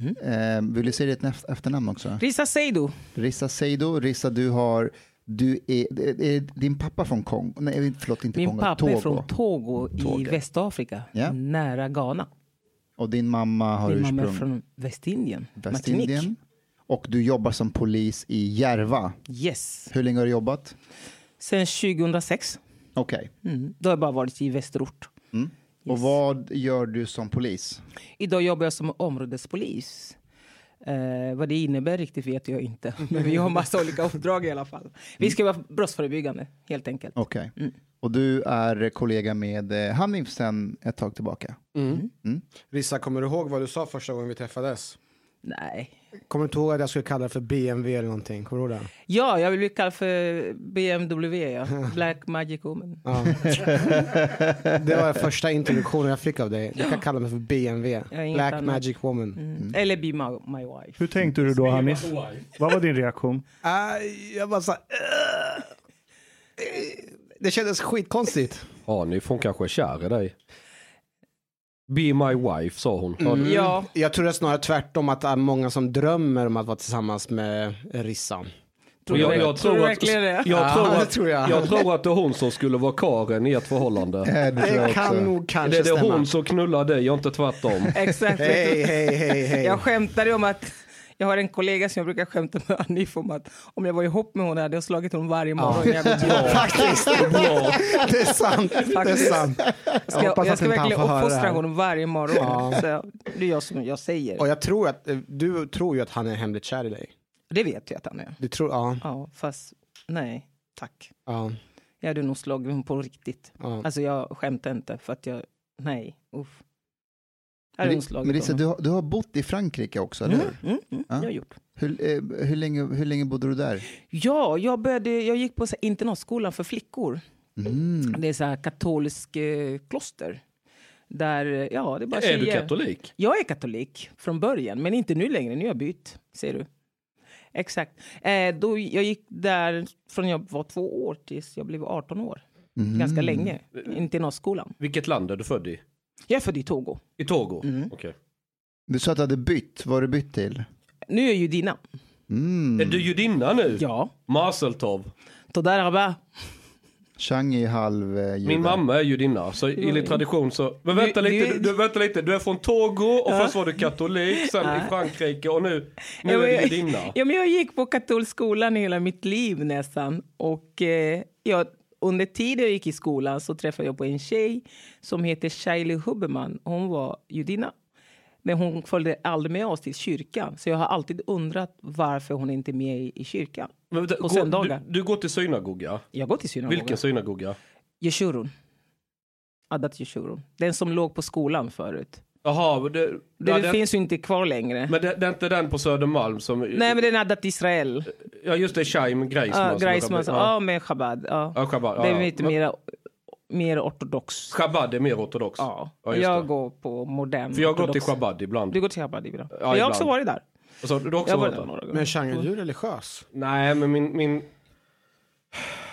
Eh, vill du säga ditt eft- efternamn också? Risa Seido. Rissa Seido. Rissa, du har... Du är, är, din pappa från Kongo? Nej, förlåt, inte Min Kongo. pappa Togo. är från Togo i Togo. Västafrika, Ja. nära Ghana. Och din mamma har Min mamma är ursprung från Västindien, Västindien. Martinique. Och du jobbar som polis i Järva. Yes. Hur länge har du jobbat? Sen 2006. Okej. Mm. Då har jag bara varit i västerort. Och vad gör du som polis? Idag jobbar jag som områdespolis. Eh, vad det innebär riktigt vet jag inte. Men vi har massa olika uppdrag i alla fall. Vi ska vara brottsförebyggande, helt enkelt. Okej. Mm. Och du är kollega med eh, Hanif sen ett tag tillbaka. Rissa, kommer du ihåg vad du sa första gången vi träffades? Nej. Kommer du inte ihåg att jag skulle kalla det för BMW eller någonting? Kommer du ihåg det? Ja, jag vill bli kallad för BMW, ja. Black Magic Woman. Ja. det var första introduktionen jag fick av dig. Du kan kalla mig för BMW. Ja, Black annat. Magic Woman. Mm. Eller Be my, my Wife. Hur tänkte du då Hanif? Vad var din reaktion? Aj, jag bara så "Ugh." Det kändes skitkonstigt. Ja, ni får kanske är kär i dig. Be my wife, sa hon. Mm. Ja. Jag tror det är snarare tvärtom att det är många som drömmer om att vara tillsammans med Rissan. Tror jag, jag, tror att, jag, Ja, tror det att, tror jag. jag tror att det är hon som skulle vara karen i ert förhållande. Det kan nog kanske Det är det stämma. hon som knullar dig och inte tvärtom. Exakt. Hej, hej, hej, hej. Jag skämtade om att jag har en kollega som jag brukar skämta med Hanif om att om jag var ihop med henne hade jag slagit hon varje morgon jag jobbet. Faktiskt. Det är sant. Det är Faktiskt. sant. Jag, jag att ska verkligen uppfostra honom varje morgon. Ja. Så jag, det är jag som jag säger. Och jag tror att, du tror ju att han är hemligt kär i dig. Det vet jag att han är. Du tror, ja. Ja, fast nej, tack. ja, Jag hade nog slagit honom på riktigt. ja. Alltså jag skämtar inte för att jag, nej, uff. Slagit Rissa, honom. du, har- du har bott i Frankrike också, eller Mm, hur? mm, mm, Ja. jag har gjort. Hur, eh, hur, länge, hur länge bodde du där? Ja, jag, började, jag gick på så här internatskolan för flickor. Mm. Det är så här katolisk eh, kloster. Där, ja, det är bara Är du katolik? Jag är katolik från början, men inte nu längre. Nu har jag bytt, ser du. Exakt. Eh, då, jag gick där från jag var två år tills jag blev 18 år. Mm. Ganska länge. Internatskolan. Vilket land är du född i? Jag är född i Togo. I Togo? Mm. Okej. Du sa att du hade bytt. Vad har du bytt till? Nu är jag judinna. Mm. Är du judinna nu? Ja. Maseltov. Toda rabba. Chang är halv eh, jude. Min mamma är judinna, så enligt tradition så... Men vänta Du- lite, du- du, du, vänta lite. Du är från Togo och Ja. först var du katolik, sen i Frankrike och nu, nu är du judinna. Ja, men jag gick på katolsk skolan hela mitt liv nästan. Och eh, jag, under tiden jag gick i skolan så träffade jag på en tjej som heter Shaili Huberman. Hon var judinna. Men hon följde aldrig med oss till kyrkan. Så jag har alltid undrat varför hon inte är med i, i kyrkan. Men vänta, på söndagar. Du, du går till synagoga? Jag går till synagogan. Vilken synagoga? Yeshurun. Adat Yeshurun. Den som låg på skolan förut. Jaha, men det, Det, ja, det, finns ju inte kvar längre. men det, det är inte den på Södermalm som... Nej, men den är Adat Israel. Ja, just det, Shaim Greisman. Ja, Greisman. är- Ja, med Chabad. Ja. Ja, Chabad, ja, det är ja. lite Men- mer mer ortodox. Chabad är mer ortodox. Ja, Ja, jag det. går på modern För jag har gått till ortodox. Chabad ibland. Du går till Chabad ibland? Ja, jag har ibland. också varit där. Alltså, du har också Jag varit där. Men Chang, är du religiös? Nej, men min, min,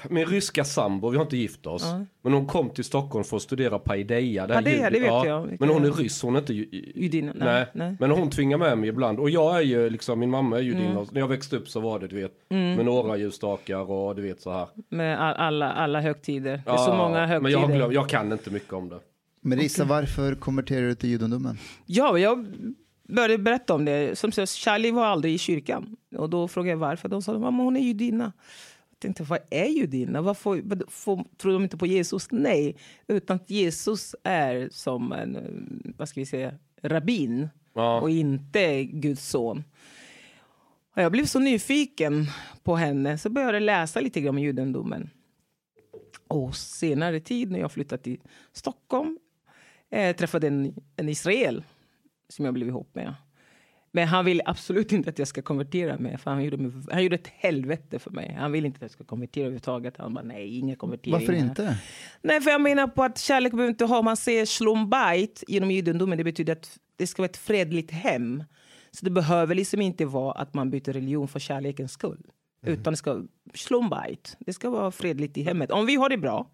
min ryska sambo, vi har inte gift oss. Men hon kom till Stockholm för att studera paideia. Paideia, det vet jag. Men hon är ryss, hon är inte ju- Judin, nej, Nej. nej. Men hon tvingar med mig ibland. Och jag är ju liksom, min mamma är judinna. Mm. När jag växte upp så var det, du vet, med några ljusstakar och du vet så här. Med all- alla, alla högtider. Det är så många högtider. men jag, har glömt, jag kan inte mycket om det. Melissa, varför konverterade du till judendomen? Ja, jag började berätta om det. Som sagt, Charlie var aldrig i kyrkan. Och då frågade jag varför. De sa mamma hon är judinna. Jag tänkte, vad är judinna? Varför vad- får, tror de inte på Jesus? Nej, utan att Jesus är som en, vad ska vi säga, rabbin Ja. och inte Guds son. Och jag blev så nyfiken på henne så började jag läsa lite grann om judendomen. Och senare tid när jag flyttade till Stockholm eh, träffade en, en Israel som jag blev ihop med. Men han vill absolut inte att jag ska konvertera mig. För han, gjorde mig, han gjorde ett helvete för mig. Han vill inte att jag ska konvertera överhuvudtaget. Han bara nej, inga konverteringar. Varför inte? Nej, för jag menar på att kärlek behöver inte ha... Man säger slumbait genom judendomen. Det betyder att det ska vara ett fredligt hem. Så det behöver liksom inte vara att man byter religion för kärlekens skull. Utan det ska slumbait. Det ska vara fredligt i hemmet. Om vi har det bra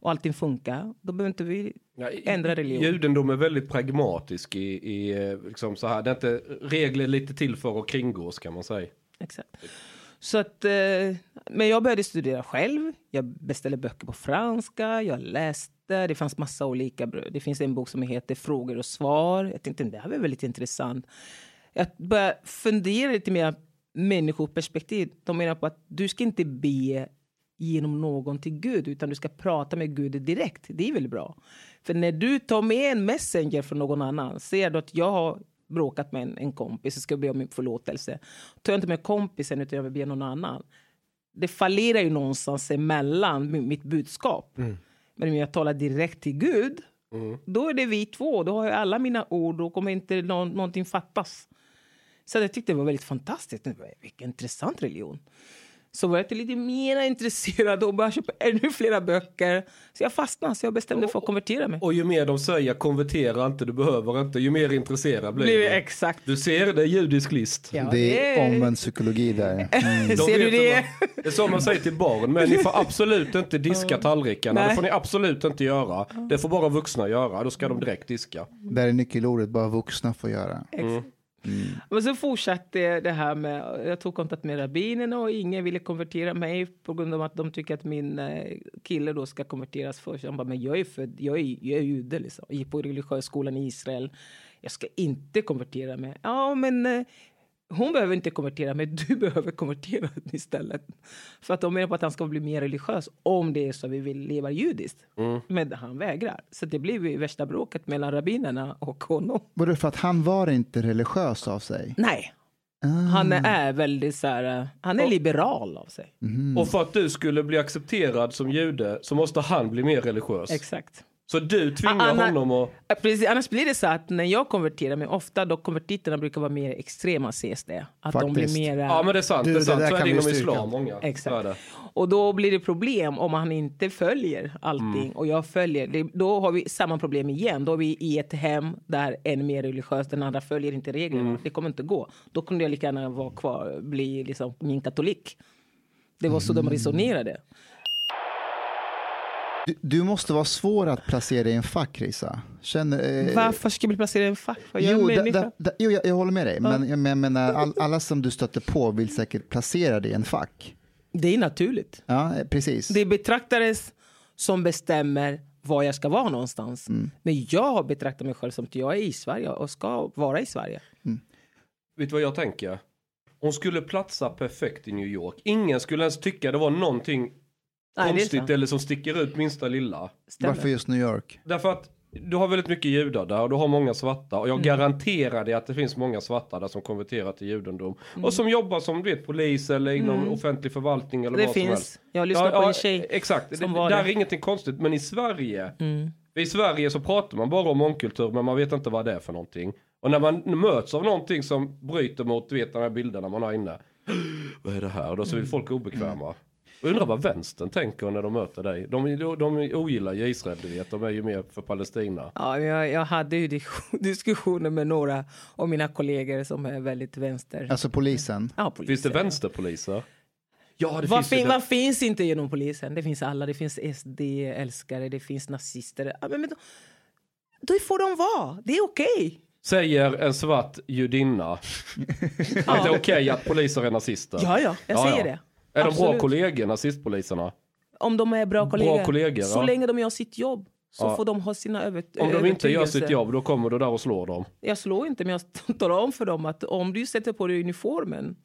och allting funkar, då behöver inte vi Ja, i- ändra religion. Judendom är väldigt pragmatisk i, i eh, liksom så här. Det är inte regler lite till för att kringgås kan man säga. Exakt. Så att, eh, men jag började studera själv. Jag beställde böcker på franska. Jag läste. Det fanns massa olika. Det finns en bok som heter Frågor och svar. Jag tänkte det här var väldigt intressant. Jag började fundera lite mer människoperspektiv. De menar på att du ska inte be genom någon till Gud utan du ska prata med Gud direkt. Det är väldigt bra. För när du tar med en messenger från någon annan, ser du att jag har bråkat med en, en kompis och ska be om förlåtelse. Tar jag inte med kompisen utan jag vill be någon annan. Det fallerar ju någonstans emellan mi- mitt budskap. Men om jag talar direkt till Gud, då är det vi två. Då har jag alla mina ord. Då kommer inte någon, någonting fattas. Så jag tyckte det var väldigt fantastiskt. Vilken intressant religion. Så var jag lite mer intresserad och började köpa ännu flera böcker. Så jag fastnade, så jag bestämde för att konvertera mig. Och ju mer de säger konvertera inte, du behöver inte, ju mer intresserad blir Blev du. exakt. Du ser, det är judisk list. Ja, det är omvänd psykologi där. Mm. De Ser du det? vad- Det är så man säger till barn, men ni får absolut inte diska tallrikarna. Det får ni absolut inte göra. Det får bara vuxna göra, då ska de direkt diska. Där är nyckelordet, bara vuxna får göra. Exakt. Mm. Men så fortsatte det här med, jag tog kontakt med rabbinerna och ingen ville konvertera mig på grund av att de tycker att min eh, kille då ska konverteras först. Han bara, men jag är född, jag är, jag är jude liksom. Jag gick på religiös skolan i Israel. Jag ska inte konvertera mig. Ja, men eh, hon behöver inte konvertera mig, du behöver konvertera istället. För att de menar på att han ska bli mer religiös om det är så vi vill leva judiskt. Men han vägrar. Så det blev ju värsta bråket mellan rabbinerna och honom. Var det för att han var inte religiös av sig? Nej. Ah. Han är väldigt så här, eh, han är liberal av sig. Mhm. Och för att du skulle bli accepterad som jude så måste han bli mer religiös. Exakt. Så du tvingar Anna- honom att... Precis, annars blir det så att när jag konverterar mig, ofta då konvertiterna brukar vara mer extrema ses det. Att de Faktiskt. blir mera... Ja men det är sant, Du, det är det sant. där så är det inom islam många. Exakt. Det. Och då blir det problem om han inte följer allting Mm. och jag följer. Det, då har vi samma problem igen. Då är vi i ett hem där en är mer religiös, den andra följer inte reglerna. Mm. Det kommer inte gå. Då kunde jag lika gärna vara kvar, bli liksom min katolik. Det var så de Mm. resonerade. Du, du måste vara svår att placera i en fack, Risa. Känner, eh, Varför ska jag bli placerad i en fack? Gör Jo, en da, da, da, jo jag, jag håller med dig, men jag men- menar all, alla som du stöter på vill säkert placera dig i en fack. Det är naturligt. Ja, eh, precis. Det är betraktares som bestämmer var jag ska vara någonstans. Mm. Men jag betraktar mig själv som att jag är i Sverige och ska vara i Sverige. Vet du vad jag tänker? Hon skulle platsa perfekt i New York. Ingen skulle ens tycka det var någonting Nej, konstigt eller som sticker ut minsta lilla. Stämmer. Varför just New York? Därför att du har väldigt mycket judar där och du har många svarta. Och jag Mm. garanterar dig att det finns många svarta där som konverterar till judendom. Mm. Och som jobbar som du vet, polis eller inom offentlig förvaltning eller Det vad som helst. finns. Jag lyssnade på en tjej. Exakt, som det, var där det. Mm. är ingenting konstigt. Men i Sverige, i Sverige så pratar man bara om mångkultur men man vet inte vad det är för någonting. Och när man möts av någonting som bryter mot du vet, de här bilderna man har inne. Vad är det här? Och då så Mm. vill folk obekväma. Jag undrar vad vänstern tänker när de möter dig. De, de, de ogillar ju Israel, du vet. De är ju mer för Palestina. Ja, jag, jag hade ju dis- diskussioner med några av mina kollegor som är väldigt vänster. Alltså polisen. Ja, poliser. Finns det vänsterpoliser? Ja, det Vad, finns vad finns inte genom polisen? Det finns alla. Det finns SD-älskare, det finns nazister. Ja, men, men då, då får de vara. Det är okej. Säger en svart judinna att det är okej att poliser är nazister. Ja, ja, jag Ja, säger ja. det. Är de bra Absolut. kollegor, nazistpoliserna? Om de är bra kollegor. kollegor, så ja. länge de gör sitt jobb så Ja. får de ha sina över, Om de inte gör sitt jobb, då kommer du där och slår dem. Jag slår inte, men jag talar om för dem att om du sätter på dig uniformen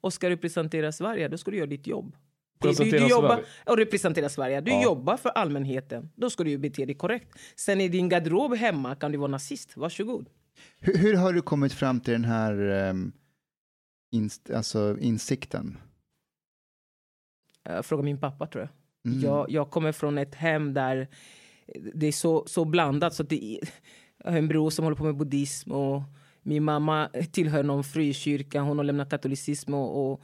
och ska representera Sverige, då ska du göra ditt jobb. Du, du, jobbar, Sverige. och representera Sverige. Du Ja. jobbar för allmänheten. Då ska du ju bete dig korrekt. Sen i din garderob hemma kan du vara nazist. Varsågod. Hur, hur har du kommit fram till den här um, inst, alltså insikten? Eh, frågar min pappa tror jag. Mm. Jag, jag kommer från ett hem där det är så, så blandat. Så det, jag har en bror som håller på med buddhism och min mamma tillhör någon frikyrka. Hon har lämnat katolicism och, och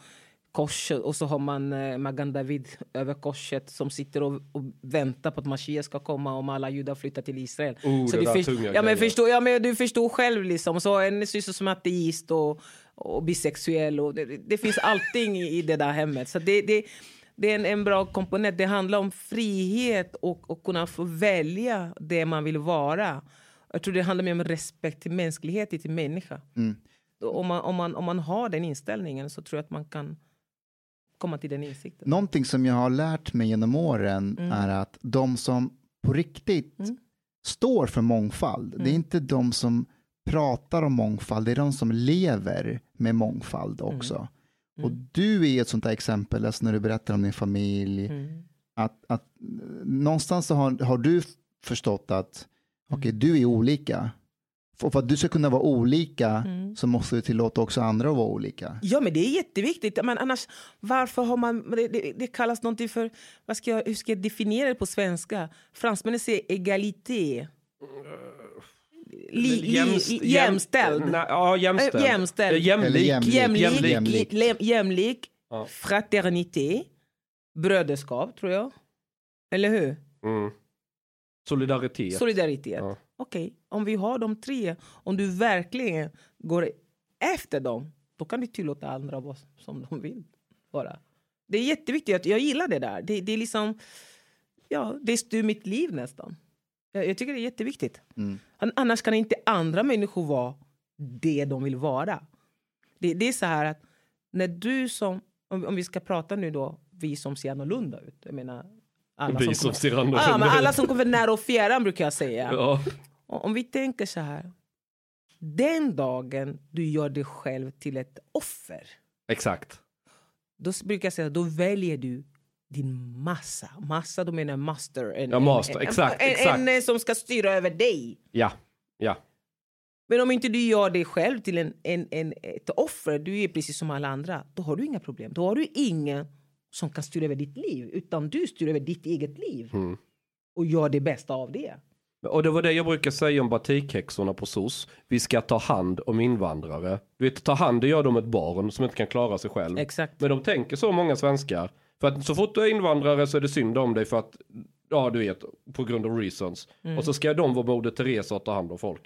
korset och så har man eh, Magan David över korset som sitter och, och väntar på att Mashiach ska komma om alla judar flyttar till Israel. Oh, så det där först- ja, men förstår, ja, men du förstår själv liksom. Så en syster som är ateist och, och bisexuell och det, det finns allting i, i det där hemmet. Så det, det, det är en, en bra komponent. Det handlar om frihet och, och kunna få välja det man vill vara. Jag tror det handlar mer om respekt till mänsklighet, till människa. Mm. Om, man, om, man, om man har den inställningen så tror jag att man kan komma till den insikten. Någonting som jag har lärt mig genom åren Mm. är att de som på riktigt Mm. står för mångfald, det är inte de som pratar om mångfald, det är de som lever med mångfald Mm. Och du är ett sånt där exempel, alltså när du berättar om din familj, Mm. att, att eh, någonstans så har, har du förstått att Mm. okej, du är olika. Och för att du ska kunna vara olika Mm. så måste du tillåta också andra att vara olika. Ja, men det är jätteviktigt. Men annars, varför har man... Det, det, det kallas någonting för... Vad ska jag, hur ska jag definiera det på svenska? Fransmännen säger egalité. Li, li, Jämst- jämställd. jäm- ja, jämställd. Eh, jämställd. Jämlik. Jämlik. Jämlik, Jämlik. jämlik, jämlik, jämlik Ja. fraternité, bröderskap, tror jag. Eller hur? Mm. Solidaritet. Solidaritet. Ja. Okej, om vi har de tre, om du verkligen går efter dem, då kan du tillåta andra vara som de vill vara. Det är jätteviktigt, att- jag gillar det där. Det, det är liksom, ja, det styr mitt liv nästan. Jag, jag tycker det är jätteviktigt. Mm. An- Annars kan inte andra människor vara det de vill vara. Det, det är så här att när du som, om, om vi ska prata nu då, vi som ser annorlunda ut. Jag menar, alla Vi som som kommer- ser annorlunda Ja, men alla ut. som kommer nära och fjärran brukar jag säga. Ja. Om vi tänker så här. Den dagen du gör dig själv till ett offer. Exakt. Då brukar jag säga då väljer du din massa. Massa, då menar jag master. En, Ja, master, en, exakt, en, exakt. En, en som ska styra över dig. Ja. Ja. Men om inte du gör dig själv till en, en, en, ett offer, du är precis som alla andra, då har du inga problem. Då har du ingen som kan styra över ditt liv, utan du styr över ditt eget liv. Mm. Och gör det bästa av det. Och det var det jag brukar säga om batikhäxorna på SOS. Vi ska ta hand om invandrare. Du vet, ta hand, det gör de ett barn som inte kan klara sig själv. Exakt. Men de tänker så många svenskar. För att så fort du är invandrare så är det synd om dig för att, ja du vet, på grund av reasons. Mm. Och så ska de vara Moder Teresa och ta hand om folk.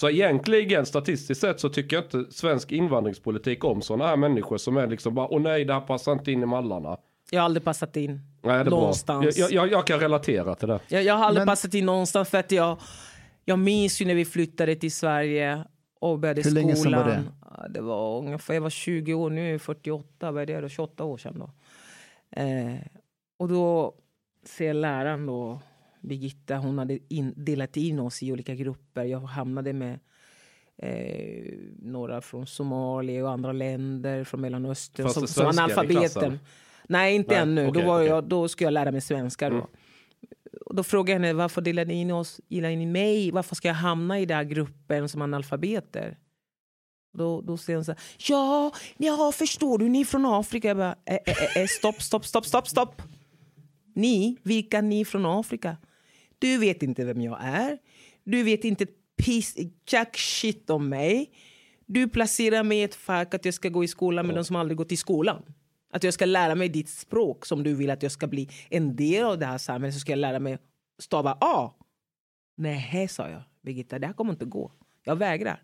Så egentligen statistiskt sett så tycker jag inte svensk invandringspolitik om sådana här människor som är liksom bara, åh nej det här passar inte in i mallarna. Jag har aldrig passat in Nej, det någonstans. Jag, jag, jag kan relatera till det. Jag, jag har aldrig Men- passat in någonstans för att jag, jag minns ju när vi flyttade till Sverige och började Hur skolan. länge sedan var det? Det var ungefär, jag var 20 år, nu är jag 48, vad är det då? 28 år sedan då. Eh, och då ser läraren då, Birgitta, hon hade in, delat in oss i olika grupper. Jag hamnade med eh, några från Somalia och andra länder från Mellanöstern Fanns som, som analfabeten. Nej, inte Nej, ännu. okej, då, var okej. jag, då ska jag lära mig svenska. Då. Mm. Och då frågade jag henne varför delade ni in oss, ni mig? Varför ska jag hamna i den här gruppen som analfabeter? Då, då säger hon så här, ja, ja, förstår du, ni är från Afrika. Jag bara, eh, eh, eh, stopp, stopp, stopp, stopp, stopp. Ni, vilka ni från Afrika? Du vet inte vem jag är. Du vet inte piss, jack shit om mig. Du placerar mig i ett fack att jag ska gå i skolan med de som aldrig gått i skolan. Att jag ska lära mig ditt språk som du vill att jag ska bli en del av det här samhället. Så ska jag lära mig stava A. Nej, sa jag. Birgitta, det här kommer inte gå. Jag vägrar.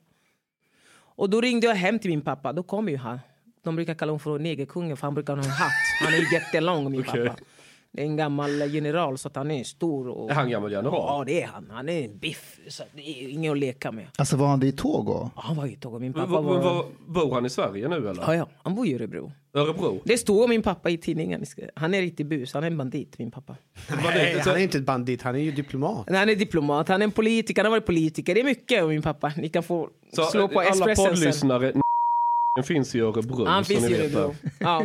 Och då ringde jag hem till min pappa. Då kom ju han. De brukar kalla honom för negerkungen för han brukar ha en hatt. Han är jättelång min Okej. pappa. Det är en gammal general så att han är stor. Och... Är han gammal general? Ja det är han. Han är en biff. Så det är ingen att leka med. Alltså var han det i Togo? Ja, Han var ju Togo. Min pappa men var... vad- Bor han i Sverige nu eller? Ja, ja. Han bor i Örebro. Örebro? Det stod om min pappa i tidningen. Han är riktigt bus. Han är en bandit min pappa. Nej, han är inte ett bandit, han är ju diplomat. Han är diplomat. Han är en politiker. Han har varit politiker. Det är mycket om min pappa. Ni kan få Så slå på alla Expressen sen. poddlyssnare, finns i Örebro. Han finns i Örebro. Ja.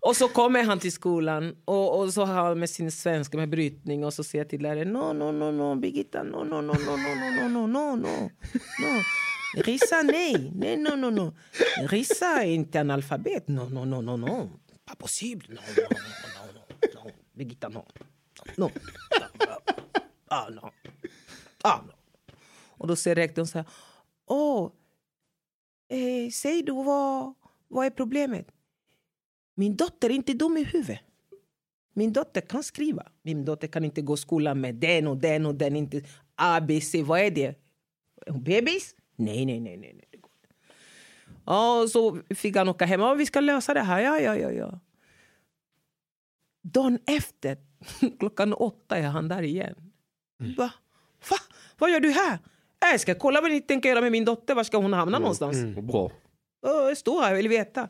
Och så kommer han till skolan och, och så har han med sin svenska med brytning och så säger till läraren no, no, no, no, Birgitta, no, no, no, no, no, no, no, no, no, no. Rissa, nej, nej, no, no, no. Rissa är inte analfabet, no, no, no, no, no. Pas possible, no, no, no, no, no. Birgitta, no. No. Ah, no. Ah, no. Och då säger rektorn så här, åh, eh, säg då vad, vad är problemet? Min dotter är inte dum i huvudet. Min dotter kan skriva. Min dotter kan inte gå i skolan med den och den och den. Inte A, B, C. Vad är det? Bebis? Nej, nej, nej. nej, nej. Ja, och så fick han åka hem. Ja, vi ska lösa det här. Ja, ja, ja. ja. Dagen efter, klockan åtta, är han där igen. Va? Va? Vad gör du här? "Äh, Jag ska kolla vad ni tänker göra med min dotter. Var ska hon hamna någonstans? Bra. Ja, Jag står här, jag vill veta.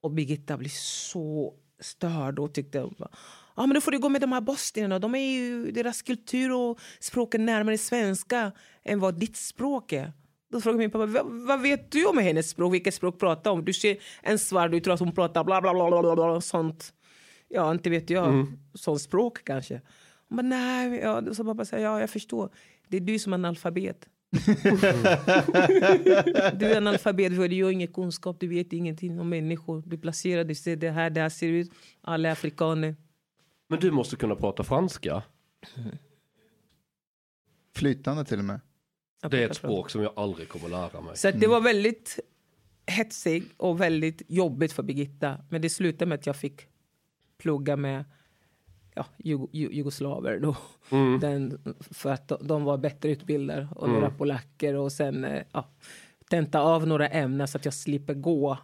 Och Birgitta blir så störd och tyckte ja, men då får du gå med de här bosnierna. De är ju, deras kultur och språk är närmare svenska än vad ditt språk är. Då frågar min pappa, vad, vet du om hennes språk? Vilket språk pratar hon? Du ser en svart, du tror att hon pratar bla bla bla bla bla, bla sånt. Ja, inte vet jag. Sånt språk kanske. Hon bara, nej. Ja, så pappa säger, ja, jag förstår. Det är du som är analfabet. Du är analfabet, för du har ingen kunskap, du vet ingenting om människor. Du placerar, du ser det här, det här ser ut. Alla är afrikaner. Men du måste kunna prata franska. Flytande till och med. Det är ett språk som jag aldrig kommer lära mig. Så att det var väldigt hetsigt och väldigt jobbigt för Birgitta. Men det slutade med att jag fick plugga med ja, Jug- Ju- jugoslaver då. Den, för att de, var bättre utbildade och några polacker och sen eh, ja, tenta av några ämnen så att jag slipper gå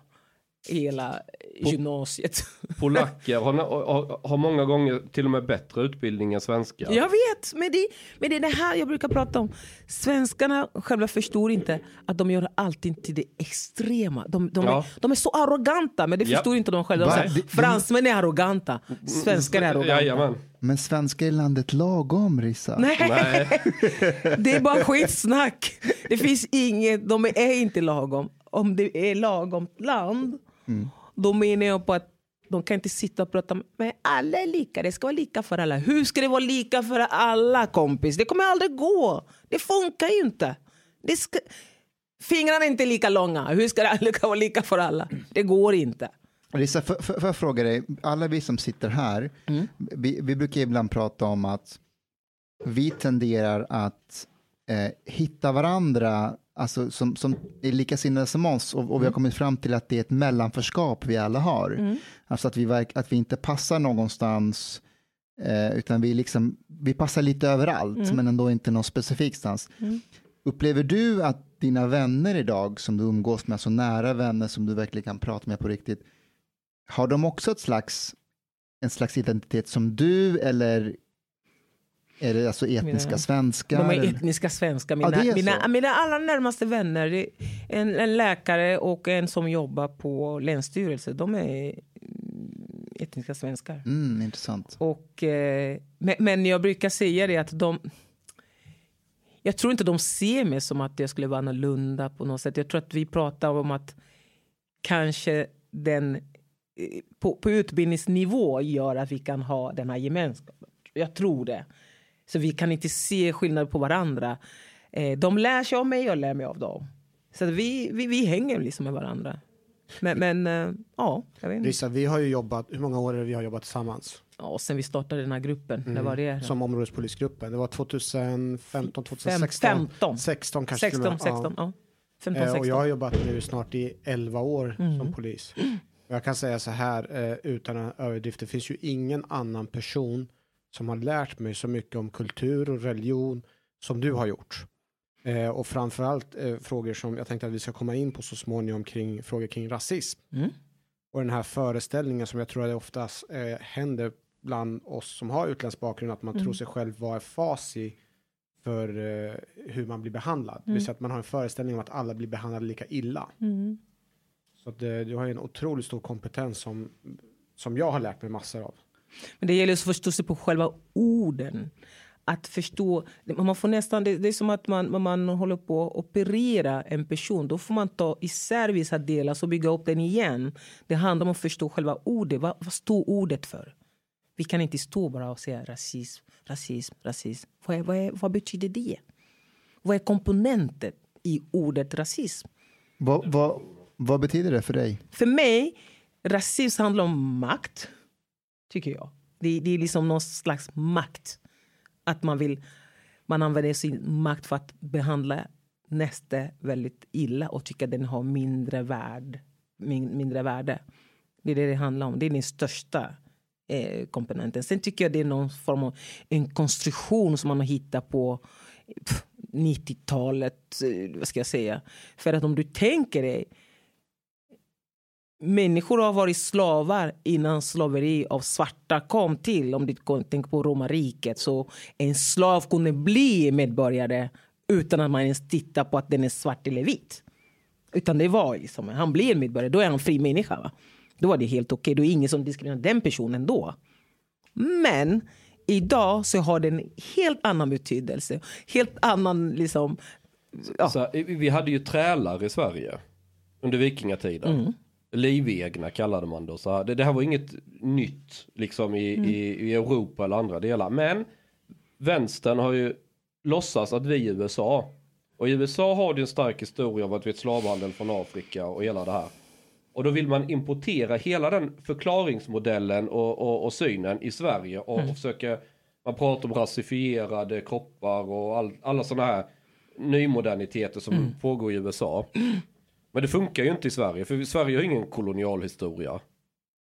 hela gymnasiet. Polacker har, har, har många gånger till och med bättre utbildning än svenskar. Jag vet, men det, men det är det här jag brukar prata om. Svenskarna själva förstår inte att de gör allting till det extrema. De, de, Ja. är, de är så arroganta, men det Ja. förstår inte de själva. De säger, Fransmän är arroganta, svenskar är arroganta. Jajamän. Men svenska är landet lagom, Rissa. Nej, Nej. det är bara skitsnack. Det finns inget, de är inte lagom. Om det är lagom land, då menar jag på att de kan inte sitta och prata med alla är lika, det ska vara lika för alla. Hur ska det vara lika för alla kompis? Det kommer aldrig gå. Det funkar ju inte. Det ska... Fingrarna är inte lika långa. Hur ska det vara lika för alla? Det går inte. Rissa, får jag fråga dig, alla vi som sitter här, vi, vi brukar ibland prata om att vi tenderar att eh, hitta varandra alltså, som, som är likasinnade som oss och, och vi har kommit fram till att det är ett mellanförskap vi alla har. Alltså att vi, verk, att vi inte passar någonstans eh, utan vi, liksom, vi passar lite överallt men ändå inte någon specifik stans. Upplever du att dina vänner idag som du umgås med, så nära vänner som du verkligen kan prata med på riktigt, har de också ett slags, en slags identitet som du eller är det alltså etniska Mina- svenskar? De är etniska svenskar. Ja, Mina, är mina, mina allra närmaste vänner, är en, en läkare och en som jobbar på länsstyrelsen, de är mm, etniska svenskar. Mm, intressant. Och, eh, men, men jag brukar säga det att de... Jag tror inte de ser mig som att jag skulle vara annorlunda på något sätt. Jag tror att vi pratar om att kanske den eh, på, på utbildningsnivå gör att vi kan ha den här gemenskapen. Jag tror det. Så vi kan inte se skillnad på varandra. Eh, de lär sig av mig och jag lär mig av dem. Så vi, vi, vi hänger liksom med varandra. Men, men eh, ja, jag vet inte. Rissa, vi har ju jobbat, hur många år är det vi har jobbat tillsammans? Ja, och sen vi startade den här gruppen, när var det? Som områdespolisgruppen. Det var 2015, 2016. 15. 16 kanske till och 16, med. 16, ja. 15, Eh, 16. Och jag har jobbat nu snart i 11 år Mm. som polis. Jag kan säga så här eh, utan överdrift. Det finns ju ingen annan person som har lärt mig så mycket om kultur och religion som du har gjort. Eh, och framförallt eh, frågor som jag tänkte att vi ska komma in på så småningom kring frågor kring rasism. Mm. Och den här föreställningen som jag tror att det oftast eh, händer bland oss som har utländsk bakgrund att man Mm. tror sig själv vara fasi för eh, hur man blir behandlad. Det vill säga att man har en föreställning om att alla blir behandlade lika illa. Mm. Så att, eh, du har en otroligt stor kompetens som, som jag har lärt mig massor av. Men det gäller att förstå sig på själva orden. Att förstå, man får nästan, det, det är som att man, man håller på att operera en person. Då får man ta isär vissa delar och bygga upp den igen. Det handlar om att förstå själva ordet. Vad, vad står ordet för? Vi kan inte stå bara och säga rasism, rasism, rasism. Vad, är, vad, är, vad betyder det? Vad är komponenten i ordet rasism? Vad, vad, vad betyder det för dig? För mig, rasism handlar om makt, tycker jag. Det, det är liksom någon slags makt. Att man vill, man använder sin makt för att behandla nästa väldigt illa och tycka att den har mindre, värd, min, mindre värde. Det är det det handlar om. Det är den största eh, komponenten. Sen tycker jag det är någon form av en konstruktion som man har hittat på 90-talet, eh, vad ska jag säga. För att om du tänker dig Människor har varit slavar innan slaveri av svarta kom till. Om du tänker på romarriket. Så en slav kunde bli medborgare utan att man ens tittar på att den är svart eller vit. Utan det var liksom, han blir medborgare, då är han fri människa. Va? Då var det helt okej, då är ingen som diskriminerar den personen då. Men idag så har den helt annan betydelse. Helt annan liksom... Ja. Så, här, vi hade ju trälar i Sverige under vikingatiden. Mm. Livegna kallade man det. Så det. Det här var inget nytt liksom i, Mm. i, i Europa eller andra delar. Men vänstern har ju låtsats att vi är USA. Och i USA har det en stark historia av att vi är ett slavhandel från Afrika och hela det här. Och då vill man importera hela den förklaringsmodellen och, och, och synen i Sverige och, och försöka, man pratar om rasifierade kroppar och all, alla sådana här nymoderniteter som pågår i USA. Men det funkar ju inte i Sverige, för Sverige har ingen kolonialhistoria.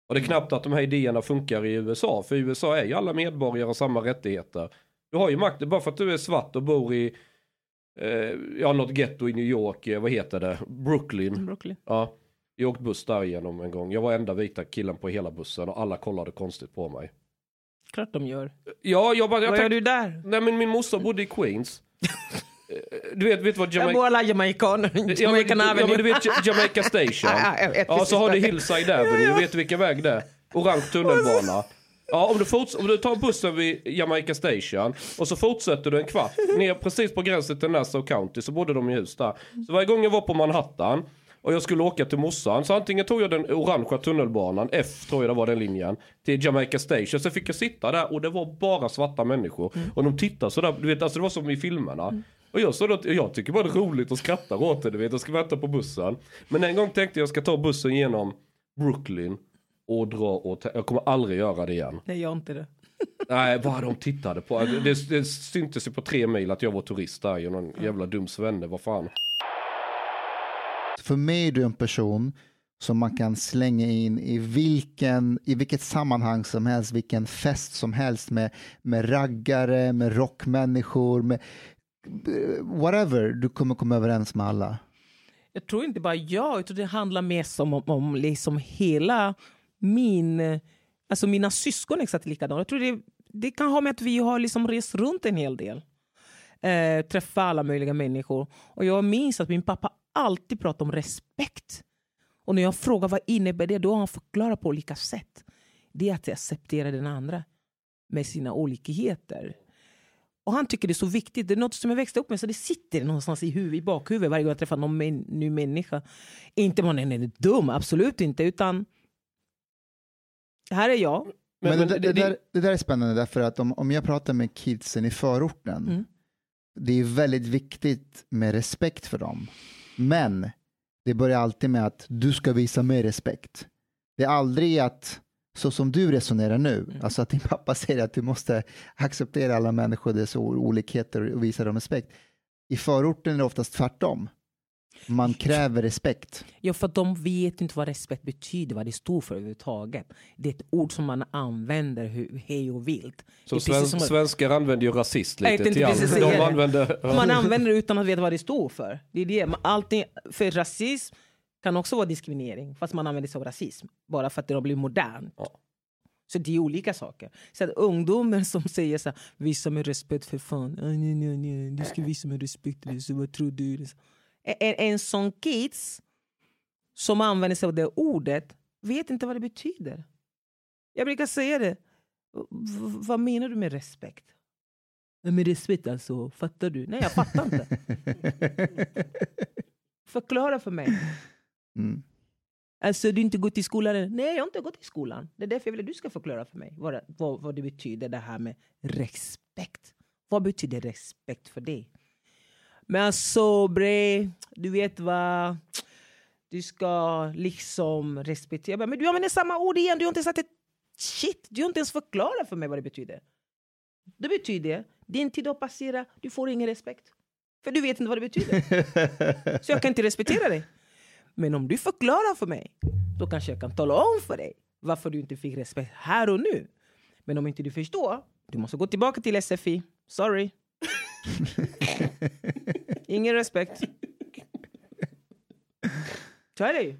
Och det är knappt att de här idéerna funkar i USA, för i USA är ju alla medborgare och samma rättigheter. Du har ju makten, bara för att du är svart och bor i, eh, ja något getto i New York, eh, vad heter det, Brooklyn. Brooklyn. Ja, jag åkte buss där igenom en gång. Jag var enda vita killen på hela bussen och alla kollade konstigt på mig. Klart de gör. Ja, jag bara... Jag Vad gör tänkte- du där? Nej men min morsa bodde i Queens. Eh, du vet, vet vad Jamaica... bor alla jamaikaner. Ja Jamaican ja men du Avenue. vet Ja- Jamaica Station. Ja, jag vet Ja så har du. Hillside Avenue, vet du vilken väg det är? Orange tunnelbana. Ja om du, forts- om du tar bussen vid Jamaica Station och så fortsätter du en kvart ner precis på gränsen till Nassau County så bodde de i hus där. Så varje gång jag var på Manhattan och jag skulle åka till morsan så antingen tog jag den orangea tunnelbanan, F tror jag det var den linjen, till Jamaica Station. Så fick jag sitta där och det var bara svarta människor. Och de tittade sådär, du vet alltså det var som i filmerna. Och jag sa då att jag tycker bara det är roligt och skrattar åt det, du vet, jag ska vänta på bussen. Men en gång tänkte jag ska ta bussen genom Brooklyn och dra åt, jag kommer aldrig göra det igen. Nej, jag inte det. Nej, vad de tittade på. Det, det syntes ju på tre mil att jag var turist där, någon jävla dum svenne, vad fan. För mig är du en person som man kan slänga in i, vilken, i vilket sammanhang som helst, vilken fest som helst med, med raggare, med rockmänniskor, med whatever. Du kommer komma överens med alla. Jag tror inte bara jag, utan det handlar mest om, om, om liksom hela min... Alltså mina syskon är exakt likadana. Jag tror det, det kan ha med att vi har liksom rest runt en hel del. Eh, träffat alla möjliga människor. Och jag minns att min pappa alltid pratade om respekt. Och när jag frågar vad innebär det, då har han förklarat på olika sätt. Det är att acceptera den andra med sina olikheter. Och han tycker det är så viktigt. Det är något som jag växte upp med, så det sitter någonstans i, huvud, i bakhuvudet varje gång jag träffar någon män, ny människa. Inte man är dum, absolut inte, utan här är jag. Men, Men- det, men det, det- där, det där är spännande därför att om, om jag pratar med kidsen i förorten, Mm. det är väldigt viktigt med respekt för dem. Men det börjar alltid med att du ska visa mig respekt. Det är aldrig att, så som du resonerar nu, Mm. alltså att din pappa säger att du måste acceptera alla människor, deras olikheter och visa dem respekt. I förorten är det oftast tvärtom. man kräver respekt. Ja, för de vet inte vad respekt betyder, vad det står för överhuvudtaget. Det är ett ord som man använder hej och vilt. Så sven, som att- svenskar använder ju rasist lite tänkte till precis De använder... Man använder det utan att veta vad det står för. Det är det. Allting, för rasism kan också vara diskriminering, fast man använder sig av rasism. Bara för att det har blivit modernt. Ja. Så det är olika saker. Så att ungdomar som säger så här, visa med respekt för fan. Ah, nej, nej, nej. Du ska visa med respekt, så vad tror du? En, en sån kids som använder sig av det ordet vet inte vad det betyder. Jag brukar säga det. V- vad menar du med respekt? Med respekt alltså, fattar du? Nej, jag fattar inte. Förklara för mig. Mm. Alltså du inte gått i skolan? Nej, jag har inte gått i skolan. Det är därför jag vill att du ska förklara för mig vad, vad, vad det betyder det här med respekt. Vad betyder respekt för dig? Men alltså bre, du vet vad? Du ska liksom respektera. Men du använder samma ord igen, du har inte sagt ett shit. Du har inte ens förklarat för mig vad det betyder. Det betyder, din tid har passerat, du får ingen respekt. För du vet inte vad det betyder. Så jag kan inte respektera dig. Men om du förklarar för mig, då kanske jag kan tala om för dig varför du inte fick respekt här och nu. Men om inte du förstår, du måste gå tillbaka till SFI. Sorry. Ingen respekt. Så är det ju.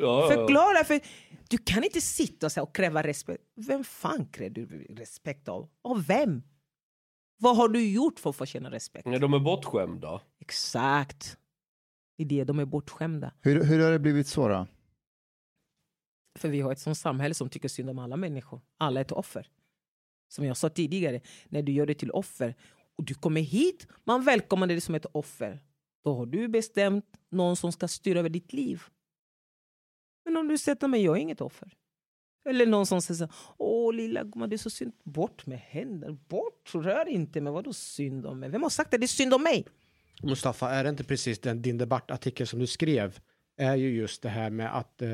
Ja. Förklara, för du kan inte sitta och, kräva respekt. Vem fan kräver du respekt av? Av vem? Vad har du gjort för att få känna respekt? Ja, De är bortskämda. Exakt. Det är det, de är bortskämda. Hur, hur har det blivit så då? För vi har ett sånt samhälle som tycker synd om alla människor. Alla är ett offer. Som jag sa tidigare, när du gör det till offer och du kommer hit, man välkomnar dig som ett offer. Då har du bestämt någon som ska styra över ditt liv. Men om du sätter mig, jag är inget offer. Eller någon som säger så åh lilla gumman det är så synd. Bort med händer, bort, rör inte mig. Vadå synd om mig? Vem har sagt att det är synd om mig? Mustafa, är det inte precis den, din debattartikel som du skrev? Är ju just det här med att eh,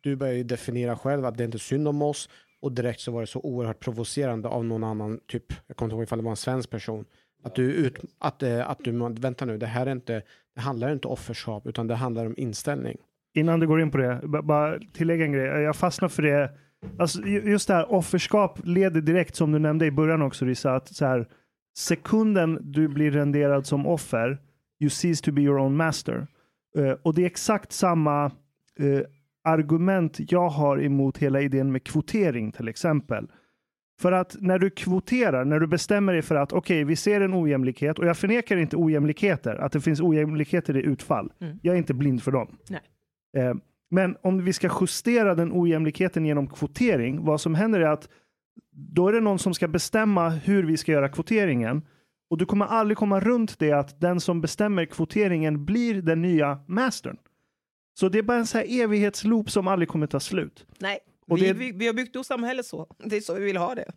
du börjar ju definiera själv att det är inte synd om oss och direkt så var det så oerhört provocerande av någon annan, typ, jag kommer inte ihåg ifall det var en svensk person. Att du, ut, att, eh, att du, vänta nu, det här är inte, det handlar inte om offerskap utan det handlar om inställning. Innan du går in på det, bara tillägga en grej. Jag fastnar för det. Alltså, just det här offerskap leder direkt, som du nämnde i början också Rissa, att så här, sekunden du blir renderad som offer, you cease to be your own master. Eh, och det är exakt samma eh, argument jag har emot hela idén med kvotering till exempel. För att när du kvoterar, när du bestämmer dig för att okej, vi ser en ojämlikhet och jag förnekar inte ojämlikheter, att det finns ojämlikheter i utfall. Mm. Jag är inte blind för dem. Eh, men om vi ska justera den ojämlikheten genom kvotering, vad som händer är att då är det någon som ska bestämma hur vi ska göra kvoteringen. Och du kommer aldrig komma runt det att den som bestämmer kvoteringen blir den nya mastern. Så det är bara en så här evighetsloop som aldrig kommer ta slut. Nej, vi, det- vi, vi har byggt upp samhället så. Det är så vi vill ha det.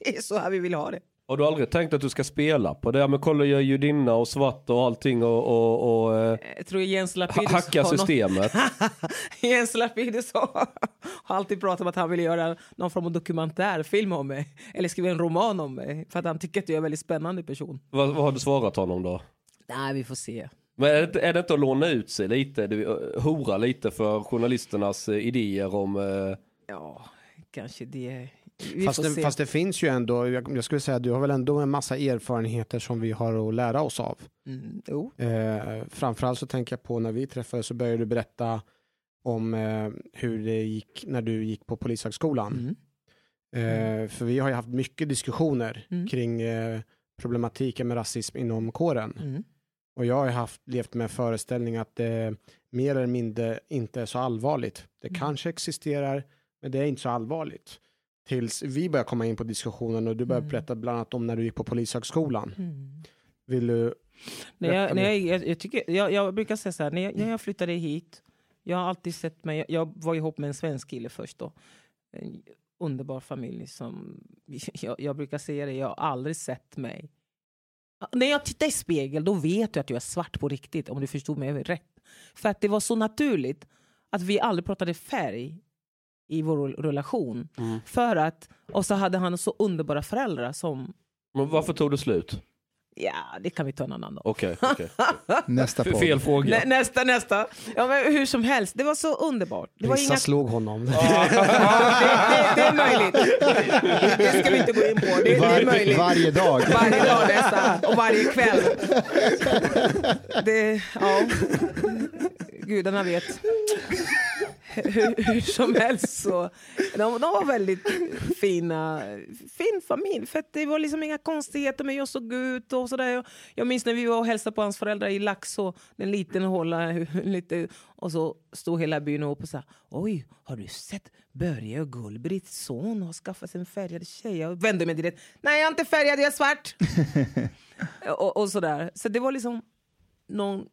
Det är så här vi vill ha det. Har du aldrig tänkt att du ska spela på det? Men kolla, jag är judinna och svart och allting och, och, och eh, Jag tror Jens ha- Lapidus hacka har något- systemet. Jens Lapidus har har alltid pratat om att han vill göra någon form av dokumentärfilm om mig. Eller skriva en roman om mig. För att han tycker att jag är en väldigt spännande person. vad, vad har du svarat honom då? Nej, vi får se. Men är det, inte- är det inte att låna ut sig lite? Eh, hora lite för journalisternas eh, idéer om... Eh, Ja, kanske det. Fast det, fast det finns ju ändå, jag, jag skulle säga du har väl ändå en massa erfarenheter som vi har att lära oss av. Mm, jo. Eh, framförallt så tänker jag på när vi träffades så började du berätta om eh, hur det gick när du gick på Polishögskolan. Mm. Eh, för vi har ju haft mycket diskussioner Mm. kring eh, problematiken med rasism inom kåren. Mm. Och jag har haft, levt med föreställning att det mer eller mindre inte är så allvarligt. Det Mm. kanske existerar, men det är inte så allvarligt. Tills vi börjar komma in på diskussionen och du börjar Mm. berätta bland annat om när du gick på Polishögskolan. Mm. Vill du? Berätta jag, när mer. jag, jag, tycker, jag, jag brukar säga så här, när jag, när jag flyttade hit, jag har alltid sett mig, jag, var ihop med en svensk kille först då. En underbar familj som, jag, jag brukar säga det, jag har aldrig sett mig. När jag tittar i spegel då vet du att jag är svart på riktigt, om du förstod mig rätt. För att det var så naturligt att vi aldrig pratade färg i vår relation. För att, och så hade han så underbara föräldrar som men varför tog det slut? Ja, det kan vi ta en annan dag. Okej, okej. Nästa F- podd. Fel fråga. Nä, nästa, nästa. Ja, men hur som helst, det var så underbart. Det var Vissa inga... slog honom. Det, det, det är möjligt. Det ska vi inte gå in på. Det, det är Var, möjligt. varje dag. Varje dag nästan, och varje kväll. Det, ja. Gudarna vet. Hur, hur som helst så, de, de var väldigt fina, fin familj. För att det var liksom inga konstigheter med jag såg ut och sådär. Jag, jag minns när vi var och hälsade på hans föräldrar i Laxå, en liten håla, lite, och så stod hela byn upp och sa Oj, har du sett Börje och Gullbritts son har skaffat sig en färgad tjej? Jag vände mig direkt. Nej, jag är inte färgad, jag är svart. och, och sådär. Så det var liksom någon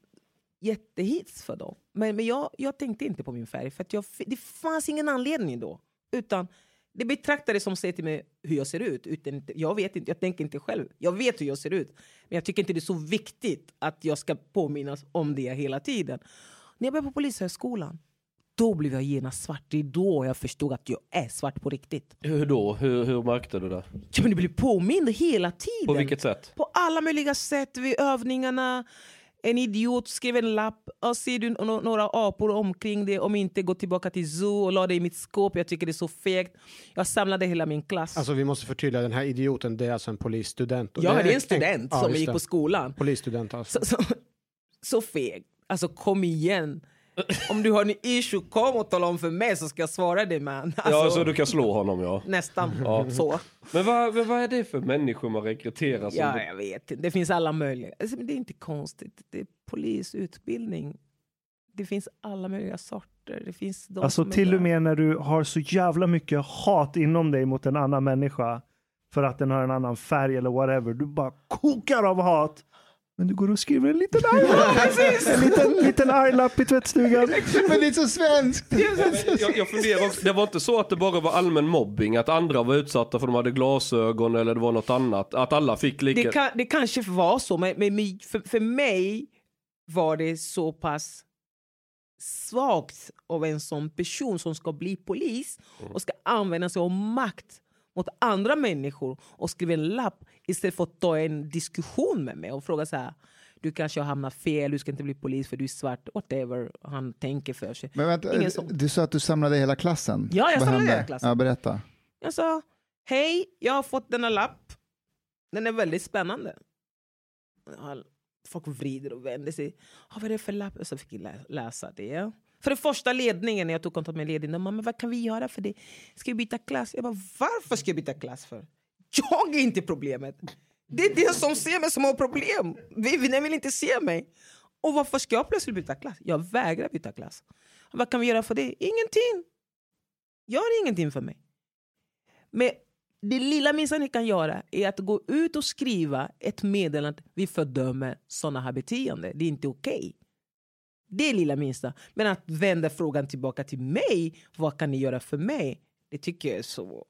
jättehits för dem. Men, men jag, jag tänkte inte på min färg, för att jag, det fanns ingen anledning då. Utan det betraktades som säger till mig hur jag ser ut. Utan, jag vet inte, jag tänker inte själv. Jag vet hur jag ser ut. Men jag tycker inte det är så viktigt att jag ska påminnas om det hela tiden. När jag började på Polishögskolan, då blev jag genast svart. Det är då jag förstod att jag är svart på riktigt. Hur då? Hur, hur märkte du det? Ja, men du blir påmind hela tiden. På vilket sätt? På alla möjliga sätt. Vid övningarna. En idiot skrev en lapp. Och ser du några apor omkring dig, om inte gå tillbaka till zoo och la det i mitt skåp. Jag tycker det är så fegt. Jag samlade hela min klass. Alltså vi måste förtydliga, den här idioten det är alltså en polisstudent. Ja, det är en en- student ja, som just gick det. på skolan. Polisstudent alltså. Så, så, så feg. Alltså kom igen. Om du har en issue, kom och tala om för mig så ska jag svara dig man. Alltså, ja, så du kan slå honom ja. Nästan Ja. så. Men vad, vad vad är det för människor man rekryterar? Som Ja, jag vet. Det finns alla möjliga. Alltså, men det är inte konstigt. Det är polisutbildning. Det finns alla möjliga sorter. Det finns de Alltså till och med när du har så jävla mycket hat inom dig mot en annan människa för att den har en annan färg eller whatever. Du bara kokar av hat. Men du går och skriver en liten arg En liten, liten arglapp i tvättstugan. Men det är så svenskt! jag, jag funderar också, det var inte så att det bara var allmän mobbing, att andra var utsatta för de hade glasögon eller det var något annat, att alla fick lika... Det, kan, det kanske var så, men, men men för, för mig var det så pass svagt av en sån person som ska bli polis och ska använda sig av makt mot andra människor och skriva en lapp istället för att ta en diskussion med mig och fråga så här du kanske har hamnat fel, du ska inte bli polis för du är svart, whatever han tänker för sig. Men vänta, Ingen du sa att du samlade hela klassen? Ja, jag Vad samlade hände? hela klassen. Ja, berätta. Jag sa, hej, jag har fått denna lapp. Den är väldigt spännande. Folk vrider och vänder sig. Ja, vad är det för lapp? Så fick jag lä- läsa det. För det första ledningen, när jag tog kontakt med ledningen, de bara, men vad kan vi göra för det? Ska vi byta klass? Jag bara, varför ska jag byta klass för? Jag är inte problemet. Det är den som ser mig som har problem. Vivienne vill inte se mig. Och varför ska jag plötsligt byta klass? Jag vägrar byta klass. Vad kan vi göra för det? Ingenting. Gör ingenting för mig. Men det lilla minsta ni kan göra är att gå ut och skriva ett meddelande att vi fördömer sådana här beteenden. Det är inte okej. Det är lilla minsta. Men att vända frågan tillbaka till mig, vad kan ni göra för mig? Det tycker jag är så...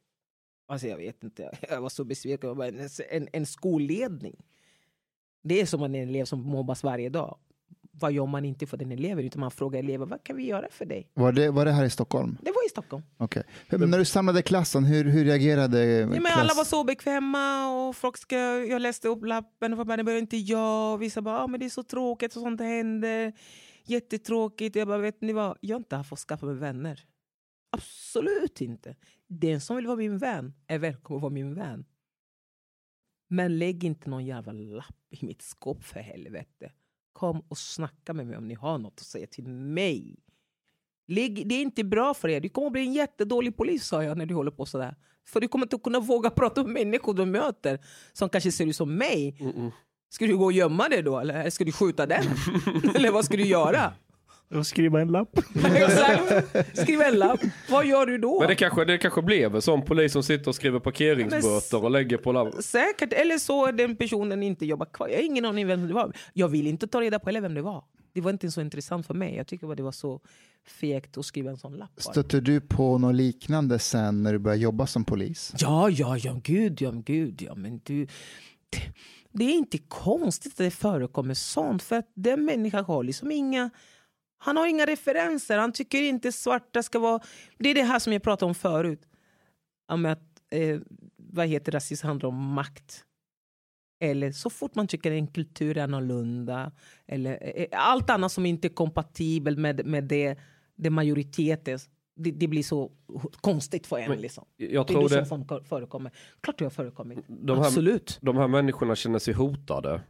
Alltså jag vet inte, jag var så besviken. Bara, En, en, skolledning. Det är som en elev som mobbas varje dag. Vad gör man inte för den eleven? Utan man frågar eleven, vad kan vi göra för dig? Var det, var det här i Stockholm? Det var i Stockholm. Okej. Men när du samlade klassen, hur, hur reagerade Ja, men klass? alla var så bekväma och folk ska, jag läste upp lappen och bara, det behöver inte jag. Vissa bara, ah, men det är så tråkigt och sånt händer. Jättetråkigt. Jag bara, vet ni vad? Jag har inte haft att skaffa mig vänner. Absolut inte. Den som vill vara min vän är välkommen att vara min vän. Men lägg inte någon jävla lapp i mitt skåp för helvete. Kom och snacka med mig om ni har något att säga till mig. Lägg, det är inte bra för er. Du kommer att bli en jättedålig polis sa jag när du håller på sådär. För du kommer inte kunna våga prata med människor du möter som kanske ser ut som mig. Ska du gå och gömma dig då eller ska du skjuta den? eller vad ska du göra? Och skriva en lapp. Exakt. Skriv en lapp. Vad gör du då? Men det kanske, det kanske blev en sån polis som sitter och skriver parkeringsböter och lägger på lapp. Säkert. Eller så är den personen inte jobbar kvar. Jag har ingen aning vem det var. Jag vill inte ta reda på heller vem det var. Det var inte så intressant för mig. Jag tycker bara det var så fegt att skriva en sån lapp. bara. Stötte du på något liknande sen när du började jobba som polis? Ja, ja, ja, gud, ja, gud, ja, men du. Det, det är inte konstigt att det förekommer sånt, för att den människan har liksom inga, han har inga referenser. Han tycker inte svarta ska vara, det är det här som jag pratade om förut. Om att, eh, vad heter rasism handlar om makt. eller så fort man tycker en kultur är annorlunda eller eh, eh allt annat som inte är kompatibelt med, med det, det majoriteten det, det blir så konstigt för en. Men Liksom. Jag Det är tror det det, som förekommer. Klart det har förekommit. de här, Absolut. de här människorna känner sig hotade.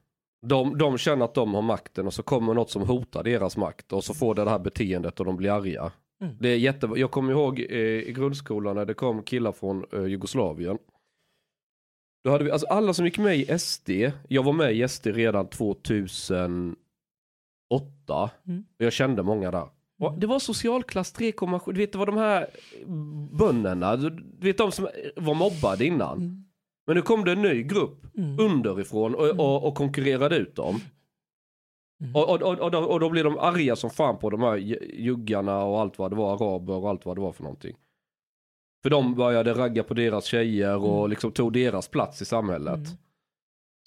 De, de känner att de har makten och så kommer något som hotar deras makt och så får det det här beteendet och de blir arga. Mm. Det är jätte... Jag kommer ihåg eh, i grundskolan när det kom killar från eh, Jugoslavien. Då hade vi, alltså alla som gick med i SD, jag var med i SD redan 2008. Mm. Jag kände många där. Det var socialklass 3,7, du vet det var de här bönderna, du vet de som var mobbade innan. Mm. Men nu kom det en ny grupp Mm. underifrån och, och, och konkurrerade ut dem. Mm. Och, och, och, och, då, och då blir de arga som fan på de här ju- juggarna och allt vad det var, araber och allt vad det var för någonting. För de började ragga på deras tjejer och Mm. liksom tog deras plats i samhället.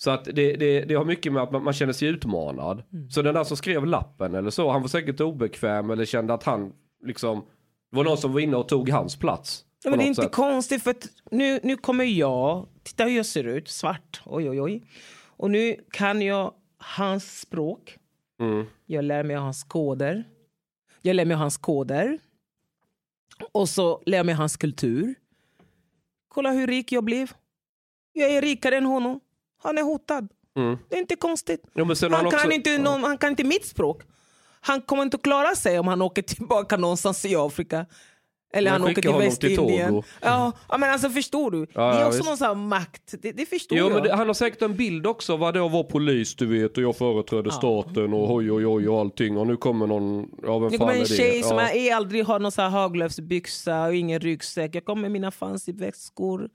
Så att det, det, det har mycket med att man, man känner sig utmanad. Mm. Så den där som skrev lappen eller så, han var säkert obekväm eller kände att han liksom, det var någon som var inne och tog hans plats. Ja, men det är inte sätt. konstigt för att nu, nu kommer jag, titta hur jag ser ut, svart, oj oj oj. Och nu kan jag hans språk, Mm. jag lär mig hans koder. Jag lär mig hans koder. Och så lär jag mig hans kultur. Kolla hur rik jag blev. Jag är rikare än honom. Han är hotad. Mm. Det är inte konstigt. Jo, Han, han kan också- inte ja. han kan inte mitt språk. Han kommer inte att klara sig om han åker tillbaka någonstans i Afrika. Eller Men han åker till Västindien. Togo. Ja, ja, men alltså förstår du? Ja, det är ja, också visst. någon sån här makt. Det, det förstår Jo jag. men det, han har säkert en bild också vad att vara polis du vet och jag företräder staten och oj oj oj och allting och nu kommer någon, ja vem Det fan är en det? tjej som ja. är, är aldrig har någon så här Haglöfsbyxa och ingen ryggsäck. Jag kommer med mina fancy väskor.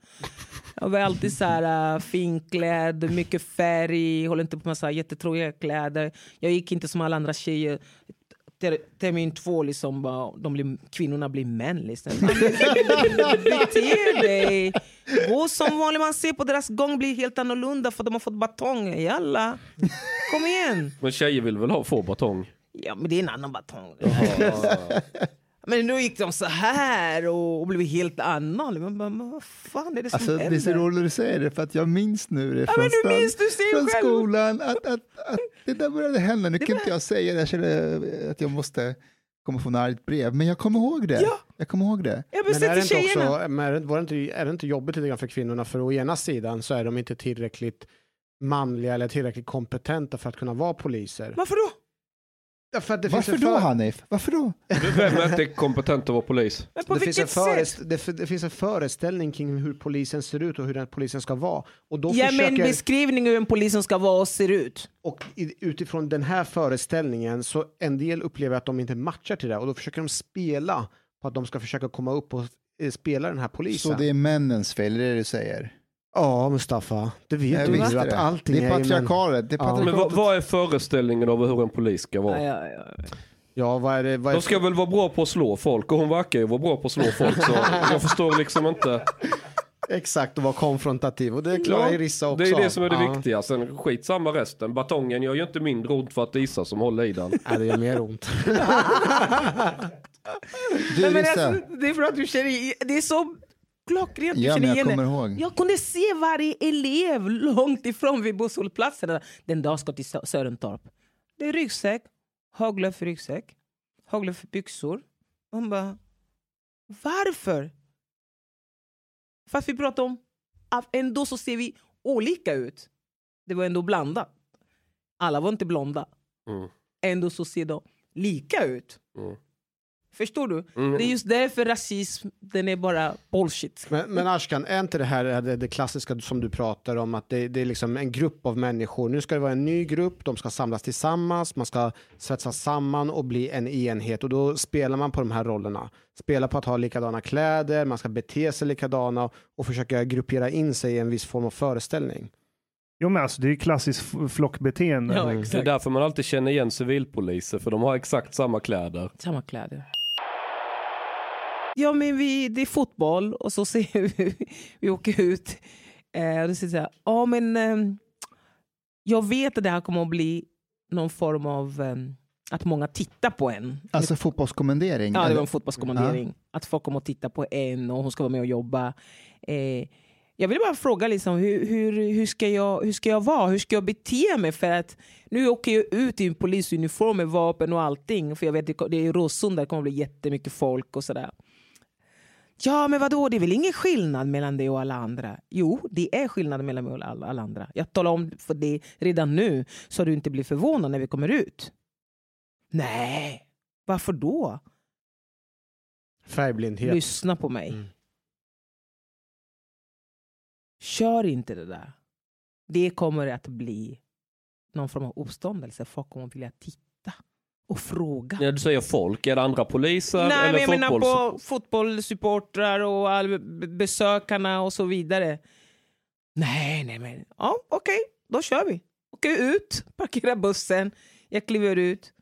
Jag var alltid så här uh, finklädd, mycket färg, håller inte på med så här jättetråkiga kläder. Jag gick inte som alla andra tjejer. Ter- Termin två, liksom, bara, de blir, kvinnorna blir män. Liksom. Bete dig! Gå som vanligt. Man ser på deras gång blir helt annorlunda för de har fått batonger. Jalla! Kom igen! Men tjejer vill väl ha, få batong? Ja, men det är en annan batong. Men nu gick de så här och, och blev helt annan. Man bara, men vad fan är det som Alltså, det är händer? så roligt att du säger det för att jag minns nu det Ja, från, men du minns, du ser från själv. skolan att, att, att det där började hända. Nu kan inte jag säga det, jag känner att jag måste komma få en argt brev, men jag kommer ihåg det. Ja. Jag kommer ihåg det. Jag Men är det, inte också, men är, det, var det inte, är det inte jobbigt lite grann för kvinnorna? För å ena sidan så är de inte tillräckligt manliga eller tillräckligt kompetenta för att kunna vara poliser. Varför då? Ja, för att det Varför då för- Hanif? Varför då? Vem är inte kompetent att vara polis? Men på det, finns en förest, det, det finns en föreställning kring hur polisen ser ut och hur den polisen ska vara. Och, då en försöker, beskrivning hur en polisen ska vara och ser ut. och i, utifrån den här föreställningen så en del upplever att de inte matchar till det och då försöker de spela på att de ska försöka komma upp och eh, spela den här polisen. Så det är männens fel, är det det du säger? Ja, Mustafa, det vet Jag du ju att det. allting det är ju män- patriarkalet. Det är Ja. Men patriarkatet. vad, vad är föreställningen av hur en polis ska vara? Ja, ja, ja. Ja, vad är det? Vad är De ska väl vara bra på att slå folk och hon verkar ju vara bra på att slå folk så jag förstår liksom inte. Exakt, och vara konfrontativ. Och det klarar ju Rissa också. Det är det som är det Ja. viktiga. Sen skit samma resten. Batongen gör ju inte mindre ont för att det är Issa som håller i den. Nej, det gör mer ont. Du Nej, men alltså, det är för att du känner i- Det är så klockrent. Ja jag kommer ihåg. Jag kunde se varje elev långt ifrån vid busshållplatsen. Den dag ska till Sö- Sörentorp. Det är ryggsäck, Haglöf ryggsäck, Haglöf byxor. Hon bara, varför? Fast vi pratar om ändå så ser vi olika ut. Det var ändå blandat. Alla var inte blonda. Mm. Ändå så ser de lika ut. Mm. Förstår du? Mm. Det är just därför rasism, den är bara bullshit. Men, men Ashkan, är inte det här det, det klassiska som du pratar om att det, det är liksom en grupp av människor. Nu ska det vara en ny grupp, de ska samlas tillsammans, man ska svetsas samman och bli en enhet och då spelar man på de här rollerna. Spelar på att ha likadana kläder, man ska bete sig likadana och försöka gruppera in sig i en viss form av föreställning. Jo men alltså det är ju klassiskt flockbeteende. Ja, Det är därför man alltid känner igen civilpoliser för de har exakt samma kläder. Samma kläder. Ja, men vi, det är fotboll och så ser vi, vi åker ut. Eh, och det säger så här, ja men ehm, jag vet att det här kommer att bli någon form av ehm, att många tittar på en. Alltså fotbollskommendering? Ja, det var en fotbollskommendering. Att folk kommer att titta på en och hon ska vara med och jobba. Eh, Jag vill bara fråga liksom, hur, hur, hur, ska jag, hur ska jag vara? Hur ska jag bete mig? För att nu åker jag ut i en polisuniform med vapen och allting. För jag vet det är Råsunda, det kommer bli jättemycket folk och sådär. Ja, men vadå? Det är väl ingen skillnad mellan det och alla andra? Jo, det är skillnad mellan mig och alla, alla andra. Jag talar om för det redan nu så du inte blir förvånad när vi kommer ut. Nej, varför då? Färgblindhet. Lyssna på mig. Mm. Kör inte det där. Det kommer att bli någon form av uppståndelse. Folk kommer att vilja titta och fråga. Ja, du säger folk, är det andra poliser Nej, eller men jag menar på fotbollssupportrar och all, besökarna och så vidare. Nej, nej, men ja, okej, då kör vi. Åker ut, parkerar bussen, jag kliver ut.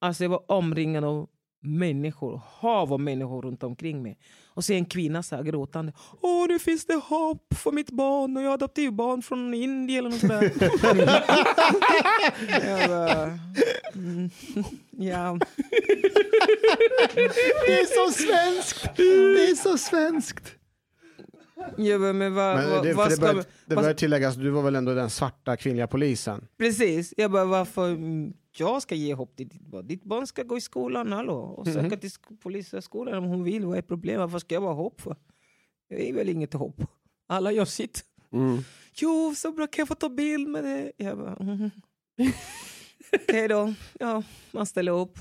Alltså jag var omringad av människor, hav av människor runt omkring mig. Och så är en kvinna så här gråtande. Åh, nu finns det hopp för mitt barn och jag har adoptivbarn från Indien eller något sådär. bara, mm, ja. Det är så svenskt! Det är så svenskt! Bara, men vad, Men vad, det, vad för det ska bör, det bör tilläggas, du var väl ändå den svarta kvinnliga polisen? Precis. Jag bara, varför mm, jag ska ge hopp till ditt barn? Ditt barn ska gå i skolan, hallå, och söka Mhm. till sk- polishögskolan om hon vill. Vad är problemet? Varför ska jag vara hopp för? Jag är väl inget hopp. Alla gör sitt. Mm. Jo, så bra, kan jag få ta bild med det? Jag bara, mm. Okej då. Ja, man ställer upp.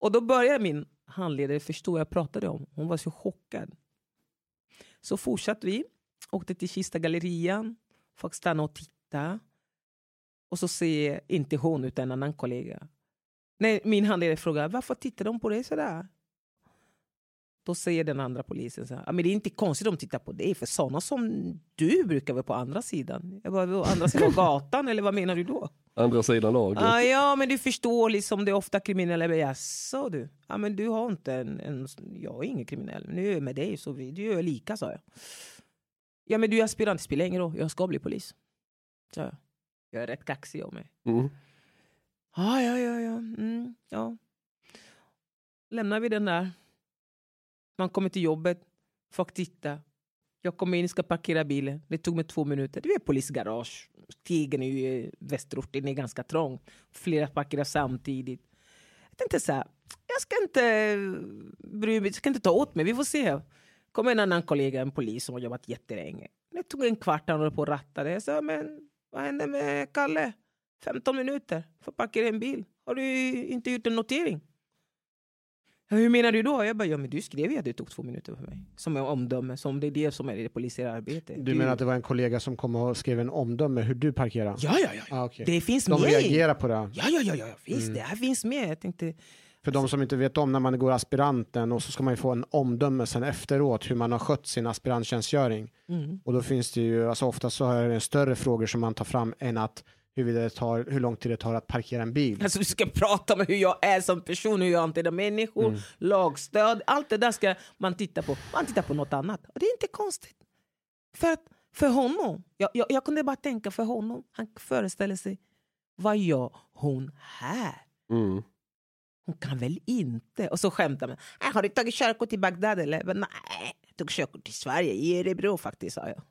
Och då börjar min handledare förstå vad jag pratade om. Hon var så chockad. Så fortsatte vi. Åkte till Kista gallerian. Folk stannade och tittade. Och så ser inte hon utan en annan kollega. Nej, min handledare frågar varför tittar de på dig sådär? Då säger den andra polisen så här, "Ja, men det är inte konstigt de tittar på dig för sådana som du brukar vara på andra sidan. Jag bara, "Vadå, andra sidan gatan eller vad menar du då? Andra sidan lagen. Ah, ja, men du förstår liksom det är ofta kriminella. Jaså du? Ja, men du har inte en, en... Jag är ingen kriminell. Nu är jag med dig så vi, du gör lika, sa jag. Ja, men du är aspirant, det spelar ingen roll. Jag ska bli polis. Så jag. jag är rätt kaxig av mig. Mm. Ja, ja, ja, ja. Mm, ja. Lämnar vi den där. Man kommer till jobbet. Folk tittar. Jag kommer in och ska parkera bilen. Det tog mig två minuter. Det är polisgarage. Stigen är ju i västerorten är ganska trång. Flera parkerar samtidigt. Jag tänkte så här. Jag ska inte bry mig. Jag ska inte ta åt mig. Vi får se. kommer en annan kollega, en polis som har jobbat jättelänge. Det tog en kvart han höll på och rattade. Jag sa, men vad hände med Kalle? 15 minuter för att parkera en bil. Har du inte gjort en notering? Hur menar du då? Jag bara, ja men du skrev ju att det tog två minuter för mig. Som en omdöme, som det är det som är det polisiära arbetet. Du menar att det var en kollega som kom och skrev en omdöme hur du parkerar? Ja, ja, ja. Ah, okej. Det finns De med. reagerar på det? Ja, ja, ja, ja. Visst, Mm. det här finns med. Jag tänkte, För de som inte vet om när man går aspiranten och så ska man ju få en omdöme sen efteråt hur man har skött sin aspiranttjänstgöring. mm. Och då finns det ju, alltså ofta så är det större frågor som man tar fram än att huruvida det tar, hur lång tid det tar att parkera en bil. Alltså, du ska prata om hur jag är som person, hur jag hanterar människor, Mm. lagstöd. Allt det där ska man titta på. Man tittar på något annat. Och det är inte konstigt. För, att, för honom, jag, jag, jag kunde bara tänka för honom, han föreställer sig, vad gör hon här? Mm. Hon kan väl inte? Och så skämtar man. "Äh, Har du tagit körkort i Bagdad eller? Men, Nej, jag tog körkort i Sverige, i Örebro faktiskt, sa jag.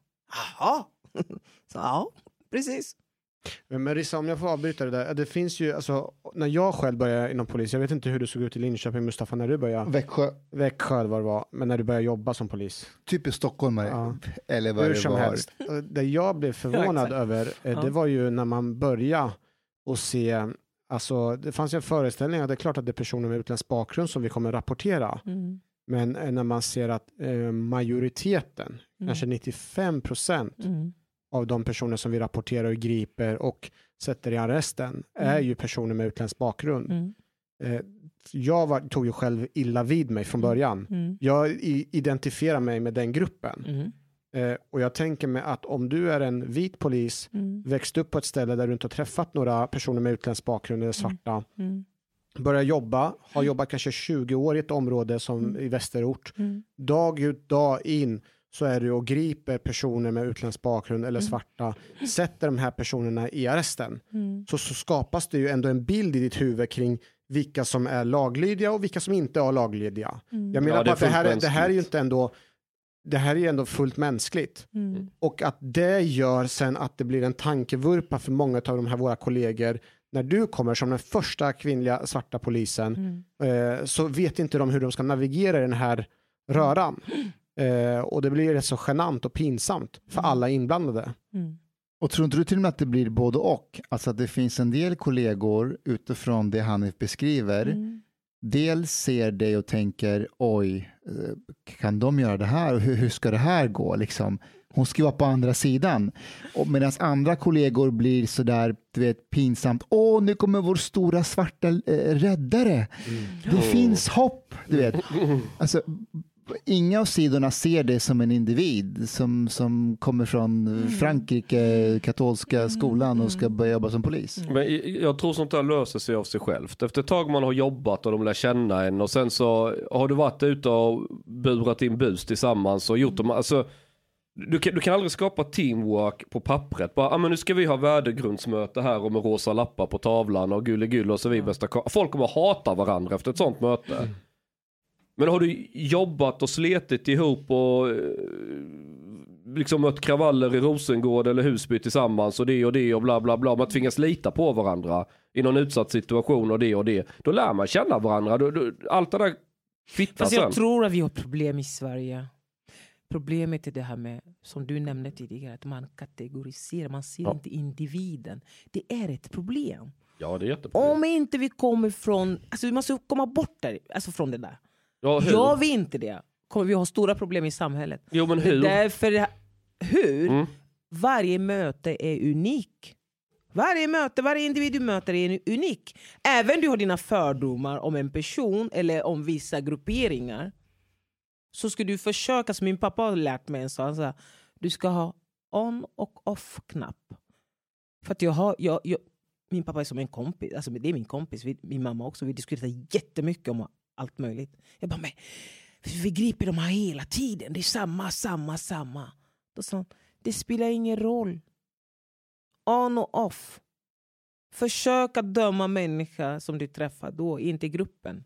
Jaha. Så ja, precis. Men Rissa, om jag får avbryta det där. Det finns ju, alltså, när jag själv började inom polis, jag vet inte hur det såg ut i Linköping, Mustafa, när du började. Växjö, Växjö vad det var, men när du började jobba som polis. typiskt stockholmare. Ja. Eller vad Hur det som var. helst. Det jag blev förvånad exakt. över, eh, Ja. det var ju när man började och se, alltså det fanns ju en föreställning att det är klart att det är personer med utländsk bakgrund som vi kommer rapportera. Mm. Men eh, när man ser att eh, majoriteten, kanske 95 procent Mm. Av de personer som vi rapporterar och griper och sätter i arresten är ju personer med utländsk bakgrund. Mm. Eh, jag var, tog ju själv illa vid mig från början. Mm. Jag identifierar mig med den gruppen. Mm. Eh, och jag tänker mig att om du är en vit polis, Mm. växt upp på ett ställe där du inte har träffat några personer med utländsk bakgrund eller svarta, Mm. börjar jobba, har jobbat kanske 20 år i ett område som i västerort, Mm. dag ut, dag in så är du och griper personer med utländsk bakgrund eller svarta, sätter de här personerna i arresten, Mm. så, så skapas det ju ändå en bild i ditt huvud kring vilka som är laglydiga och vilka som inte är laglydiga. Jag menar Ja, det att det här, det här är ju inte ändå det här är ju ändå fullt mänskligt. Mm. Och att det gör sen att det blir en tankevurpa för många av de här våra kollegor. När du kommer som den första kvinnliga svarta polisen Mm. eh, så vet inte de hur de ska navigera i den här röran. Eh, och det blir rätt så genant och pinsamt för alla inblandade. Mm. Och tror inte du till och med att det blir både och? Alltså att det finns en del kollegor utifrån det Hanif beskriver. Mm. Dels ser det och tänker oj, eh, kan de göra det här och hur, hur ska det här gå? Liksom. Hon ska vara på andra sidan. Medan andra kollegor blir sådär, du vet, pinsamt. Åh, nu kommer vår stora svarta eh, räddare. Det finns hopp, du vet. Alltså, inga av sidorna ser det som en individ som, som kommer från Frankrike, katolska skolan och ska börja jobba som polis. Men jag tror sånt där löser sig av sig självt. Efter ett tag man har jobbat och de lär känna en och sen så har du varit ute och burat in bus tillsammans och gjort dem, alltså du kan, du kan aldrig skapa teamwork på pappret. Bara, ah, men nu ska vi ha värdegrundsmöte här och med rosa lappar på tavlan och gulligull och så vi bästa Folk kommer att hata varandra efter ett sånt möte. Men har du jobbat och sletit ihop och eh, liksom mött kravaller i Rosengård eller Husby tillsammans och det och det och bla bla bla. Man tvingas lita på varandra i någon utsatt situation och det och det. Då lär man känna varandra. Då, då, allt det där kvittar Fast sen. jag tror att vi har problem i Sverige. Problemet är det här med, som du nämnde tidigare, att man kategoriserar, man ser Ja. inte individen. Det är ett problem. Ja det är jätteproblem. Om inte vi kommer från, alltså vi måste komma bort där, alltså från det där. Ja, hur? Gör vi inte det kommer vi ha stora problem i samhället. Jo men hur? därför, hur? Mm. Varje möte är unik. Varje möte, varje individ du möter är unik. Även du har dina fördomar om en person eller om vissa grupperingar. Så ska du försöka, som min pappa har lärt mig en han sa, du ska ha on och off-knapp. För att jag har, jag, jag, min pappa är som en kompis, alltså det är min kompis, vi, min mamma också, vi diskuterar jättemycket om allt möjligt. Jag bara, men vi griper de här hela tiden, det är samma, samma, samma. Då sa han, det spelar ingen roll. On och off. Försök att döma människa som du träffar då, inte gruppen.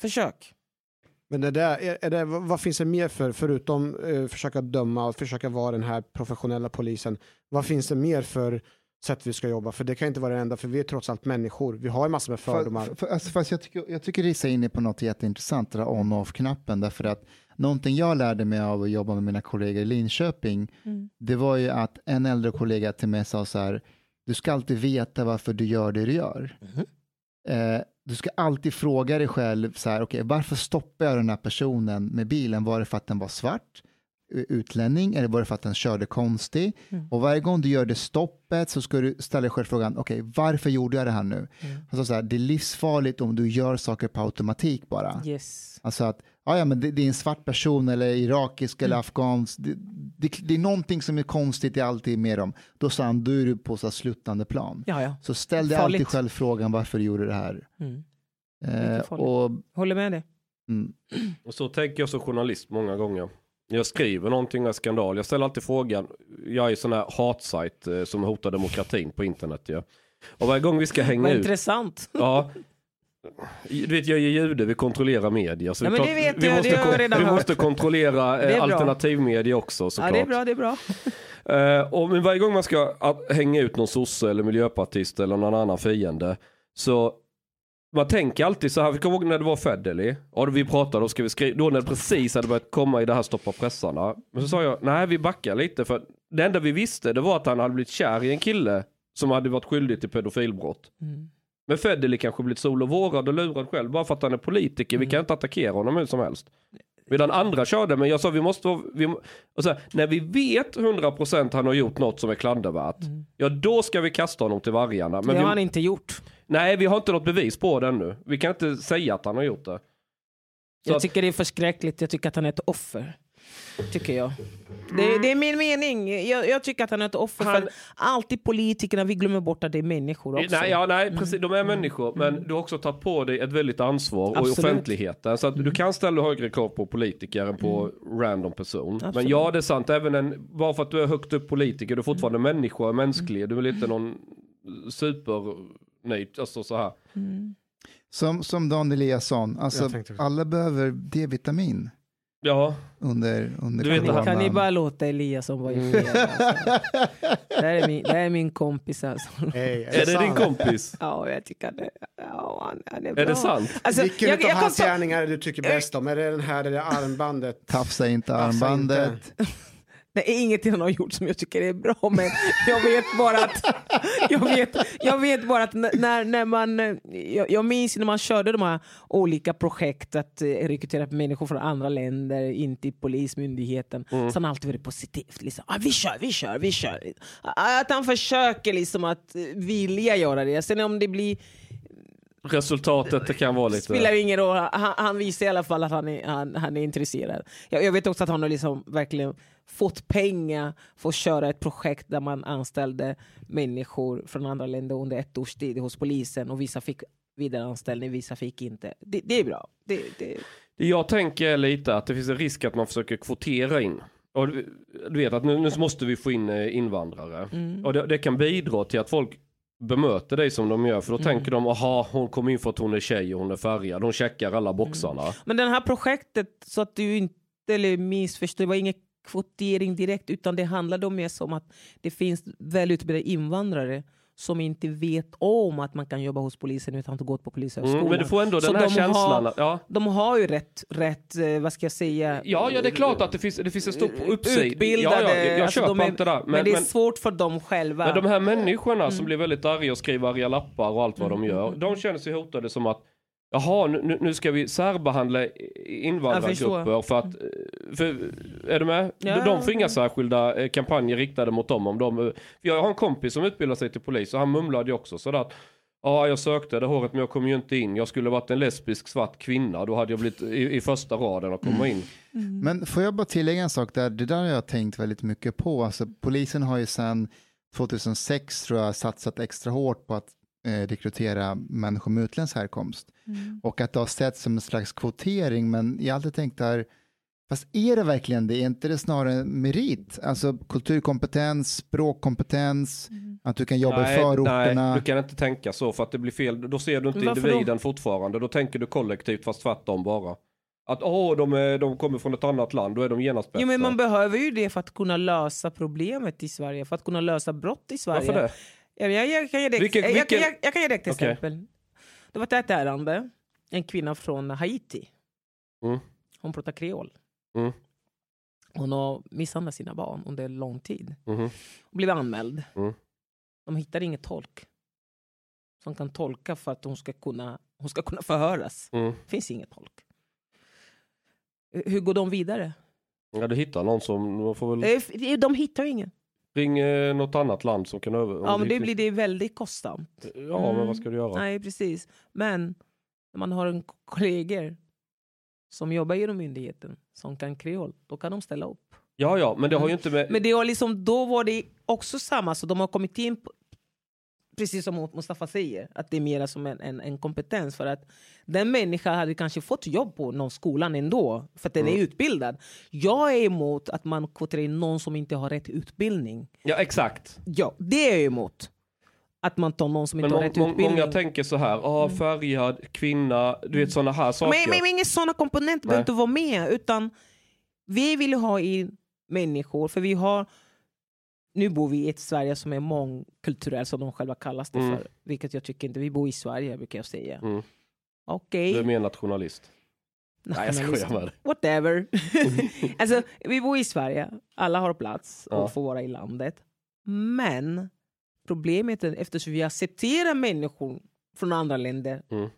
Försök. Men det där, är, är det, vad vad finns det mer för, förutom eh, försöka döma och försöka vara den här professionella polisen, vad finns det mer för sätt vi ska jobba? För det kan inte vara det enda, för vi är trots allt människor. Vi har ju massor med fördomar. För, för, alltså, fast jag tycker, jag tycker Risa är inne på något jätteintressant, det där on och off-knappen, därför att någonting jag lärde mig av att jobba med mina kollegor i Linköping, det var ju att en äldre kollega till mig sa så här, du ska alltid veta varför du gör det du gör. Eh, du ska alltid fråga dig själv, så här, okay, varför stoppar jag den här personen med bilen? Var det för att den var svart? Utlänning eller var det för att den körde konstig? Och varje gång du gör det stoppet så ska du ställa dig själv frågan, okej, varför gjorde jag det här nu? Alltså så här, det är livsfarligt om du gör saker på automatik bara. Yes. Alltså att, ja, ja men det, det är en svart person eller irakisk eller afghansk, det, det, det är någonting som är konstigt, är alltid med dem. Då sa han, då är du på så här sluttande plan. Ja, ja. Så ställ dig Farligt. alltid själv frågan varför du gjorde det här. Mm. Eh, och, Håller med dig. mm, Och så tänker jag som journalist många gånger. Jag skriver någonting med skandal. Jag ställer alltid frågan. Jag är sån här hatsajt eh, som hotar demokratin på internet. Ja. Och varje gång vi ska hänga Vad ut. intressant. Ja. Du vet, jag är jude, vi kontrollerar media. Så Ja, är men klart, det vet vi jag, måste, det har jag redan Vi hört. måste kontrollera eh, bra. alternativmedia också Ja, såklart. det är bra, det är bra. Eh, och men varje gång man ska att, hänga ut någon sosse eller miljöpartist eller någon annan fiende så man tänker alltid så här, vi kommer ihåg när det var Federley, ja, vi pratade, ska vi skriva, då när det precis hade börjat komma i det här stoppa pressarna. Men så sa jag, nej vi backar lite för det enda vi visste det var att han hade blivit kär i en kille som hade varit skyldig till pedofilbrott. Mm. Men Federley kanske blivit sol och vårad och lurad själv bara för att han är politiker, vi kan inte attackera honom hur som helst. Medan andra körde, men jag sa vi måste, vi, och så här, när vi vet 100% han har gjort något som är klandervärt, ja då ska vi kasta honom till vargarna. Men det har vi, han inte gjort. nej, vi har inte något bevis på det ännu. Vi kan inte säga att han har gjort det. Så Jag att, tycker det är förskräckligt. Jag tycker att han är ett offer. Tycker jag. Det, det är min mening. Jag, jag tycker att han är ett offer. Han- För alltid politikerna, vi glömmer bort att det är människor också. nej, ja, nej, precis, de är människor, men du har också tagit på dig ett väldigt ansvar och i Absolut. offentligheten. Så att du kan ställa högre krav på politiker än på random person. Men Absolut. ja, det är sant, även en, bara för att du är högt upp politiker, du är fortfarande människa och mänsklig. Du är väl inte någon supernöjd, alltså så här. som, som Dan Eliasson, alltså, alla behöver D-vitamin. Ja, under, under Du vet, coronan. Kan ni bara låta Elias som var i fred? Alltså. det, här är min, det här är min kompis alltså. Hej, är det din sant? kompis? Ja, jag tycker det. Ja, han, han är bra. Är det sant? Alltså, Vilken jag, av jag hans gärningar du tycker bäst om? Är det den här eller armbandet? Tafsa inte Tafsa armbandet. Är inget han har gjort som jag tycker är bra, men jag vet bara att, jag vet, jag vet bara att när, när man, jag, jag minns när man körde de här olika projekt att eh, rekrytera människor från andra länder in till polismyndigheten, så han alltid varit positivt. Liksom, ah, vi kör, vi kör, vi kör. Ah, Att han försöker liksom att eh, vilja göra det. Sen om det blir Resultatet det kan vara lite... spelar ingen roll. Han, han visar i alla fall att han är, han, han är intresserad. Jag, jag vet också att han har liksom verkligen fått pengar för att köra ett projekt där man anställde människor från andra länder under ett års tid hos polisen och vissa fick vidareanställning, vissa fick inte. Det, det är bra. Det, det, jag tänker lite att det finns en risk att man försöker kvotera in. Och du, vet att nu, nu måste vi få in eh, invandrare. Mm. Och det, det kan bidra till att folk bemöter dig som de gör. För då Mm. tänker de, aha hon kom in för att hon är tjej och hon är färgad. Hon checkar alla boxarna. Men det här projektet, så att du inte missförstår, det var ingen kvotering direkt utan det handlade om mer som att det finns välutbildade invandrare som inte vet om att man kan jobba hos polisen utan att ha gått på polishögskolan. Mm, men du får ändå Så den här de känslan. Har, ja. De har ju rätt, rätt eh, vad ska jag säga, Ja, ja, det är klart att det finns, det finns en stor uppsida. Eh, utbildade. Ja, ja, jag alltså, köper de är, inte det där. Men, det är svårt för dem själva. Men de här människorna Mm. som blir väldigt arga och skriver arga lappar och allt vad de gör. De känner sig hotade som att Jaha, nu, nu ska vi särbehandla invandrargrupper för att... För, är du med? Ja. De får inga särskilda eh, kampanjer riktade mot dem. Om de eh, jag har en kompis som utbildar sig till polis och han mumlade ju också sådär att Ja, jag sökte det håret men jag kom ju inte in. Jag skulle varit en lesbisk svart kvinna. Då hade jag blivit i, i första raden att komma in. Men får jag bara tillägga en sak där, det där har jag tänkt väldigt mycket på. Alltså, polisen har ju sedan 2006 tror jag satsat extra hårt på att eh, rekrytera människor med utländsk härkomst. Och att det har sett som en slags kvotering, men jag har alltid tänkt där, fast är det verkligen det? Är inte det snarare en merit? Alltså kulturkompetens, språkkompetens, att du kan jobba i förorterna. nej, du kan inte tänka så för att det blir fel. Då ser du inte varför individen fortfarande. Då tänker du kollektivt fast tvärtom bara. Att åh, de, är, de kommer från ett annat land, då är de genast bättre. Jo, men man behöver ju det för att kunna lösa problemet i Sverige, för att kunna lösa brott i Sverige. Varför det? Ja, Jag, jag, kan ge dig, Vilken- jag, vilken- jag, jag kan ge dig ett exempel. Det var ett ärende, en kvinna från Haiti. Mm. Hon pratar kreol. Mm. Hon har misshandlat sina barn under lång tid. Mhm. Och blev anmäld. Mm. De hittar ingen tolk som kan tolka för att hon ska kunna, hon ska kunna förhöras. Mm. finns ingen tolk. Hur går de vidare? Ja, du hittar någon som, får väl Eh, De hittar ingen. Ring eh, något annat land som kan över... Ja, men det blir det väldigt kostsamt. Ja, men vad ska du göra? Nej, precis. Men när man har en kollegor som jobbar inom myndigheten som kan kreol, då kan de ställa upp. Ja, ja, men det har ju inte med... Men det var liksom, då var det också samma, så de har kommit in precis som Mustafa säger, att det är mer som en, en, en kompetens. För att den människan hade kanske fått jobb på någon skolan ändå, för att den Mm. är utbildad. Jag är emot att man kvoterar in någon som inte har rätt utbildning. Ja, exakt. Ja, det är jag emot. Att man tar någon som Men inte har rätt utbildning. många tänker så här, ah, färgad, kvinna, du vet sådana här saker. Men, men, men inga sådana komponenter behöver inte vara med. Utan vi vill ha in människor, för vi har... Nu bor vi i ett Sverige som är mångkulturellt, som de själva kallas det Mm. för. Vilket jag tycker inte, vi bor i Sverige brukar jag säga. Mm. Okej. Du är mer nationalist. Nej, jag skojar dig. Whatever. alltså, vi bor i Sverige, alla har plats och Ja. får vara i landet. Men problemet är eftersom vi accepterar människor från andra länder Ja,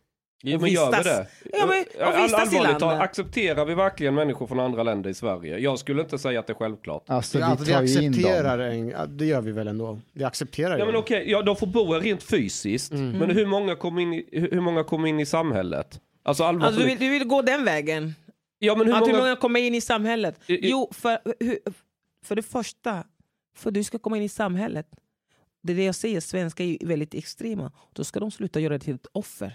Och men gör vi vistas- det? Ja, men- och All- vistas allvarligt talat, accepterar vi verkligen människor från andra länder i Sverige? Jag skulle inte säga att det är självklart. Alltså, Ja, alltså, vi vi accepterar en, det gör vi väl ändå. Vi accepterar Ja ju men okej, ja, de får bo här rent fysiskt. Mm. Men hur många kommer in, i- hur hur många kommer in i samhället? Alltså allvarligt. Alltså, du, vill, du vill gå den vägen? ja men hur att många... hur många kommer in i samhället? I- i- Jo, för, hur, för det första, för du ska komma in i samhället. Det är det jag säger, svenskar är väldigt extrema. Då ska de sluta göra det till ett offer.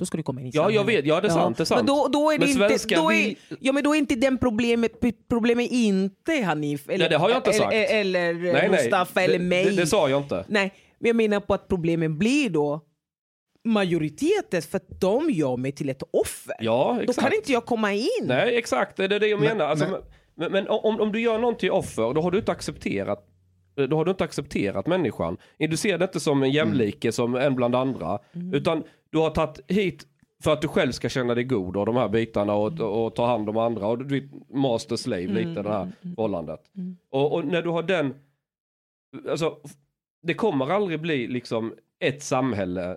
Då ska du komma in i Ja, samhället. jag vet. Ja, det är sant, det är sant. Men då, då är det Men inte, då är, vill- ja, men då är inte den problemet, problemet inte Hanif, eller, Nej, det har jag inte eller, sagt. eller nej, nej. Mustafa det, eller mig. Det, det sa jag inte. Nej, men jag menar på att problemet blir då majoriteten för att de gör mig till ett offer. Ja, Då exakt. kan inte jag komma in. Nej, exakt. Det är det jag Men- menar. Alltså, men- men, men, om, om du gör någon till offer, då har du inte accepterat då har du inte accepterat människan. Du ser det inte som en jämlike, som en bland andra. Utan du har tagit hit för att du själv ska känna dig god av de här bitarna och, och ta hand om andra. Och du vet, master slave lite det här förhållandet. Och, och när du har den, alltså det kommer aldrig bli liksom ett samhälle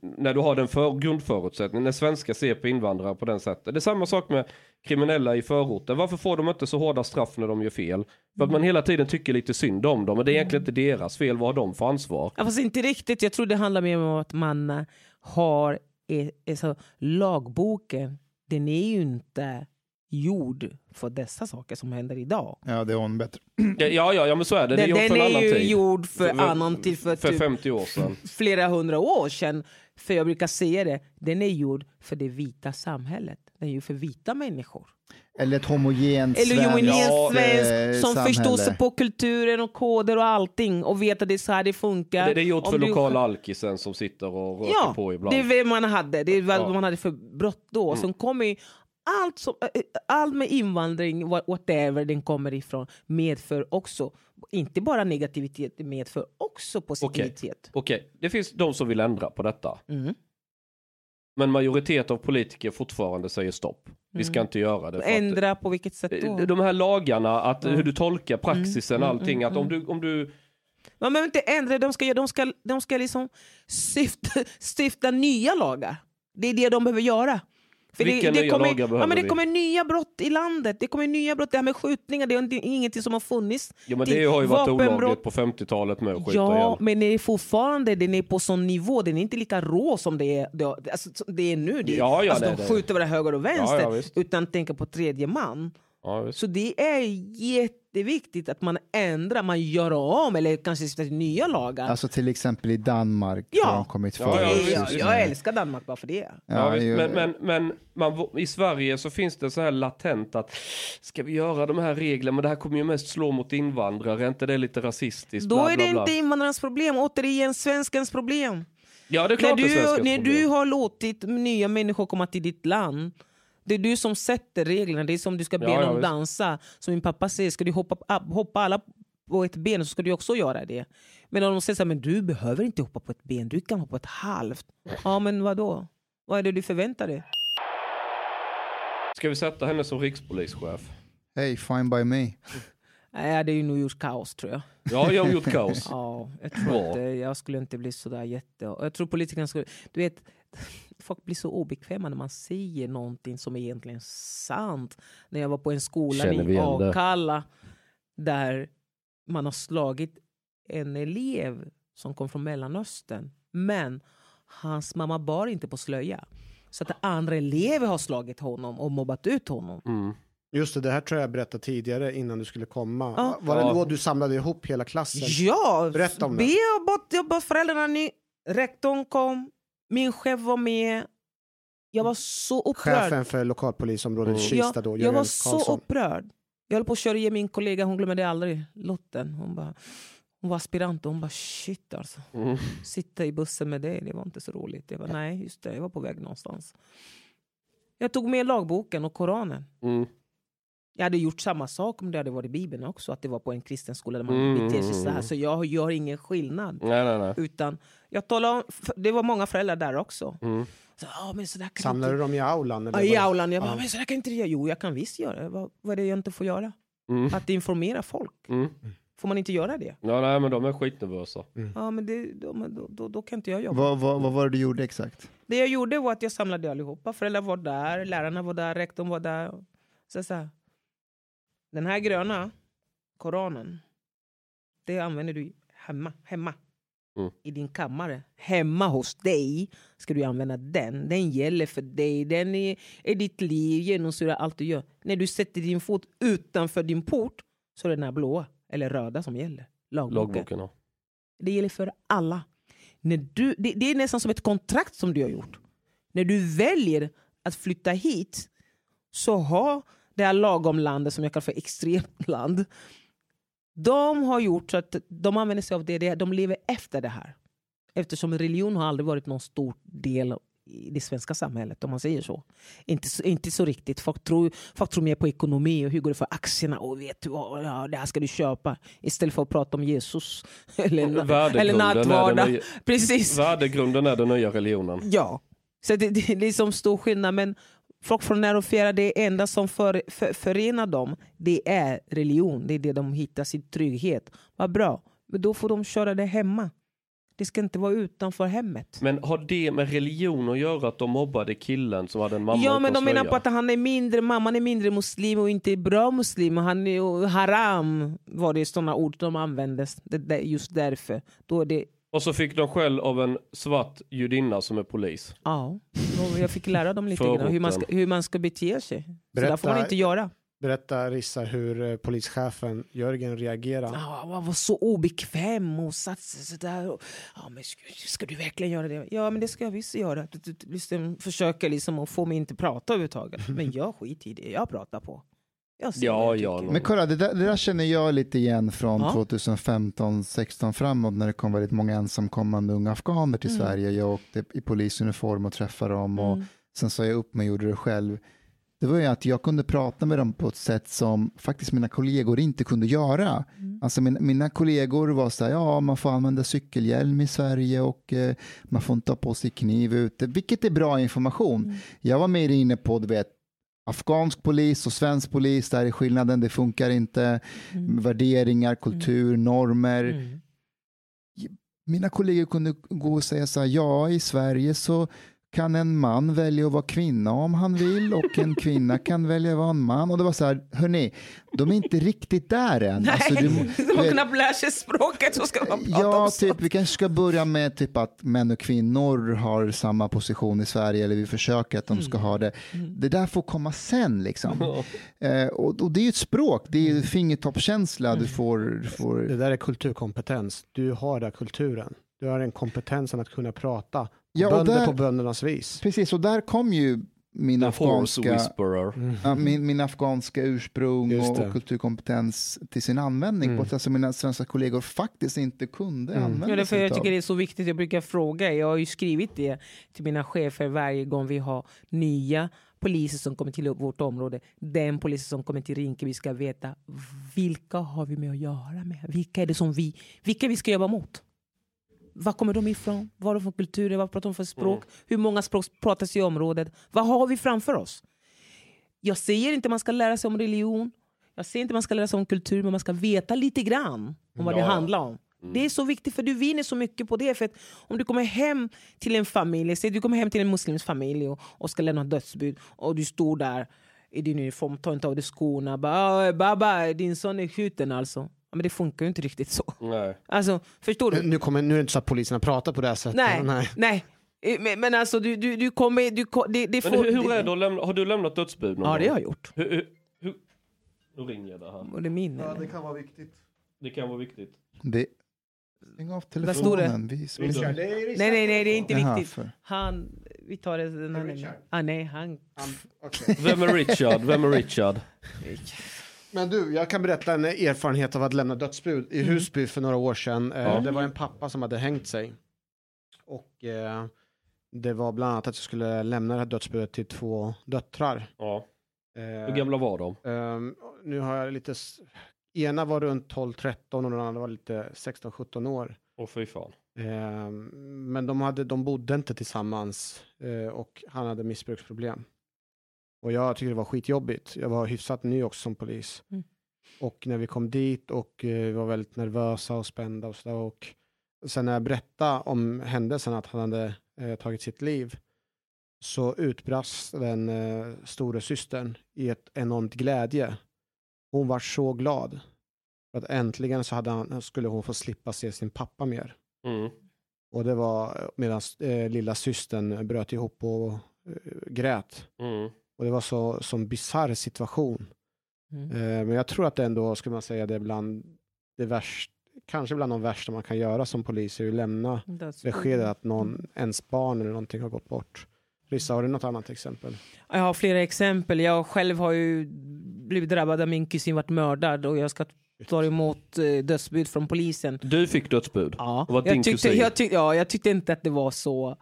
när du har den för, grundförutsättningen, när svenskar ser på invandrare på den sättet. Det är samma sak med kriminella i förorten. Varför får de inte så hårda straff när de gör fel? För att man hela tiden tycker lite synd om dem, men det är egentligen inte deras fel, vad har de för ansvar? Ja, fast inte riktigt. Jag tror det handlar mer om att man har alltså, lagboken. Den är ju inte gjord för dessa saker som händer idag. Ja, det är hon bättre. Ja, ja, ja men så är det. Det är Den, den är annan ju tid. gjord för, För- annan tid, för, För typ 50 år sedan. flera hundra år sedan. För jag brukar säga det, den är gjord för det vita samhället. Den är gjord för vita människor. Eller ett homogent Eller homogent eh, svensk som samhälle. förstår sig på kulturen och koder och allting och vet att det är så här det funkar. Det, det är gjort Om för du- lokala alkisen som sitter och röker Ja, på ibland. det är vad man hade. Det är vad Ja. Mm. man hade för brott då. Sen kommer ju allt, som, äh, allt med invandring, what- whatever den kommer ifrån, medför också, inte bara negativitet, det medför också positivitet. Okej, det finns de som vill ändra på detta. Mm. Men majoritet av politiker fortfarande säger stopp. Vi ska inte göra det. för att- Mm. Ändra på vilket sätt då? De här lagarna, att hur du tolkar Mm, praxisen, allting. Att om du, om du Man behöver inte ändra, de ska, de ska, de ska liksom stifta, stifta nya lagar. Det är det de behöver göra. För Vilka det, det nya kommer, lagar ja, behöver men Det vi? kommer nya brott i landet. Det kommer nya brott. Det här med skjutningar, det är ingenting som har funnits. Ja men det har ju varit Vapenbrott. olagligt på 50-talet med att skjuta Ja, ihjäl. men det är fortfarande den är på sån nivå. Den är inte lika rå som det är, det, alltså, det är nu. Det, Ja, ja, alltså, det- de det- skjuter både höger och vänster Ja, ja, utan tänker på tredje man. Ja. Så det är jätteviktigt att man ändrar, man gör om eller kanske stiftar nya lagar. Alltså till exempel i Danmark Ja. har de kommit Ja, före. ja, jag, jag, älskar Danmark bara för det. Ja, visst. ju- men men, men man, i Sverige så finns det så här latent att ska vi göra de här reglerna, men det här kommer ju mest slå mot invandrare, är inte det lite rasistiskt? Då Bla, är bla, det bla. inte invandrarens problem, återigen svenskens problem. Ja det är När klart det är du, när problem. du har låtit nya människor komma till ditt land, det är du som sätter reglerna. Det är som du ska be Ja, ja, någon visst. dansa. Som min pappa säger, ska du hoppa, hoppa alla på ett ben så ska du också göra det. Men om de säger så här, men du behöver inte hoppa på ett ben, du kan hoppa på ett halvt. Ja men vad då? Vad är det du förväntar dig? Ska vi sätta henne som rikspolischef? Hey, fine by me. Nej, jag hade ju nog gjort kaos tror jag. Ja, jag har gjort kaos. Ja, jag tror inte, jag skulle inte bli sådär jätte... Jag tror politikerna skulle... Du vet, folk blir så obekväma när man säger någonting som är egentligen sant. När jag var på en skola i? Akalla där man har slagit en elev som kom från Mellanöstern. Men hans mamma bar inte på slöja. Så att andra elever har slagit honom och mobbat ut honom. Mm. Just det, det här tror jag jag berättade tidigare innan du skulle komma. Ja. Var det då du samlade ihop hela klassen? Ja, Berätta om vi det. har bott, jag bad föräldrarna, ni, rektorn kom, min chef var med. Jag var så upprörd. Chefen för lokalpolisområdet Mm. Kista då, jag, var så Karlsson. upprörd. Jag höll på att köra igen min kollega, hon glömde det aldrig, Lotten. Hon, bara, hon var aspirant och hon bara shit alltså. Mm. Sitta i bussen med dig, det var inte så roligt. Jag bara, nej, just det, jag var på väg någonstans. Jag tog med lagboken och Koranen. Mm. Jag hade gjort samma sak om det hade varit Bibeln också, att det var på en kristen skola där man Mm, beter sig så här. mm. Så jag gör ingen skillnad. Nej, nej, nej. Utan jag talar om, det var många föräldrar där också. Mm. Så, ah, men så där kan Samlade du inte... dem i aulan? Eller Ja, i aulan. Jag bara, men så där kan inte göra. Jo, jag kan visst göra det. Vad, vad är det jag inte får göra? Mm. Att informera folk. Mm. Får man inte göra det? Ja, nej, men de är skitnervösa. Ja, men det, då, men då, då, då kan inte jag jobba. Vad, vad, vad var det du gjorde exakt? Det jag gjorde var att jag samlade allihopa. Föräldrar var där, lärarna var där, rektorn var där. Så så här. Den här gröna Koranen, det använder du hemma. hemma. Mm. I din kammare. Hemma hos dig ska du använda den. Den gäller för dig. Den är, är ditt liv, genomsyrar allt du gör. När du sätter din fot utanför din port så är det den här blåa eller röda som gäller. Lagboken. Lagboken, ja. Det gäller för alla. När du, det, det är nästan som ett kontrakt som du har gjort. När du väljer att flytta hit så har det här lagom landet som jag kallar för extremt land. De har gjort så att de använder sig av det, det de lever efter det här. Eftersom religion har aldrig varit någon stor del i det svenska samhället om man säger så. Inte, så- inte så riktigt. Folk tror, folk tror mer på ekonomi och hur går det för aktierna och vet du vad, ja, det här ska du köpa. Istället för att prata om Jesus. Eller, eller nattvardag. Precis. Värdegrunden är den nya religionen. Ja, så det, det är liksom stor skillnad. Men folk från när och fjärran, det enda som för, för, förenar dem, det är religion. Det är det de hittar sin trygghet. Vad bra, men då får de köra det hemma. Det ska inte vara utanför hemmet. Men har det med religion att göra att de mobbade killen som hade en mamma ja, men de menar på att han är mindre, mamman är mindre muslim och inte bra muslim. Han är haram, var det sådana ord de användes. Det, det, just därför. Då är det, Och så fick de skäll av en svart judinna som är polis. ja, jag fick lära dem lite grann hur man, ska, hur man ska bete sig. Så där får man Berätta- inte göra. Berätta Rissa hur eh, polischefen Jörgen reagerar. Ja, han var så obekväm och satt sig sådär. Ja, men ska, ska du verkligen göra det? Ja, men det ska jag visst göra. Du, du, du, liksom, försöker liksom att få mig inte prata överhuvudtaget. Men jag skit i det. Jag pratar på. Jag ser Ja, ja. Men kolla, det där, det där känner jag lite igen från Ja. 2015, 16 framåt när det kom väldigt många ensamkommande unga afghaner till Mm. Sverige. Jag åkte i polisuniform och träffade dem och Mm. sen sa jag upp mig och gjorde det själv. Det var ju att jag kunde prata med dem på ett sätt som faktiskt mina kollegor inte kunde göra. Mm. Alltså min, mina kollegor var så här, ja man får använda cykelhjälm i Sverige och eh, man får inte ha på sig kniv ute, vilket är bra information. Mm. Jag var mer inne på, du vet, afghansk polis och svensk polis, där är skillnaden, det funkar inte, Mm. värderingar, kultur, normer. Mm. Mina kollegor kunde gå och säga så här, ja i Sverige så kan en man välja att vara kvinna om han vill och en kvinna kan välja att vara en man. Och det var så här, hörni, de är inte riktigt där än. Nej, Alltså, du- de har vet- knappt lärt sig språket så ska man prata Ja, om sånt. typ, vi kanske ska börja med typ att män och kvinnor har samma position i Sverige, eller vi försöker att de ska ha det. Det där får komma sen liksom. Eh, och, och det är ju ett språk, det är ju fingertoppskänsla, du får, du får Det där är kulturkompetens. Du har den kulturen. Du har den kompetensen att kunna prata. Ja, Bönder där- på böndernas vis. Precis, och där kom ju min The afghanska, ja, min, min afghanska ursprung och, och kulturkompetens till sin användning Mm. på ett sätt som mina svenska kollegor faktiskt inte kunde Mm. använda Ja, därför jag tycker det är så viktigt. Jag brukar fråga. Jag har ju skrivit det till mina chefer varje gång vi har nya poliser som kommer till vårt område. Den polisen som kommer till Rinkeby ska veta vilka har vi med att göra med? Vilka är det som vi, vilka vi ska jobba mot? Var kommer de ifrån? Vad har de för kulturer? Vad pratar de för språk? Hur många språk pratas i området? Vad har vi framför oss? Jag säger inte man ska lära sig om religion. Jag säger inte man ska lära sig om kultur, men man ska veta lite grann om vad det Ja. handlar om. Det är så viktigt för du vinner så mycket på det. För att om du kommer hem till en familj, säg du kommer hem till en muslimsk familj och, och ska lämna dödsbud och du står där i din uniform, tar inte av dig skorna, bara "Ah, baba din son är skjuten alltså. Ja, Men det funkar ju inte riktigt så. Nej. Alltså, förstår du? Nu, kommer, nu är det inte så att poliserna pratar på det här sättet. Nej, nej. Eh, Men, men alltså du, du, du kommer... Du, det, det Men får, hur, hur är det, det att lämna, har du lämnat dödsbud någon Ja, det gång? har jag gjort. Hur, hur, hur, nu ringer det här. Och det är min. eller? kan vara viktigt. Det kan vara viktigt. Det... Stäng av står det? telefonen. Vi, Richard, Nej, nej, nej, det är inte Jaha, viktigt. för- Han, vi tar det den här Richard? Ah, nej, han... Vem är Richard? Vem är Richard? Men du, jag kan berätta en erfarenhet av att lämna dödsbud i Husby för några år sedan. Eh, Ja. Det var en pappa som hade hängt sig. Och eh, det var bland annat att jag skulle lämna det här dödsbudet till två döttrar. Ja. Eh, Hur gamla var de? ehm, nu har jag lite... Ena var runt 12-13 och den andra var lite 16-17 år. Åh fy fan. Ehm, men de, hade, de bodde inte tillsammans eh, och han hade missbruksproblem. Och jag tyckte det var skitjobbigt. Jag var hyfsat ny också som polis. Mm. Och när vi kom dit och eh, var väldigt nervösa och spända och så där, och sen när jag berättade om händelsen att han hade eh, tagit sitt liv så utbrast den eh, store systern i ett enormt glädje. Hon var så glad. För att äntligen så hade han, skulle hon få slippa se sin pappa mer. Mm. Och det var medan eh, lilla systern bröt ihop och eh, grät. Mm. Och det var så som bisarr situation. Mm. Eh, men jag tror att det ändå, skulle man säga, det är bland det värsta, kanske bland de värsta man kan göra som polis, är att lämna beskedet att någon, ens barn eller någonting har gått bort. Rissa, har du något annat exempel? Jag har flera exempel. Jag själv har ju blivit drabbad av min kusin varit mördad och jag ska tar emot eh, dödsbud från polisen. Du fick dödsbud? Ja. Och var din Jag tyckte, kusin? jag, tyck, ja, jag tyckte inte att det var så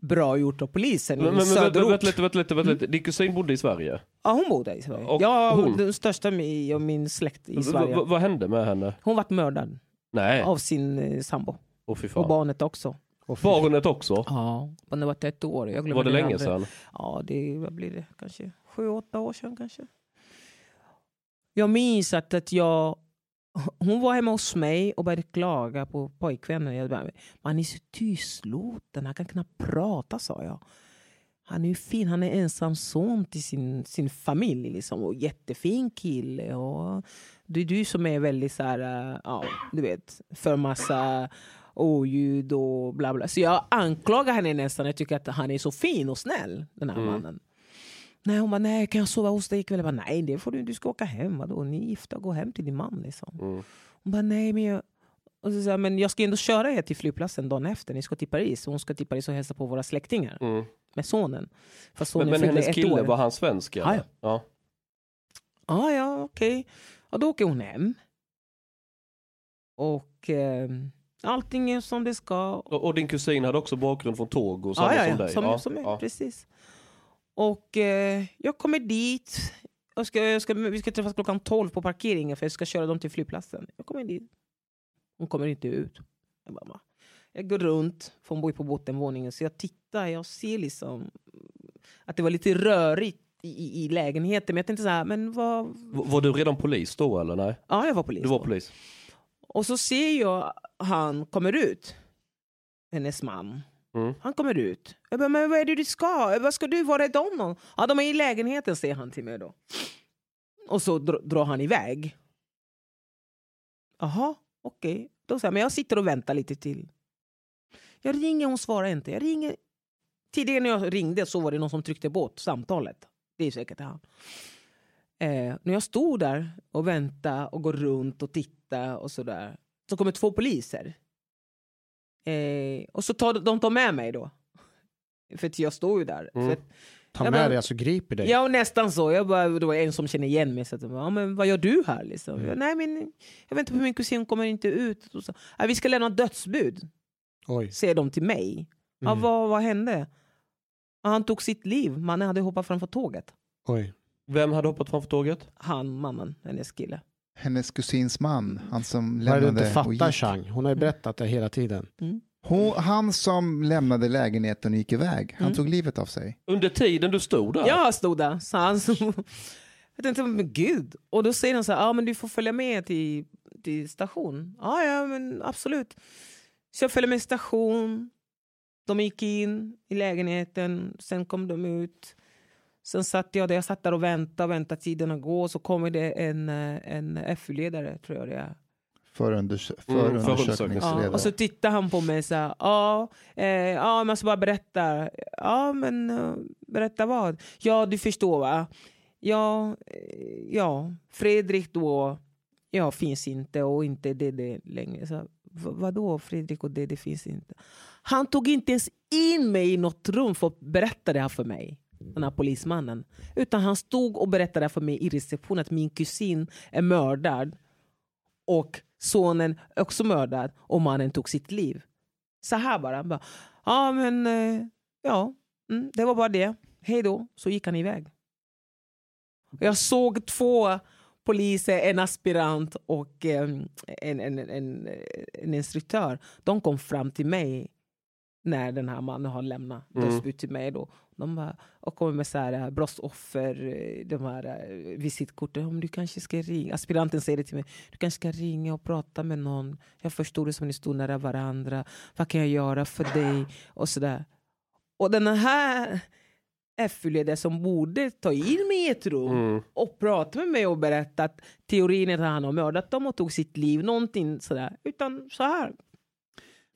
bra gjort av polisen Men, i men, söderort. vänta lite, vänta lite, vänta lite. Din kusin bodde i Sverige? Ja, hon bodde i Sverige. Och ja, hon? den största i min släkt i Sverige. v- vad hände med henne? Hon vart mördad Nej, av sin eh, sambo. åh fy Och fan. barnet också. Barnet också? Ja, men det var ett år. Jag Var det länge andra. sedan? Ja, det vad blir det? Kanske sju, åtta år sedan kanske. Jag minns att, att jag... Hon var hemma hos mig och började klaga på pojkvännen. Jag bara, man är så tystlåten, han kan knappt prata sa jag. Han är ju fin, han är ensam son till sin, sin familj liksom. Och jättefin kille. Och det är du som är väldigt så här, ja, du vet, för massa oljud och bla bla. Så jag anklagar henne nästan. Jag tycker att han är så fin och snäll, den här Mm. mannen. Nej, hon bara, nej, kan jag sova hos dig ikväll? Jag bara, nej, det får du, du ska åka hem. Vadå? Ni är gifta, gå hem till din man. Liksom. Mm. Hon bara, nej, men jag... Och så jag, men jag ska ändå köra er till flygplatsen dagen efter. Ni ska till Paris. Hon ska till Paris och hälsa på våra släktingar Mm. med sonen. För Men, sonen men fyllde hennes kille, år. var han svensk? eller? Ja, ja. Ah, ja, okej. Och då åker hon hem. Och eh, allting är som det ska. Och, och din kusin hade också bakgrund från Togo, samma ja, ja, som ja. dig? Som, ja. som ja. Precis. Och eh, jag kommer dit. Jag ska, jag ska, vi ska träffas klockan 12 på parkeringen för jag ska köra dem till flygplatsen. Jag kommer dit. Hon kommer inte ut. Jag, bara, jag går runt, för hon bor på bottenvåningen, så jag tittar. Jag ser liksom att det var lite rörigt i, i, lägenheten. Men jag tänkte så här, men vad... V- Var du redan polis då eller nej? Ja, jag var polis. Du var då. polis? Och så ser jag han kommer ut. Hennes man. Mm. Han kommer ut. Jag bara, men vad är det du ska? Vad ska du? Var är de? någon? Ja, de är i lägenheten, säger han till mig då. Och så dr- drar han iväg. Jaha, okej. Då säger jag, men jag sitter och väntar lite till. Jag ringer, hon svarar inte. Jag ringer. Tidigare när jag ringde så var det någon som tryckte bort samtalet. Det är säkert han. Eh, när jag stod där och väntade och går runt och tittade och sådär. Så kommer två poliser. Eh, och så tar de tar med mig då. För att jag står ju där. Mm. För att, Ta Ja, med men- dig, alltså griper dig. Ja, och nästan så. Jag bara, det var en som känner igen mig. Så att, ja, men vad gör du här? Liksom. Mm. Jag, Nej, men jag väntar på min kusin, hon kommer inte ut. Och så, ja, vi ska lämna dödsbud, Oj. säger de till mig. Ja, Mm. vad, vad hände? Ja, han tog sitt liv. Mannen hade hoppat framför tåget. Oj. Vem hade hoppat framför tåget? Han, mannen, hennes kille. Hennes kusins man, han som Vad är det du lämnade inte och fattar gick. Chang? Hon har ju berättat det hela tiden. Hon, han som lämnade lägenheten och gick iväg, han Mm. tog livet av sig. Under tiden du stod där? Jag stod där. Så han så, jag tänkte, men gud. Och då säger de så här, ja men du får följa med till, till station. Ja, ja men absolut. Så jag följde med station. De gick in i lägenheten, sen kom de ut. Sen satt jag där, jag satt där och väntade, och väntade tiden att gå. Så kommer det en, eh, en FU-ledare, tror jag det är. Förundersö- Mm, förundersökningsledare. Ja, och så tittar han på mig så här, ja, eh, ja men så bara berätta. Ja, men eh, berätta vad? Ja, du förstår va? Ja, eh, ja, Fredrik då, ja, finns inte och inte det längre. Så, "Va- vadå Fredrik och det finns inte? Han tog inte ens in mig i något rum för att berätta det här för mig. Den här polismannen. Utan han stod och berättade för mig i receptionen att min kusin är mördad och sonen också mördad och mannen tog sitt liv. Så här bara. bara ja, men eh, ja, mm, det var bara det. Hej då. Så gick han iväg. Jag såg två poliser, en aspirant och eh, en, en, en, en instruktör. De kom fram till mig när den här mannen har lämnat Mm. dödsbud till mig. Då. De bara, och kommer med så här, eh, brottsoffer, eh, de här eh, visitkorten. Om du kanske ska ringa. Aspiranten säger det till mig. Du kanske ska ringa och prata med någon. Jag förstod det som ni stod nära varandra. Vad kan jag göra för dig? Och sådär. Och den här FU-ledaren som borde ta in mig i ett rum Mm. och prata med mig och berätta att teorin är att han har mördat dem och tog sitt liv. Någonting sådär. Utan så här.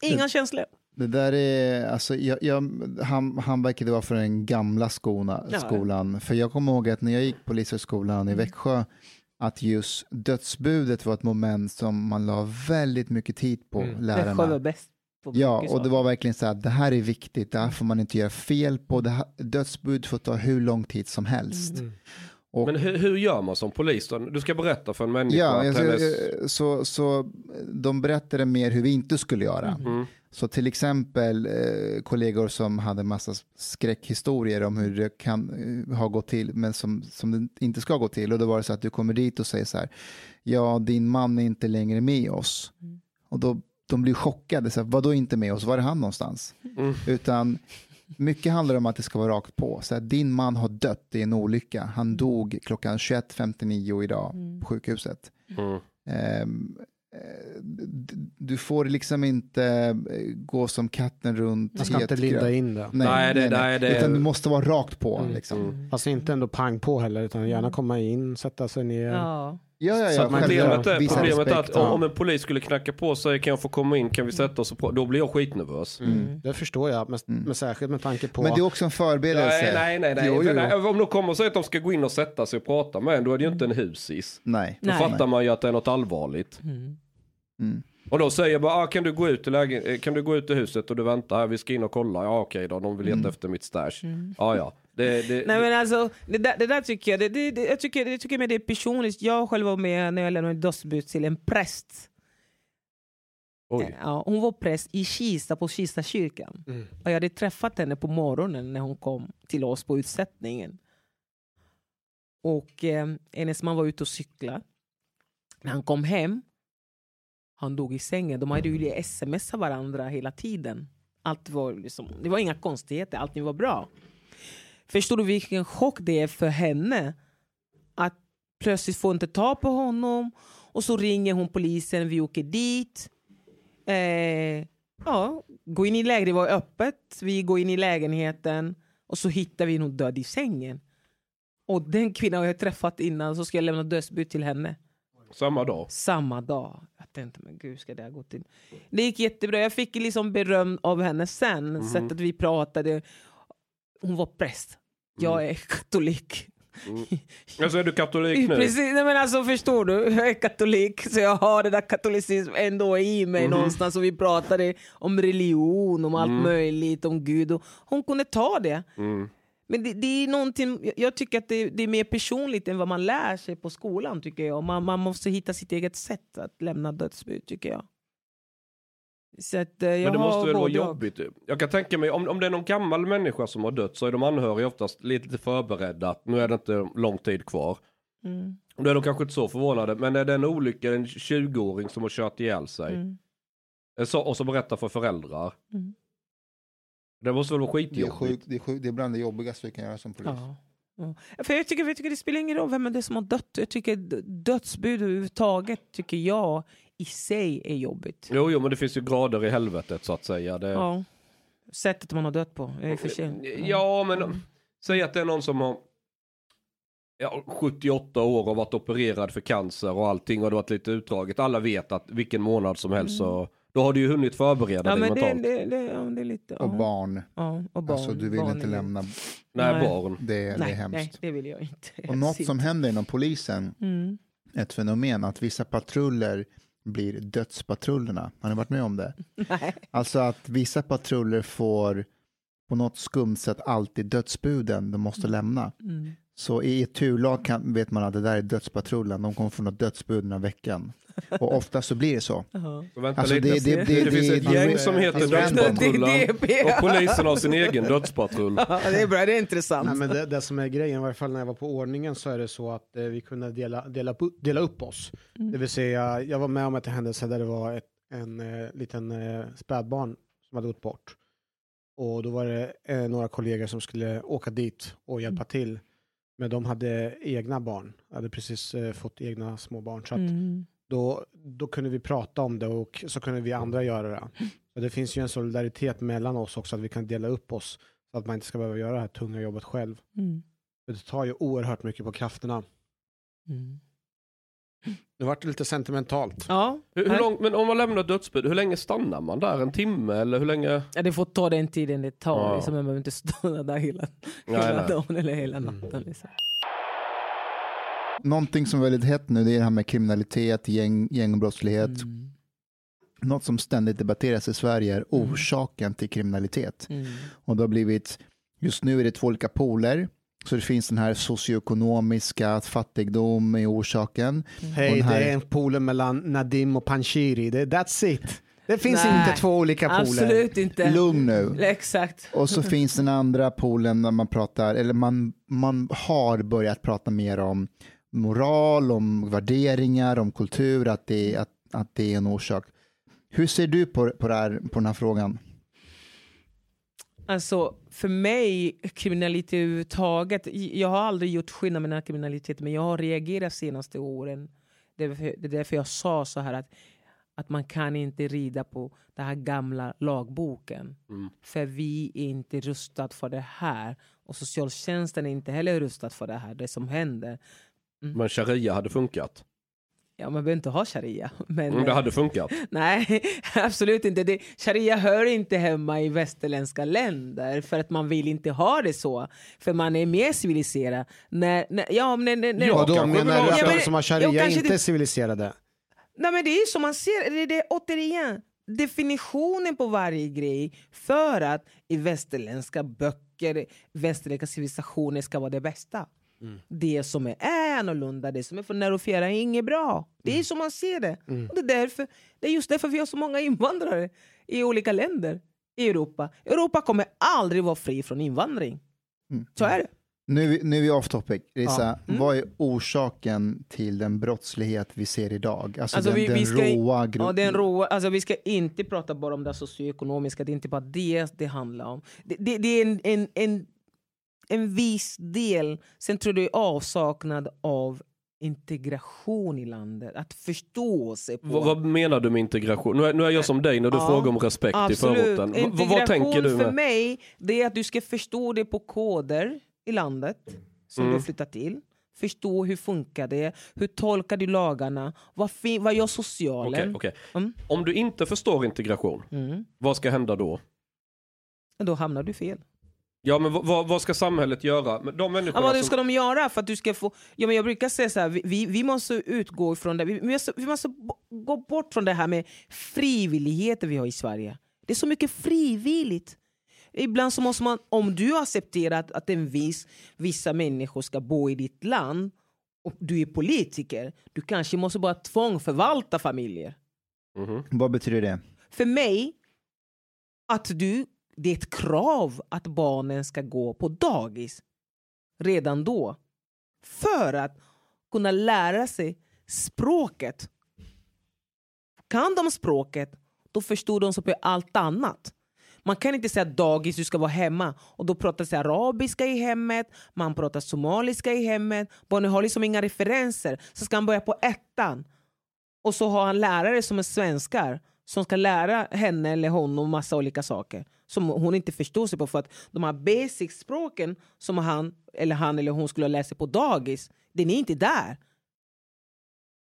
Inga känslor. Det där är, alltså, jag, jag, han, han verkade vara från den gamla skona, Ja. skolan. För jag kommer ihåg att när jag gick polishögskolan i Växjö, att just dödsbudet var ett moment som man la väldigt mycket tid på, Mm. lärarna. Växjö var bäst på Ja, och det var verkligen så här, det här är viktigt, det här får man inte göra fel på, det här, dödsbud får ta hur lång tid som helst. Mm. Och, Men hur, hur gör man som polis då? Du ska berätta för en människa ja, alltså, hennes... eh, så, så de berättade mer hur vi inte skulle göra. Mm. Så till exempel eh, kollegor som hade massa skräckhistorier om hur det kan eh, ha gått till, men som, som det inte ska gå till. Och då var det så att du kommer dit och säger så här, ja din man är inte längre med oss. Och då de blir chockade, så här, vadå inte med oss, var är han någonstans? Mm. Utan mycket handlar om att det ska vara rakt på. Så här, din man har dött i en olycka, han dog klockan 21.59 idag på sjukhuset. Mm. Eh, du får liksom inte eh, gå som katten runt Man ska inte linda in det. Nej, det- nej, det- Utan du måste vara rakt på. Mm. Liksom. Fast inte ändå pang på heller, utan gärna komma in, sätta sig ner. Ja. Ja, ja, Så ja. att man självklart. Problemet är, problemet är att ja. om en polis skulle knacka på och säga kan jag få komma in, kan vi sätta oss och prata? Då blir jag skitnervös. Mm. Det förstår jag, men, men särskilt med tanke på... Men det är också en förberedelse. Nej, nej, nej. nej. Jo, jo, jo. nej. Om de kommer och säger att de ska gå in och sätta sig och prata med en, då är det ju inte en husis. Nej. Då Nej. fattar man ju att det är något allvarligt. Mm. Och då säger jag bara, ah, kan, du gå ut i lägen- eh, kan du gå ut i huset och du väntar här, vi ska in och kolla. Ja okej då, de vill leta efter mitt stash. Ja ja. Det, det, Nej men alltså, det där, det där tycker jag, det, det, jag tycker, det tycker jag det är personligt. Jag själv var med när jag lämnade dödsbud till en präst. oj. Ja, hon var präst i Kista på Kista kyrkan. Mm. Och jag hade träffat henne på morgonen när hon kom till oss på utsättningen. Och eh, hennes man var ute och cykla. När han kom hem, han dog i sängen. De hade ju smsat varandra hela tiden. Allt var liksom, det var inga konstigheter, allting var bra. Förstår du vilken chock det är för henne? Att plötsligt få inte ta på honom och så ringer hon polisen, vi åker dit. Eh, ja, gå in i lägenheten, det var öppet. Vi går in i lägenheten och så hittar vi någon död i sängen. Och den kvinnan har jag träffat innan så ska jag lämna dödsbud till henne. Samma dag. Samma dag. Jag tänkte, men gud ska det ha gått till? Det gick jättebra. Jag fick liksom beröm av henne sen. Sättet vi pratade. Hon var präst. Jag är katolik. Alltså är du katolik nu? Precis, nej men alltså förstår du, jag är katolik så jag har det där katolicism ändå i mig någonstans och vi pratade om religion, om allt möjligt, om Gud och hon kunde ta det. Mm. Men det, det är någonting, jag- jag tycker att det, det är mer personligt än vad man lär sig på skolan tycker jag. Man, man måste hitta sitt eget sätt att lämna dödsbud tycker jag. Så att, eh, jag Men det har måste väl vara jobbigt? Jag kan tänka mig, om, om det är någon gammal människa som har dött så är de anhöriga oftast lite förberedda nu är det inte lång tid kvar. Mm. Då är de kanske inte så förvånade, men är det en olycka, en 20-åring som har kört ihjäl sig Mm. eh, så, och så berättar för föräldrar. Mm. Det måste väl vara Det är, skitjobbigt? sjukt, det, är sjukt, det är bland det jobbigaste vi kan göra som polis. Ja. Ja. För jag, tycker, jag tycker det spelar ingen roll vem det är som har dött. Jag tycker dödsbud överhuvudtaget tycker jag i sig är jobbigt. Jo, jo, men det finns ju grader i helvetet så att säga. Det... Ja. Sättet man har dött på. är för sig. Ja, men säg att det är någon som har ja, 78 år och varit opererad för cancer och allting och det har varit lite utdraget. Alla vet att vilken månad som helst så då har du ju hunnit förbereda Mm. Ja, dig men det, mentalt. det, det, ja, det är lite... Och ja. barn. Ja, och barn. Alltså du vill barn inte är- lämna. Nej, Nej. barn. Det, det är Nej, hemskt. nej, det vill jag inte. Och något som händer inom polisen, Mm. ett fenomen, att vissa patruller blir dödspatrullerna. Har ni varit med om det? Nej. Alltså att vissa patruller får på något skumt sätt alltid dödsbuden de måste lämna. Mm. Så i ett turlag kan, vet man att det där är dödspatrullen, de kommer få något dödsbud den här veckan. Och ofta så blir det så. Alltså, det- det- det- det finns det- ett gäng som heter det- Dödspatrullen och polisen har sin egen dödspatrull. Det är bra, det är intressant. Nej, men det, det som är grejen, i varje fall när jag var på ordningen, så är det så att eh, vi kunde dela, dela, upp- dela upp oss. Det vill säga, jag var med om ett händelse där det var ett, en eh, liten eh, spädbarn som hade gått bort. Och då var det eh, några kollegor som skulle åka dit och hjälpa till. Men de hade egna barn, hade precis eh, fått egna små barn. Så Mm. då, då kunde vi prata om det och så kunde vi andra göra det. Så det finns ju en solidaritet mellan oss också, att vi kan dela upp oss så att man inte ska behöva göra det här tunga jobbet själv. Mm. För det tar ju oerhört mycket på krafterna. Mm. Det vart lite sentimentalt. Ja, Hur, hur långt, men om man lämnar dödsbud, hur länge stannar man där? En timme eller hur länge? Ja, det får ta den tiden det tar. Ja. Liksom, man behöver inte stå där hela, Nej, hela nej. dagen eller hela natten. Liksom. Någonting som är väldigt hett nu det är det här med kriminalitet, gäng, gängbrottslighet. Mm. Något som ständigt debatteras i Sverige är orsaken till kriminalitet. Mm. Och det har blivit, just nu är det två olika poler. Så det finns den här socioekonomiska, att fattigdom är orsaken. Och Hej, här- det är en pool mellan Nadim och Panshiri. That's it. Det finns Nej, inte två olika pooler. Absolut inte. Lugn nu. Exakt. Och så finns den andra poolen där man pratar, eller man, man har börjat prata mer om moral, om värderingar, om kultur, att det, att, att det är en orsak. Hur ser du på, på, det här, på den här frågan? Alltså för mig, kriminalitet överhuvudtaget, jag har aldrig gjort skillnad mellan kriminalitet men jag har reagerat senaste åren. Det är därför, jag sa så här att, att man kan inte rida på den här gamla lagboken. För vi är inte rustade för det här. Och socialtjänsten är inte heller rustad för det här, det som händer. Men sharia hade funkat. Ja, man behöver inte ha sharia. Men, Mm, det hade funkat. Nej, absolut inte. Det, sharia hör inte hemma i västerländska länder för att man vill inte ha det så. För man är mer civiliserad. När, när, ja, men, när, när, Ja, då menar du att de som har sharia inte det- är civiliserade? Nej men det är som man ser, det är det, återigen, definitionen på varje grej för att i västerländska böcker, västerländska civilisationer ska vara det bästa. Det som är, är annorlunda, det som är från Nerofera är inget bra. Det är som man ser det. Och det, är därför, det är just därför vi har så många invandrare i olika länder i Europa. Europa kommer aldrig vara fri från invandring. Så är det. Nu, är vi- nu är vi off topic. Lisa, Mm. vad är orsaken till den brottslighet vi ser idag? Alltså, Alltså, den, vi- den vi ska- råa gru- Ja, den råa, alltså vi ska inte prata bara om det socioekonomiska, det är inte bara det det handlar om. Det, det, det är en, en, en, en viss del, sen tror jag det är avsaknad av integration i landet, att förstå sig på. Vad, vad menar du med integration? Nu är, nu är jag som dig när du Ja, frågar om respekt i förorten. V- vad, vad tänker du för med? mig det är att du ska förstå det på koder i landet som Mm. du har flyttat till. Förstå hur funkar det, hur tolkar du lagarna, vad, vad gör socialen? Okej, okej. Mm. Om du inte förstår integration, Mm. vad ska hända då? Då hamnar du fel. Ja men vad- vad, ska samhället göra? Men De människorna Ja, vad som... ska de göra för att du ska få... Ja, men jag brukar säga så här, vi, vi, måste utgå ifrån det. Vi, vi, måste, vi måste gå bort från det här med frivilligheter vi har i Sverige. Det är så mycket frivilligt. Ibland så måste man, om du har accepterat att en viss, vissa människor ska bo i ditt land och du är politiker, du kanske måste bara tvångförvalta familjer. Mhm. Vad betyder det? För mig, att du, det är ett krav att barnen ska gå på dagis redan då. För att kunna lära sig språket. Kan de språket, då förstår de sig på allt annat. Man kan inte säga dagis, du ska vara hemma. Och då pratas arabiska i hemmet, man pratar somaliska i hemmet. Barnen har liksom inga referenser. Så ska han börja på ettan. Och så har han lärare som är svenskar som ska lära henne eller honom massa olika saker som hon inte förstår sig på för att de här basic-språken som han eller han eller hon skulle ha läst sig på dagis, den är inte där.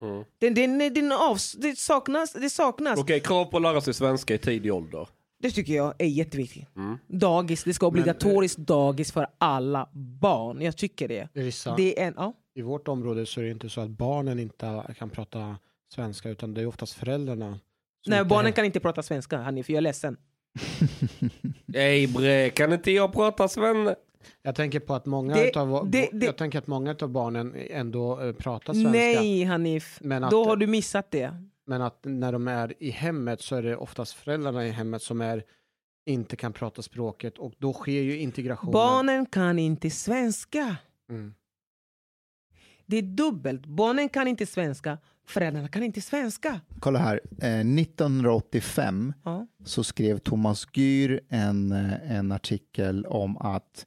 Mm. Den, den, den avs, det saknas. Det, saknas. Okej, krav på att lära sig svenska i tidig ålder. det tycker jag är jätteviktigt. Mm. Dagis, det ska vara obligatoriskt dagis för alla barn. Jag tycker det. Rissa, det är en, ja. I vårt område så är det inte så att barnen inte kan prata svenska utan det är oftast föräldrarna. Nej, barnen kan inte prata svenska, Hanif. Jag är ledsen. Nej bre, kan inte jag prata svenska? Jag tänker på att många Det- utav, det- det- jag tänker att många av barnen ändå eh, pratar svenska. Nej, Hanif. Men att- Då har du missat det. Men att när de är i hemmet så är det oftast föräldrarna i hemmet som är, inte kan prata språket och då sker ju integrationen. Barnen kan inte svenska. Mm. Det är dubbelt. Barnen kan inte svenska, föräldrarna kan inte svenska. Kolla här, eh, 1985 Ja. så skrev Thomas Gyr en, eh, en artikel om att,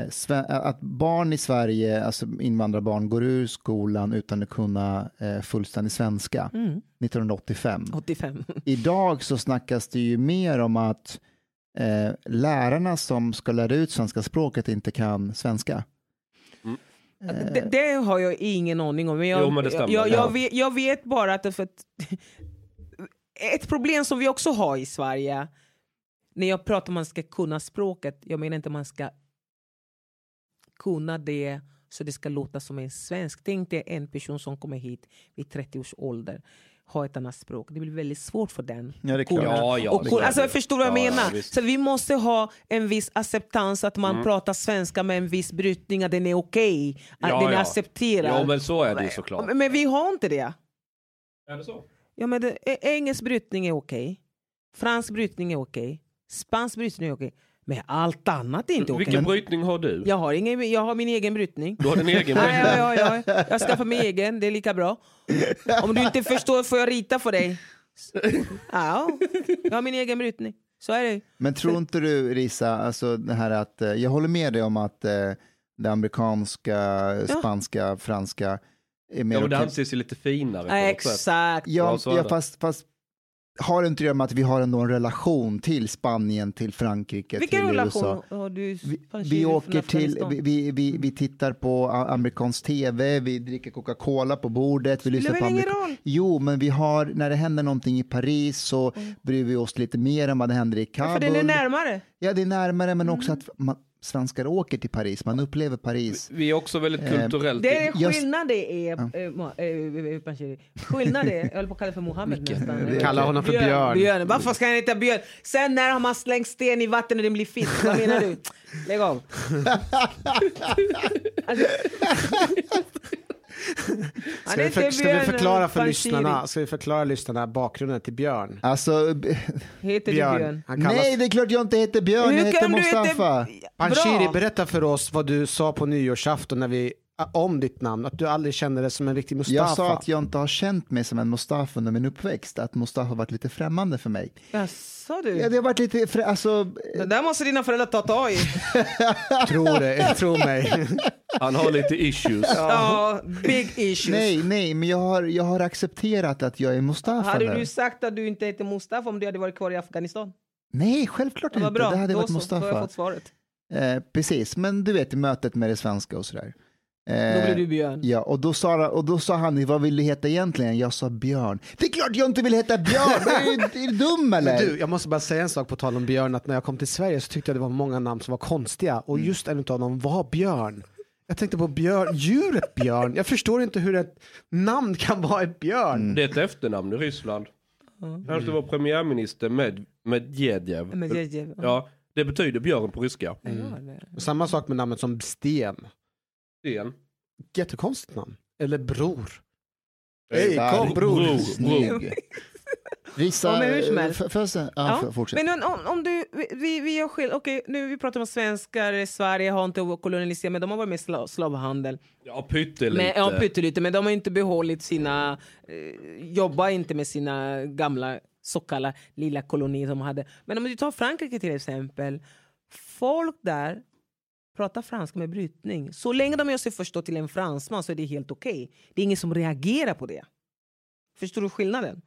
eh, sve- att barn i Sverige, alltså invandrarbarn, går ur skolan utan att kunna eh, fullständig svenska. Mm. 1985. 85. Idag så snackas det ju mer om att eh, lärarna som ska lära ut svenska språket inte kan svenska. Eh, Det, det har jag ingen aning om. Men jag, Jo, men det stämmer. jag, jag, Ja. vet, jag vet bara att, för att ett problem som vi också har i Sverige när jag pratar om att man ska kunna språket, jag menar inte att man ska kunna det så det ska låta som en svensk. Tänk dig en person som kommer hit vid 30 års ålder. Ha ett annat språk. Det blir väldigt svårt för den. Ja, det är klart. Ja, ja, och, alltså, jag förstår vad jag Ja, ja, menar. visst. så vi måste ha en viss acceptans att man pratar svenska med en viss brytning, att den är okej, att Ja, den är ja. accepterad. Ja, men så är det såklart. Men, men vi har inte det. Är det så? Ja, men det, engelsk brytning är okej, fransk brytning är okej, spansk brytning är okej, men allt annat är inte okej. Vilken brytning har du? Jag har, ingen, jag har min egen brytning. Du har din egen Ja, brytning? ja, ja, ja. Jag skaffar mig egen, det är lika bra. Om du inte förstår får jag rita för dig. Ja, jag har min egen brytning. Så är det. Men tror inte du, Risa, alltså det här att, eh, jag håller med dig om att eh, det amerikanska, spanska, franska är mer Ja, men det anses ju lite finare på Ja, exakt. Ja, Ja, ja fast, fast har det inte att vi har ändå en relation till Spanien, till Frankrike, Vilken till relation USA? har du? Vi, vi åker till, vi, vi, vi, tittar på amerikansk tv, vi dricker Coca-Cola på bordet, vi lyssnar på ingen amerika- roll? Jo, men vi har, när det händer någonting i Paris så bryr vi oss lite mer än vad det händer i Ja, Kabul. för den är närmare. Ja, det är närmare, men också Mm. att man, svenskar åker till Paris, man upplever Paris. Vi är också väldigt kulturellt... Det är skillnad det är... eh, Mo- eh, eh. Skillnad det är... Jag håller på att kalla för Mohammed nästan. Kalla honom för Björn. Björn. Varför ska han heta Björn? Sen när har man slängt sten i vatten och den blir fisk. Vad menar du? Lägg av. alltså, Ska vi, heter för, ska vi Björn förklara för Panshiri. lyssnarna, ska vi förklara lyssnarna bakgrunden till Björn? Alltså, Heter du Björn. Björn? Han kallas... nej, det är klart jag inte heter Björn, jag Hur heter du heta- Mustafa. Panshiri, Bra. berätta för oss vad du sa på nyårsafton när vi, om ditt namn, att du aldrig kände dig som en riktig Mustafa. Jag sa att jag inte har känt mig som en Mustafa under min uppväxt, att Mustafa har varit lite främmande för mig. Jaså du? Ja, det har varit lite, frä- alltså, Det där måste dina föräldrar ta tag i. Tror det, tro mig. Han har lite issues. Ja, big issues. nej, nej, men jag har, jag har accepterat att jag är Mustafa Hade nu. du sagt att du inte heter Mustafa om du hade varit kvar i Afghanistan? Nej, självklart Det var inte, bra, det hade då varit så, då har jag Mustafa. fått svaret. Eh, precis, men du vet, i mötet med det svenska och sådär. Eh, Då blir du Björn. Ja, och då, sa, och då sa han, vad vill du heta egentligen? Jag sa Björn. Det är klart jag inte vill heta Björn, är du, är du dum eller? Du, jag måste bara säga en sak på tal om Björn, att när jag kom till Sverige så tyckte jag det var många namn som var konstiga och just en av dem var Björn. Jag tänkte på björn, djuret björn. Jag förstår inte hur ett namn kan vara ett björn. Det är ett efternamn i Ryssland. Här står vår premiärminister med Medvedev. Medvedev, ja. Ja, det betyder björn på ryska. Det- Samma sak med namnet som Sten. Sten. Jättekonstigt namn. Eller Bror. Hej, kom, bror. Snygg. Rissa, Ja, men hur som eh, helst. f- får jag säga- ja, Ja, fortsätt. Men om, om du, vi- vi, gör skill- okej, nu vi pratar om svenskar, Sverige har inte koloniserat, men de har varit med i sla, slavhandel. Ja, pyttelite. Men, ja, pyttelite, men de har inte behållit sina, eh, jobbar inte med sina gamla så kallade lilla kolonier de hade. Men om du tar Frankrike till exempel, folk där pratar franska med brytning. Så länge de gör sig förstå till en fransman så är det helt okej. Det är ingen som reagerar på det. Förstår du skillnaden?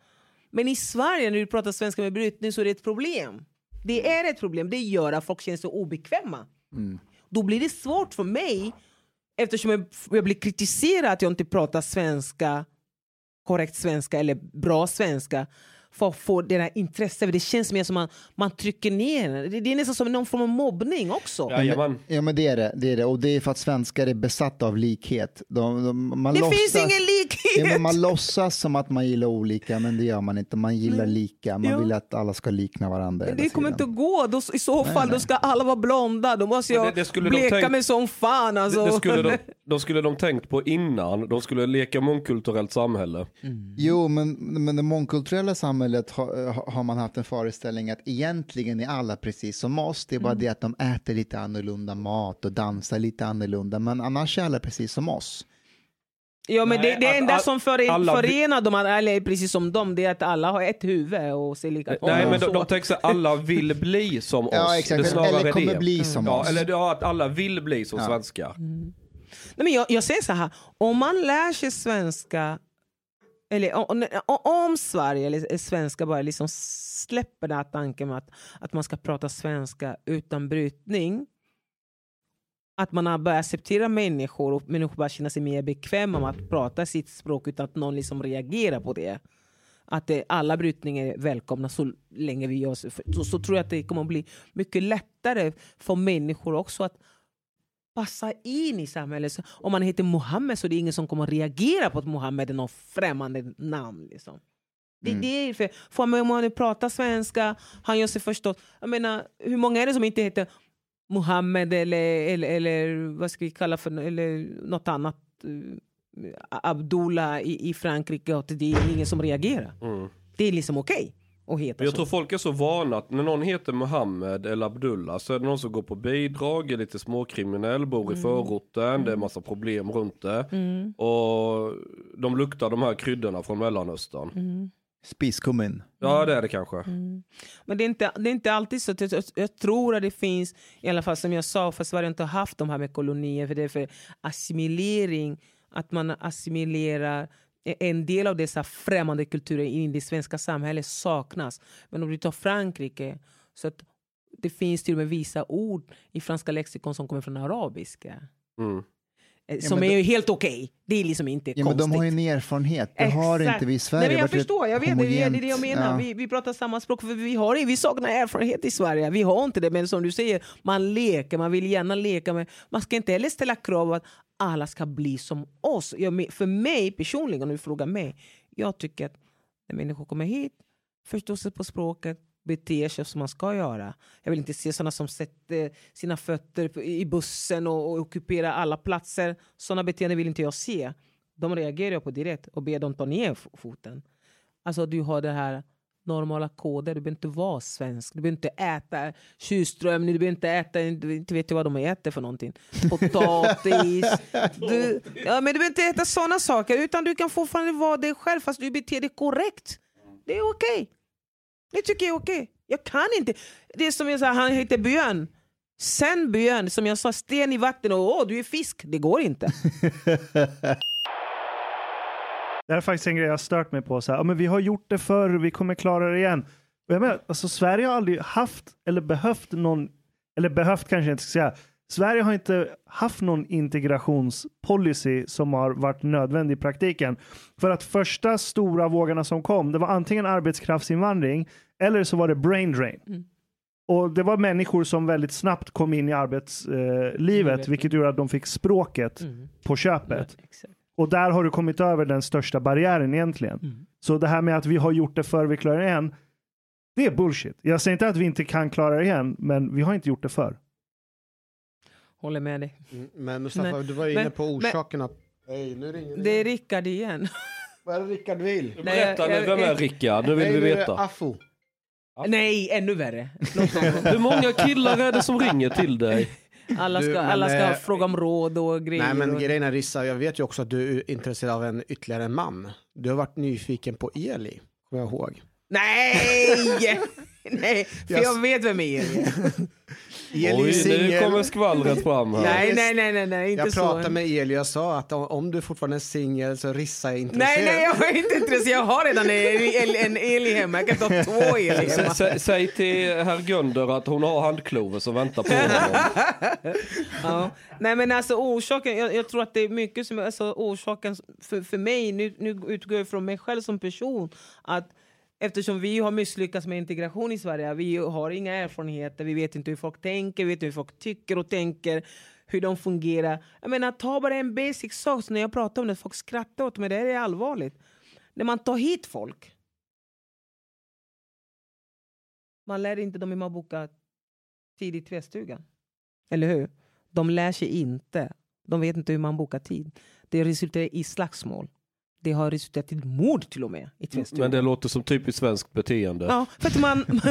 Men i Sverige när du pratar svenska med brytning så är det ett problem. Det är ett problem. Det gör att folk känner sig obekväma. Då blir det svårt för mig eftersom jag blir kritiserad att jag inte pratar svenska korrekt svenska eller bra svenska för att få det där intresset. Det känns mer som man, man trycker ner det. Det är nästan som någon form av mobbning också. Jajamän. Ja men det är det, det är det. Och det är för att svenskar är besatta av likhet. De, de, man det låtsas, finns ingen likhet! Ja, men man låtsas som att man gillar olika, men det gör man inte. Man gillar lika, man Ja. vill att alla ska likna varandra. Men det kommer inte tiden. att gå. Då, I så fall då ska alla vara blonda. Då måste Men jag det- det bleka tänkt- mig som fan. Alltså. Det, det skulle de, de skulle de tänkt på innan. De skulle leka mångkulturellt samhälle. Jo, men, men det mångkulturella samhället har, har man haft en föreställning att egentligen är alla precis som oss. Det är Mm. bara det att de äter lite annorlunda mat och dansar lite annorlunda, men annars är alla precis som oss. Ja, men Nej, det, det att enda all- som före, alla- förenar dem, eller är precis som dem, det är att alla har ett huvud och ser likadana Nej men ut. de, de tänker sig alla vill bli som oss. Ja, exakt. Eller kommer det. bli som ja, oss. Eller ja, att alla vill bli som Ja. svenskar. Nej, men jag, jag säger så här, om man lär sig svenska, eller om, om Sverige eller eh, svenska bara liksom släpper den här tanken med att, att man ska prata svenska utan brytning, att man har börjat acceptera människor och människor bara känner sig mer bekväma med att prata sitt språk utan att någon liksom reagerar på det. Att det, alla brytningar är välkomna så länge vi gör så, så, så tror jag att det kommer att bli mycket lättare för människor också att passa in i samhället. Så om man heter Mohammed så är det ingen som kommer att reagera på att Mohammed är något främmande namn. Liksom. Det, Mm. det är för, för om man pratar svenska, han gör sig förstått. Jag menar, hur många är det som inte heter Mohammed eller, eller, eller vad ska vi kalla för eller något annat? eh, Abdullah i, i Frankrike det är ingen som reagerar. Mm. Det är liksom okej att heta Jag så. tror folk är så vana att när någon heter Mohammed eller Abdullah så är det någon som går på bidrag, är lite småkriminell, bor i förorten, det är massa problem runt det. Mm. Och de luktar de här kryddorna från Mellanöstern. Mm. Spiskummin. Ja det är det kanske. Men det är, inte, det är inte alltid så. Jag, jag tror att det finns, i alla fall som jag sa, för Sverige har inte haft de här med kolonier, för det är för assimilering, att man assimilerar en del av dessa främmande kulturer i det svenska samhället saknas. Men om du tar Frankrike, så att det finns till och med vissa ord i franska lexikon som kommer från arabiska. Mm. eh, Ja, Som men är ju helt okej. Det är liksom inte Ja, men konstigt. de har ju en erfarenhet. Det har Exakt. inte vi i Sverige. Nej, men jag förstår, jag vet det, det är det jag menar. ja. Vi, vi pratar samma språk för vi, har, vi saknar erfarenhet i Sverige. Vi har inte det, men som du säger, man leker, man vill gärna leka. Men man ska inte heller ställa krav att alla ska bli som oss. Jag, för mig personligen, om du frågar mig, jag tycker att när människor kommer hit, förstår sig på språket, beter sig som man ska göra. Jag vill inte se sådana som sätter sina fötter i bussen och, och ockuperar alla platser. Sådana beteenden vill inte jag se. De reagerar jag på direkt och ber dem ta ner foten. Alltså du har det här normala koder. Du behöver inte vara svensk. Du behöver inte äta surströmming. Du behöver inte äta, inte vet jag vad de äter för någonting. Potatis. Du, ja, men du behöver inte äta sådana saker. Utan du kan fortfarande vara dig själv fast du beter dig korrekt. Det är okej. Det tycker jag är okej. Jag kan inte. Det är som jag sa, han heter Björn. Sen Björn, som jag sa, sten i vatten och åh, du är fisk. Det går inte. Det här är faktiskt en grej jag stört mig på. Så här, ja, men vi har gjort det förr, vi kommer klara det igen. Och jag menar, alltså, Sverige har aldrig haft eller behövt någon, eller behövt kanske jag inte ska säga, Sverige har inte haft någon integrationspolicy som har varit nödvändig i praktiken. För att första stora vågorna som kom, det var antingen arbetskraftsinvandring eller så var det brain drain. Och det var människor som väldigt snabbt kom in i arbetslivet, eh, vilket gjorde att de fick språket på köpet. Exakt. Och där har du kommit över den största barriären egentligen. Mm. Så det här med att vi har gjort det för vi klarar det igen, det är bullshit. Jag säger inte att vi inte kan klara det igen, men vi har inte gjort det för. Håller med dig. Mm, Men Mustafa, Nej, du var inne men- på orsakerna. Hej, nu ringer Det är Rickard igen. Vad är det Rickard vill? Nej, Berätta nu, jag- vem är Rickard? Nu vill Hej, vi nu veta. Affo. Nej, ännu värre. Hur många killar är det som ringer till dig? Alla Du, ska, men, alla ska eh, fråga om råd och grejer. Nej men och... grejen är Rissa, jag vet ju också att du är intresserad av en ytterligare en man. Du har varit nyfiken på Eli, kommer jag ihåg. Nej! Nej, för Jag- jag vet vem Eli är. Eli Oj, nu kommer skvallret fram här. Nej, nej, nej, nej, nej inte Jag så. pratade med Eli och jag sa att om- du fortfarande är singel så Rissa är intresserad. Nej, nej, jag är inte intresserad. Jag har redan en, Eli hemma. Jag kan ta två Eli hemma. sä- Säg till herr Gunder att hon har handklover som väntar på honom. Ja. Nej men alltså orsaken, jag, jag tror att det är mycket som alltså, orsaken för, för mig, nu, nu utgår jag från mig själv som person, att eftersom vi har misslyckats med integration i Sverige, vi har inga erfarenheter, vi vet inte hur folk tänker, vi vet inte hur folk tycker och tänker, hur de fungerar. Jag menar, ta bara en basic sak, när jag pratar om det, folk skrattar åt mig, det här är allvarligt. När man tar hit folk, man lär inte dem hur man bokar tid i tvättstugan. Eller hur? De lär sig inte. De vet inte hur man bokar tid. Det resulterar i slagsmål. Det har resulterat i mord till och med i tvättstugan. Men det låter som typiskt svenskt beteende. Ja, för att man,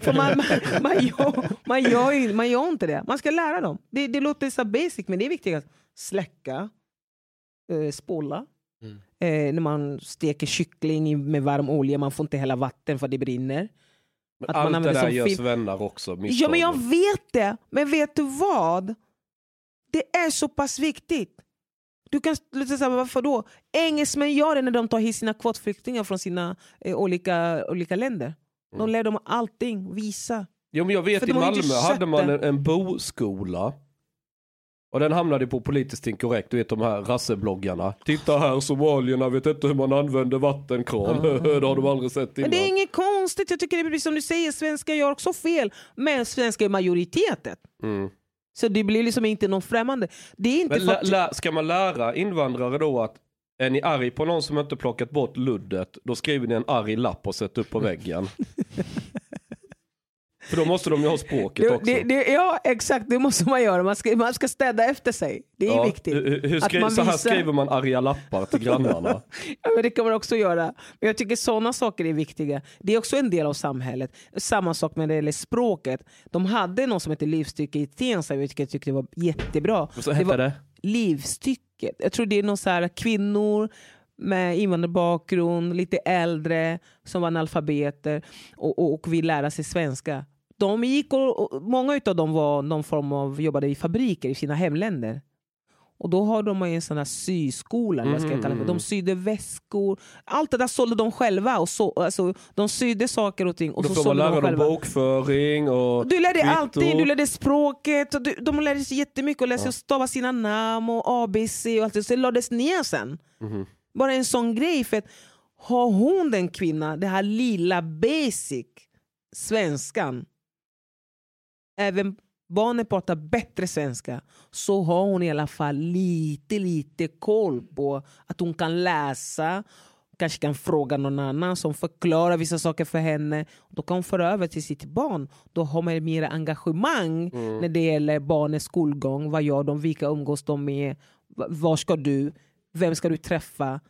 för man, man, man, gör, man, gör, man gör inte det. Man ska lära dem. Det, det låter så basic, men det är viktigt att släcka, eh, spola. Mm. Eh, när man steker kyckling med varm olja, man får inte hälla vatten för det brinner. Men att man allt det använder där gör film- svennar också. Ja, men jag vet det. Men vet du vad? Det är så pass viktigt. Du kan låta säga, varför då? Engelsmän gör det när de tar hit sina kvotflyktingar från sina eh, olika, olika länder. De Mm. lär dem allting, visa. Jo, men jag vet För i Malmö hade man en, en boskola. Och den hamnade på politiskt inkorrekt, du vet de här rassebloggarna. Titta här, somalierna vet inte hur man använder vattenkran. det har de aldrig sett Men innan. det är inget konstigt. Jag tycker det är precis som du säger, svenskar gör också fel. Men svenskar är majoriteten. Mm. Så det blir liksom inte någon främmande. Det är inte lä, lä, ska man lära invandrare då att Är ni arg på någon som inte plockat bort luddet, då skriver ni en arg lapp och sätter upp på väggen. För då måste de ju ha språket Det, också. det, det, ja, exakt. Det måste man göra. Man ska, man ska städa efter sig. Det är Ja, viktigt. Hur, hur skri- man så här visar- skriver man arga lappar till grannarna. Ja, men det kan man också göra. Men jag tycker sådana saker är viktiga. Det är också en del av samhället. Samma sak med det gäller språket. De hade något som heter livstycke i Tensta, vilket jag tyckte var jättebra. Så hette var det? Livstycket. Jag tror det är någon så här kvinnor med invandrarbakgrund, lite äldre, som var analfabeter och, och, och vill lära sig svenska. De gick och, och, många av dem var någon form av, jobbade i fabriker i sina hemländer. Och då har de en sån här syskola, vad ska jag kalla det. De sydde väskor. Allt det där sålde de själva. Och så, alltså, de sydde saker och ting och Då så sålde de själva. bokföring och Du lärde kvitto. allting, du lärde språket, och du, de lärde sig jättemycket och läste Ja. och stava sina namn och ABC och allt det. Så det lades ner sen. Mhm. Bara en sån grej. För att har hon den kvinna, det här lilla basic svenskan, även barnet pratar bättre svenska, så har hon i alla fall lite, lite koll på att hon kan läsa, kanske kan fråga någon annan som förklarar vissa saker för henne. Då kan hon föra över till sitt barn. Då har man mer engagemang Mm. när det gäller barnets skolgång. Vad gör de? Vilka umgås de med? Va- Var ska du? Vem ska du träffa?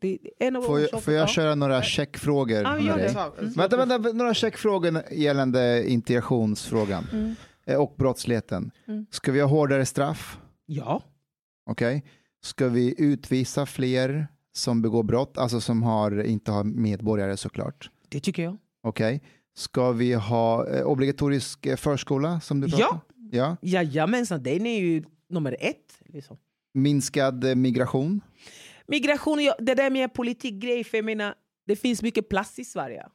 Det är en av Får jag, får jag Ja. köra några checkfrågor Ja, med dig? Mm. Vänta, vänta, några checkfrågor gällande integrationsfrågan Mm. eh, och brottsligheten. Mm. Ska vi ha hårdare straff? Ja. Okej. Ska vi utvisa fler som begår brott, alltså som har, inte har medborgare såklart? Det tycker jag. Okej. Ska vi ha eh, obligatorisk eh, förskola som du pratar Ja. om? Ja. Jajamensan, den är ju nummer ett. Liksom. Minskad migration? Migration, det där med politikgrej, för jag menar, det finns mycket plats i Sverige.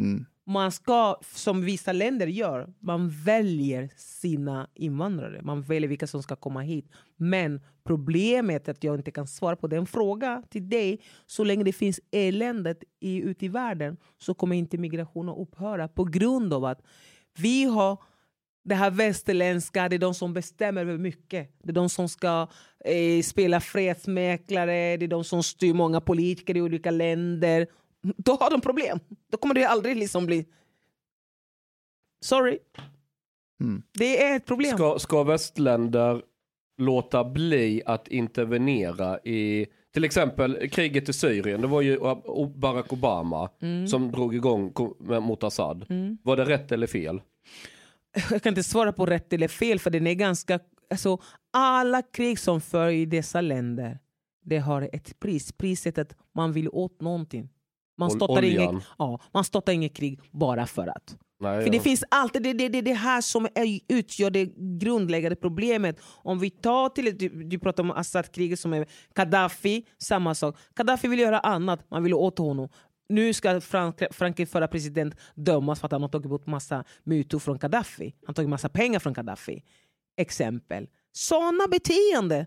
Mm. Man ska, som vissa länder gör, man väljer sina invandrare. Man väljer vilka som ska komma hit. Men problemet är att jag inte kan svara på den frågan till dig. Så länge det finns eländet i, ute i världen så kommer inte migrationen upphöra på grund av att vi har det här västerländska, det är de som bestämmer över mycket. Det är de som ska eh, spela fredsmäklare, det är de som styr många politiker i olika länder. Då har de problem. Då kommer det aldrig liksom bli... Sorry. Mm. Det är ett problem. Ska, ska västländer låta bli att intervenera i till exempel kriget i Syrien. Det var ju Barack Obama Mm. som drog igång mot Assad. Mm. Var det rätt eller fel? Jag kan inte svara på rätt eller fel för den är ganska... Alltså, alla krig som för i dessa länder det har ett pris. Priset är att man vill åt någonting. Man oljan. inget, ja, man inget krig bara för att. Nej, För det ja. finns alltid det, det, det, det här som är, utgör det grundläggande problemet. Om vi tar till, du, du pratar om Assad-kriget som är Gaddafi, samma sak. Gaddafi vill göra annat, man vill åt honom. Nu ska Frank, Frankrikes förra president dömas för att han har tagit bort massa mutor från Gaddafi. Han tagit massa pengar från Gaddafi. Exempel. Sådana beteende.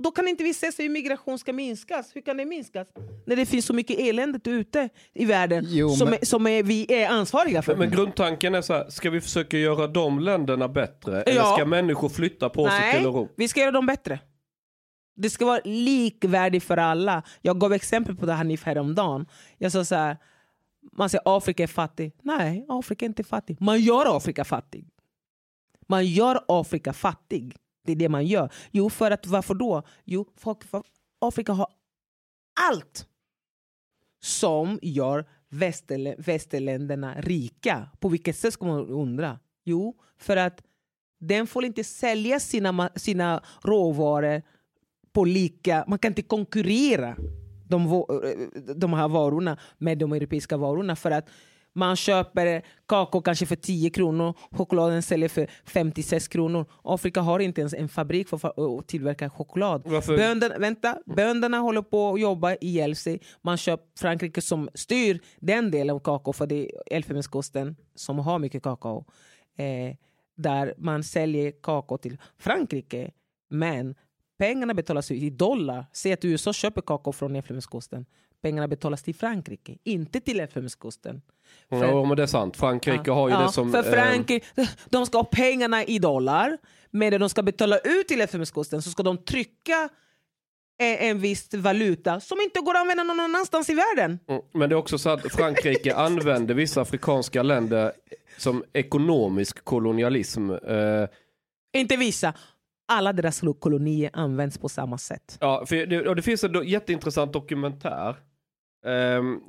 Då kan inte vi se hur migration ska minskas. Hur kan det minskas? När det finns så mycket eländet ute i världen Jo, som, men- är, som är, vi är ansvariga för. Men, men grundtanken är så här, ska vi försöka göra de länderna bättre? Eller Ja. ska människor flytta på sig till Nej, Europa? vi ska göra dem bättre. Det ska vara likvärdigt för alla. Jag gav exempel på det Hanif häromdagen. Jag sa så här, man säger Afrika är fattig. Nej, Afrika är inte fattig. Man gör Afrika fattig. Man gör Afrika fattig. Det är det man gör. Jo, för att varför då? Jo, folk, för Afrika har allt som gör västerlä- västerländerna rika. På vilket sätt ska man undra? Jo, för att den får inte sälja sina, sina råvaror på lika... Man kan inte konkurrera de, de här varorna med de europeiska varorna. För att man köper kakao kanske för 10 kronor, chokladen säljer för 56 kronor. Afrika har inte ens en fabrik för att tillverka choklad. Varför? Bönderna, vänta, bönderna håller på att jobba ihjäl sig. Man köper Frankrike som styr den delen av kakao, för det är Elfenbenskusten som har mycket kakao. Eh, där man säljer kakao till Frankrike, men pengarna betalas ut i dollar. Säg att USA köper kakao från Elfenbenskusten. Pengarna betalas till Frankrike, inte till Elfenbenskusten. För- Ja, men det är sant. Frankrike har ju Ja, det som... För eh, Frankrike, de ska ha pengarna i dollar, men när de ska betala ut till Elfenbenskusten så ska de trycka en, en viss valuta som inte går att använda någon annanstans i världen. Mm, Men det är också så att Frankrike använder vissa afrikanska länder som ekonomisk kolonialism. Eh, Inte vissa. Alla deras kolonier används på samma sätt. Ja, för det, och det finns en do, jätteintressant dokumentär. Ehm,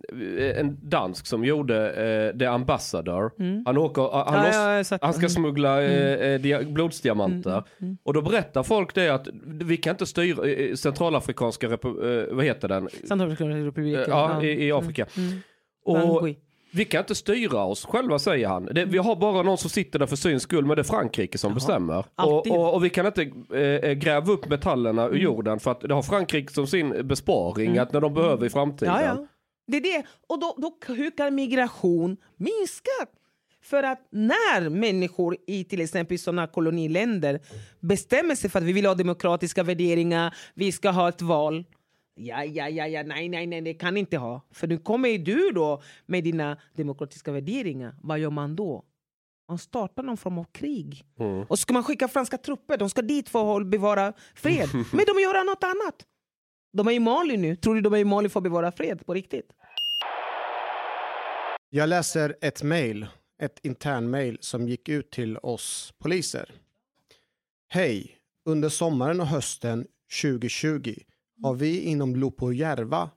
en dansk som gjorde eh, The Ambassador. Han, åker, han, Mm. Ja, loss, ja, sett han ska det. smuggla eh, eh, dia, blodsdiamanter. Mm, mm, Och då berättar folk det att vi kan inte styra centralafrikanska, repu- vad heter den? Centralafrikanska republiken. Ja, i, i Afrika. Mm. Och. Vi kan inte styra oss själva säger han. Det, vi har bara någon som sitter där för syns skull men det är Frankrike som bestämmer. Och, och, och vi kan inte eh, gräva upp metallerna Mm. ur jorden för att det har Frankrike som sin besparing att när de behöver i framtiden. Ja, ja. Det är det. Och då, då hur kan migration minska? För att när människor i till exempel sådana koloniländer bestämmer sig för att vi vill ha demokratiska värderingar, vi ska ha ett val. Ja, ja, ja, ja, nej, nej, nej, det kan inte ha. För nu kommer ju du då med dina demokratiska värderingar. Vad gör man då? Man startar någon form av krig. Mm. Och så ska man skicka franska trupper, de ska dit för att bevara fred. Men de gör något annat. De är i Mali nu. Tror du de är i Mali för att bevara fred på riktigt? Jag läser ett mejl, ett internmejl som gick ut till oss poliser. Hej! Under sommaren och hösten 2020 har vi inom Lopojärva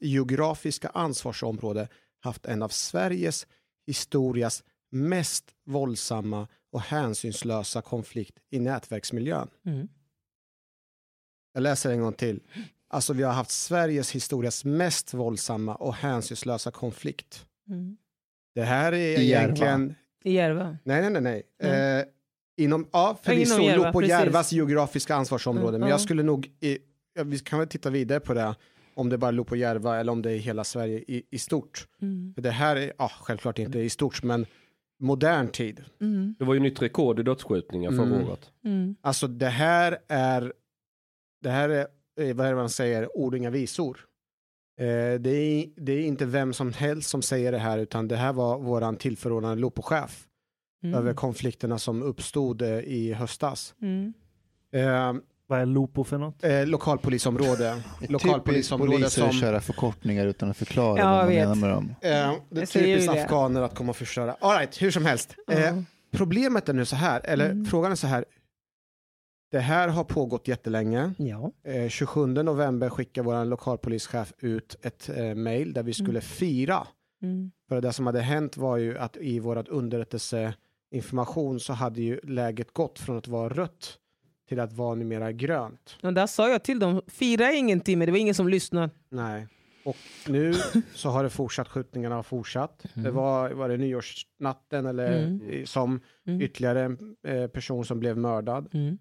geografiska ansvarsområde haft en av Sveriges historias mest våldsamma och hänsynslösa konflikt i nätverksmiljön. Mm. Jag läser en gång till. Alltså vi har haft Sveriges historias mest våldsamma och hänsynslösa konflikt. Mm. Det här är I Järva. egentligen... I Järva? Nej, nej, nej. nej. Nej. Eh, inom, ja, förvisso inom Järva, Järva, på precis. Järvas geografiska ansvarsområde. Mm, men ja. jag skulle nog... I, ja, vi kan väl titta vidare på det. Om det bara är på Järva eller om det är hela Sverige i, i stort. Mm. För det här är, ja, självklart inte i stort, men modern tid. Mm. Det var ju nytt rekord i dödsskjutningar förra Mm. året. Mm. Alltså det här är, det här är, eh, vad är det man säger, ord inga visor. Eh, det, är, det är inte vem som helst som säger det här, utan det här var våran tillförordnade Lopochef Mm. över konflikterna som uppstod eh, i höstas. Mm. Eh, Vad är Lopo för något? eh, lokalpolisområde. Typiskt lokalpolisområde poliser att som... köra förkortningar utan att förklara Ja, vad man vet. menar med dem. Eh, det är typiskt det. afghaner att komma och förstöra. All right, hur som helst. Eh, Ja. problemet är nu så här, eller Mm. frågan är så här. Det här har pågått jättelänge. Ja. Eh, 27 november skickade vår lokalpolischef ut ett eh, mejl där vi skulle fira. Mm. För det som hade hänt var ju att i vårt underrättelseinformation så hade ju läget gått från att vara rött till att vara numera grönt. Och där sa jag till dem, fira ingenting, men det var ingen som lyssnade. Nej. Och nu så har det fortsatt, skjutningarna har fortsatt. Det var, var det nyårsnatten eller Mm. som Mm. ytterligare en eh, person som blev mördad. Mm.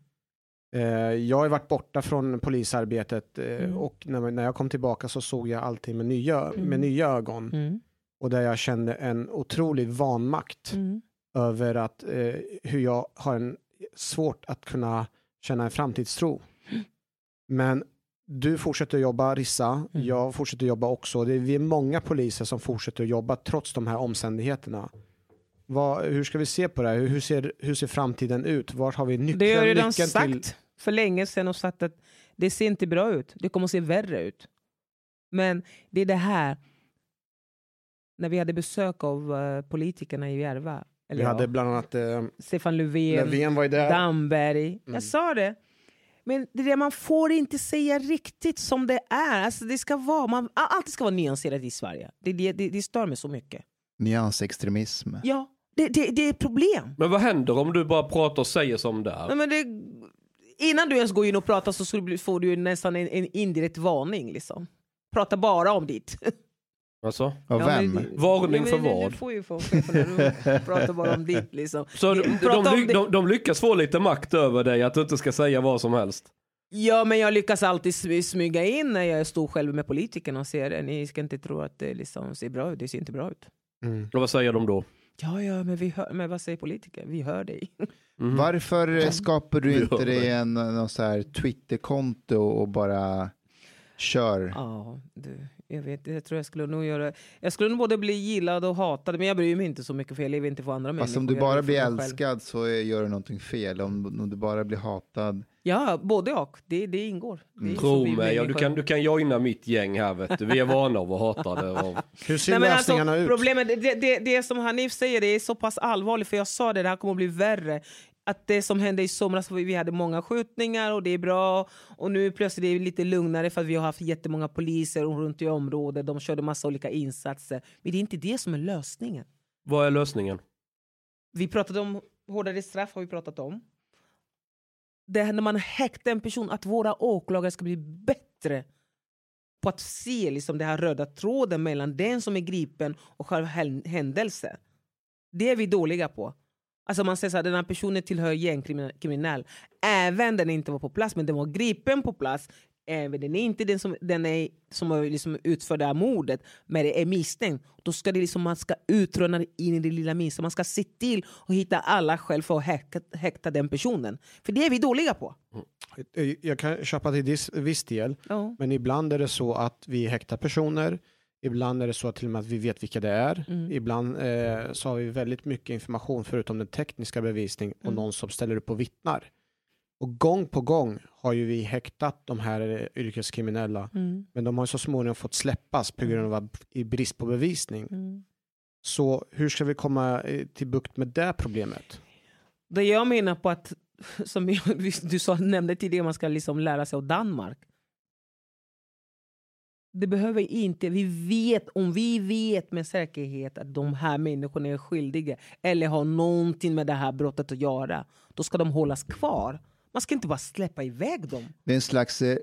Eh, jag har varit borta från polisarbetet eh, Mm. och när, när jag kom tillbaka så såg jag allting med nya, med Mm. nya ögon. Mm. Och där jag kände en otrolig vanmakt Mm. över att eh, hur jag har en svårt att kunna känna en framtidstro. Men du fortsätter jobba, Rissa. Mm. Jag fortsätter jobba också. Det är, vi är många poliser som fortsätter jobba trots de här omständigheterna. Vad, hur ska vi se på det här? Hur, ser, hur ser framtiden ut? Vart har vi nyckeln, Det har jag redan sagt till? för länge sedan och sagt att det ser inte bra ut. Det kommer att se värre ut. Men det är det här, när vi hade besök av eh, politikerna i Järva, eller Vi ja, hade bland annat eh, Stefan Löfven, Löfven var ju där. Damberg. Mm. Jag sa det. Men det är det, man får inte säga riktigt som det är. Alltså det ska vara, man, allt ska vara nyanserat i Sverige. Det, det, det, det stör mig så mycket. Nyansextremism. Ja, det, det, det är ett problem. Men vad händer om du bara pratar och säger som det är? Nej, men det, innan du ens går in och pratar så får du ju nästan en, en indirekt varning. Liksom. Prata bara om ditt. Alltså? Ja, vem? men- Varning för vad? Du får ju få chefen du pratar bara om ditt. Liksom. Så de, de, de, de lyckas få lite makt över dig att du inte ska säga vad som helst. Ja, men jag lyckas alltid smy- smyga in när jag står själv med politikerna och säger ni ska inte tro att det liksom ser bra ut. Det ser inte bra ut. Mm. Och vad säger de då? Ja, ja, men, vi hör, men vad säger politiker? Vi hör dig. Mhm. Varför skapar du inte dig dig. en någon så här Twitterkonto och bara Kör. Ja, du, jag vet, jag tror jag skulle nog göra... Jag skulle nog både bli gillad och hatad, men jag bryr mig inte så mycket för jag lever inte för andra Fast människor. om du bara blir själv. älskad så gör du någonting fel. Om, om du bara blir hatad. Ja, både och. Det, det ingår. Det så Tro mig, ja, du, kan, du kan joina mitt gäng här vet du. Vi är vana av att hata det. Och... Hur ser Nej, alltså, lösningarna ut? problemet, det, det, det som Hanif säger det är så pass allvarligt, för jag sa det, det här kommer att bli värre. Att det som hände i somras, vi hade många skjutningar och det är bra. Och nu plötsligt är det lite lugnare för att vi har haft jättemånga poliser runt i området. De körde massa olika insatser. Men det är inte det som är lösningen. Vad är lösningen? Vi pratade om hårdare straff, har vi pratat om. Det här när man häktar en person, att våra åklagare ska bli bättre på att se liksom den här röda tråden mellan den som är gripen och själva hän- händelse. Det är vi dåliga på. Alltså man säger så här, den här personen tillhör gängkriminell. Även den inte var på plats, men den var gripen på plats. Även den är inte den som, den är, som har liksom utfört det här mordet, men det är misstänkt. Då ska det liksom, man ska utröna det in i det lilla minsta. Man ska se till att hitta alla skäl för att häkta, häkta den personen. För det är vi dåliga på. Eh, Jag kan köpa till viss del, Ja. men ibland är det så att vi häktar personer. Ibland är det så att till och med att vi vet vilka det är. Mm. Ibland eh, så har vi väldigt mycket information förutom den tekniska bevisning och Mm. någon som ställer upp och vittnar. Och gång på gång har ju vi häktat de här eh, yrkeskriminella, Mm. men de har så småningom fått släppas på grund av att, i brist på bevisning. Mm. Så hur ska vi komma eh, till bukt med det problemet? Det jag menar på att, som du sa, nämnde tidigare, man ska liksom lära sig av Danmark. Det behöver inte, vi vet, om vi vet med säkerhet att de här människorna är skyldiga eller har någonting med det här brottet att göra, då ska de hållas kvar. Man ska inte bara släppa iväg dem. Det är en slags eh,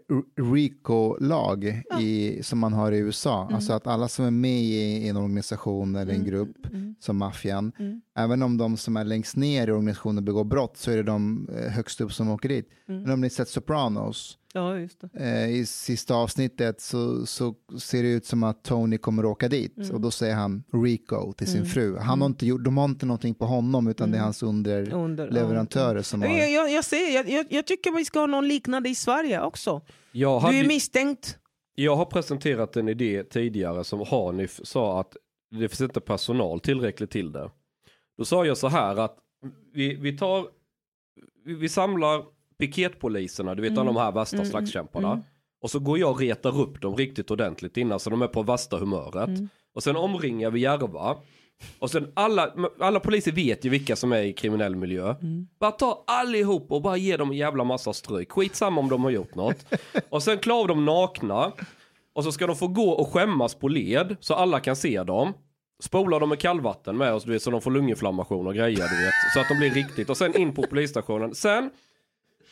RICO-lag i, som man har i USA. Mm. Alltså att alla som är med i en organisation eller en grupp, som maffian, även om de som är längst ner i organisationen begår brott så är det de eh, högst upp som åker dit. Mm. Men om ni sett Sopranos, Ja, just det. eh, i sista avsnittet så, så ser det ut som att Tony kommer att åka dit Mm. och då säger han Rico till sin fru. Han har inte gjort, de har inte någonting på honom utan det är hans underleverantörer Under, som ja. har... jag, jag, jag, säger, jag, jag, jag tycker vi ska ha någon liknande i Sverige också. Jag, Du hade, är misstänkt. jag har presenterat en idé tidigare som Hanif sa att det finns inte personal tillräckligt till det. Då sa jag så här att vi, vi tar, vi, vi samlar piketpoliserna, du vet Mm. de här värsta slagskämparna. Och så går jag och retar upp dem riktigt ordentligt innan så de är på värsta humöret. Mm. Och sen omringar vi Järva. Och sen alla, alla poliser vet ju vilka som är i kriminell miljö. Mm. Bara ta allihop och bara ge dem en jävla massa stryk. Skitsamma om de har gjort något. och sen klär av dem nakna. Och så ska de få gå och skämmas på led så alla kan se dem. Spola dem med kallvatten med oss du vet, så de får lunginflammation och grejer du vet. Så att de blir riktigt. Och sen in på polisstationen. Sen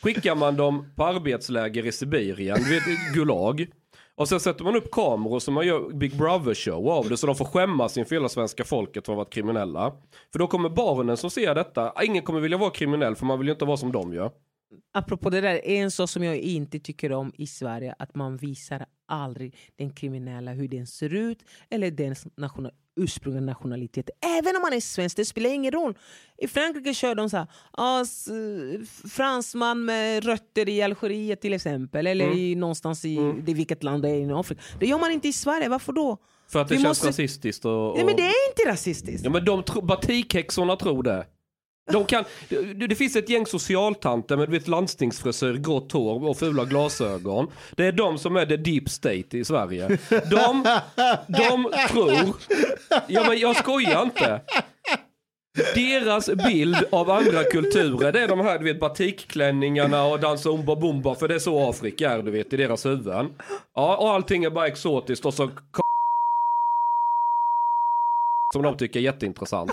skickar man dem på arbetsläger i Sibirien, du vet Gulag. Och sen sätter man upp kameror som man gör Big Brother show av det så de får skämmas inför hela svenska folket för att ha varit kriminella. För då kommer barnen som ser detta, ah, ingen kommer vilja vara kriminell för man vill ju inte vara som de gör. Apropå det där, en sak som jag inte tycker om i Sverige att man visar aldrig den kriminella hur den ser ut eller dens national, ursprungliga nationalitet. Även om man är svensk, det spelar ingen roll. I Frankrike kör de så här, ah, fransman med rötter i Algeriet till exempel, eller i, någonstans i det, vilket land det är i Afrika. Det gör man inte i Sverige, varför då? För att det Vi känns måste- rasistiskt och... och... Nej, men det är inte rasistiskt. Ja men de tro, batikhäxorna tror det. De kan, det, det finns ett gäng socialtanter med du vet, landstingsfrisyr, grått hår och fula glasögon. Det är de som är the deep state i Sverige. De, de tror, ja men jag skojar inte. Deras bild av andra kulturer det är de här du vet batikklänningarna och dansa umba bumba för det är så Afrika är du vet i deras huvuden. Ja och allting är bara exotiskt och så som de tycker är jätteintressant.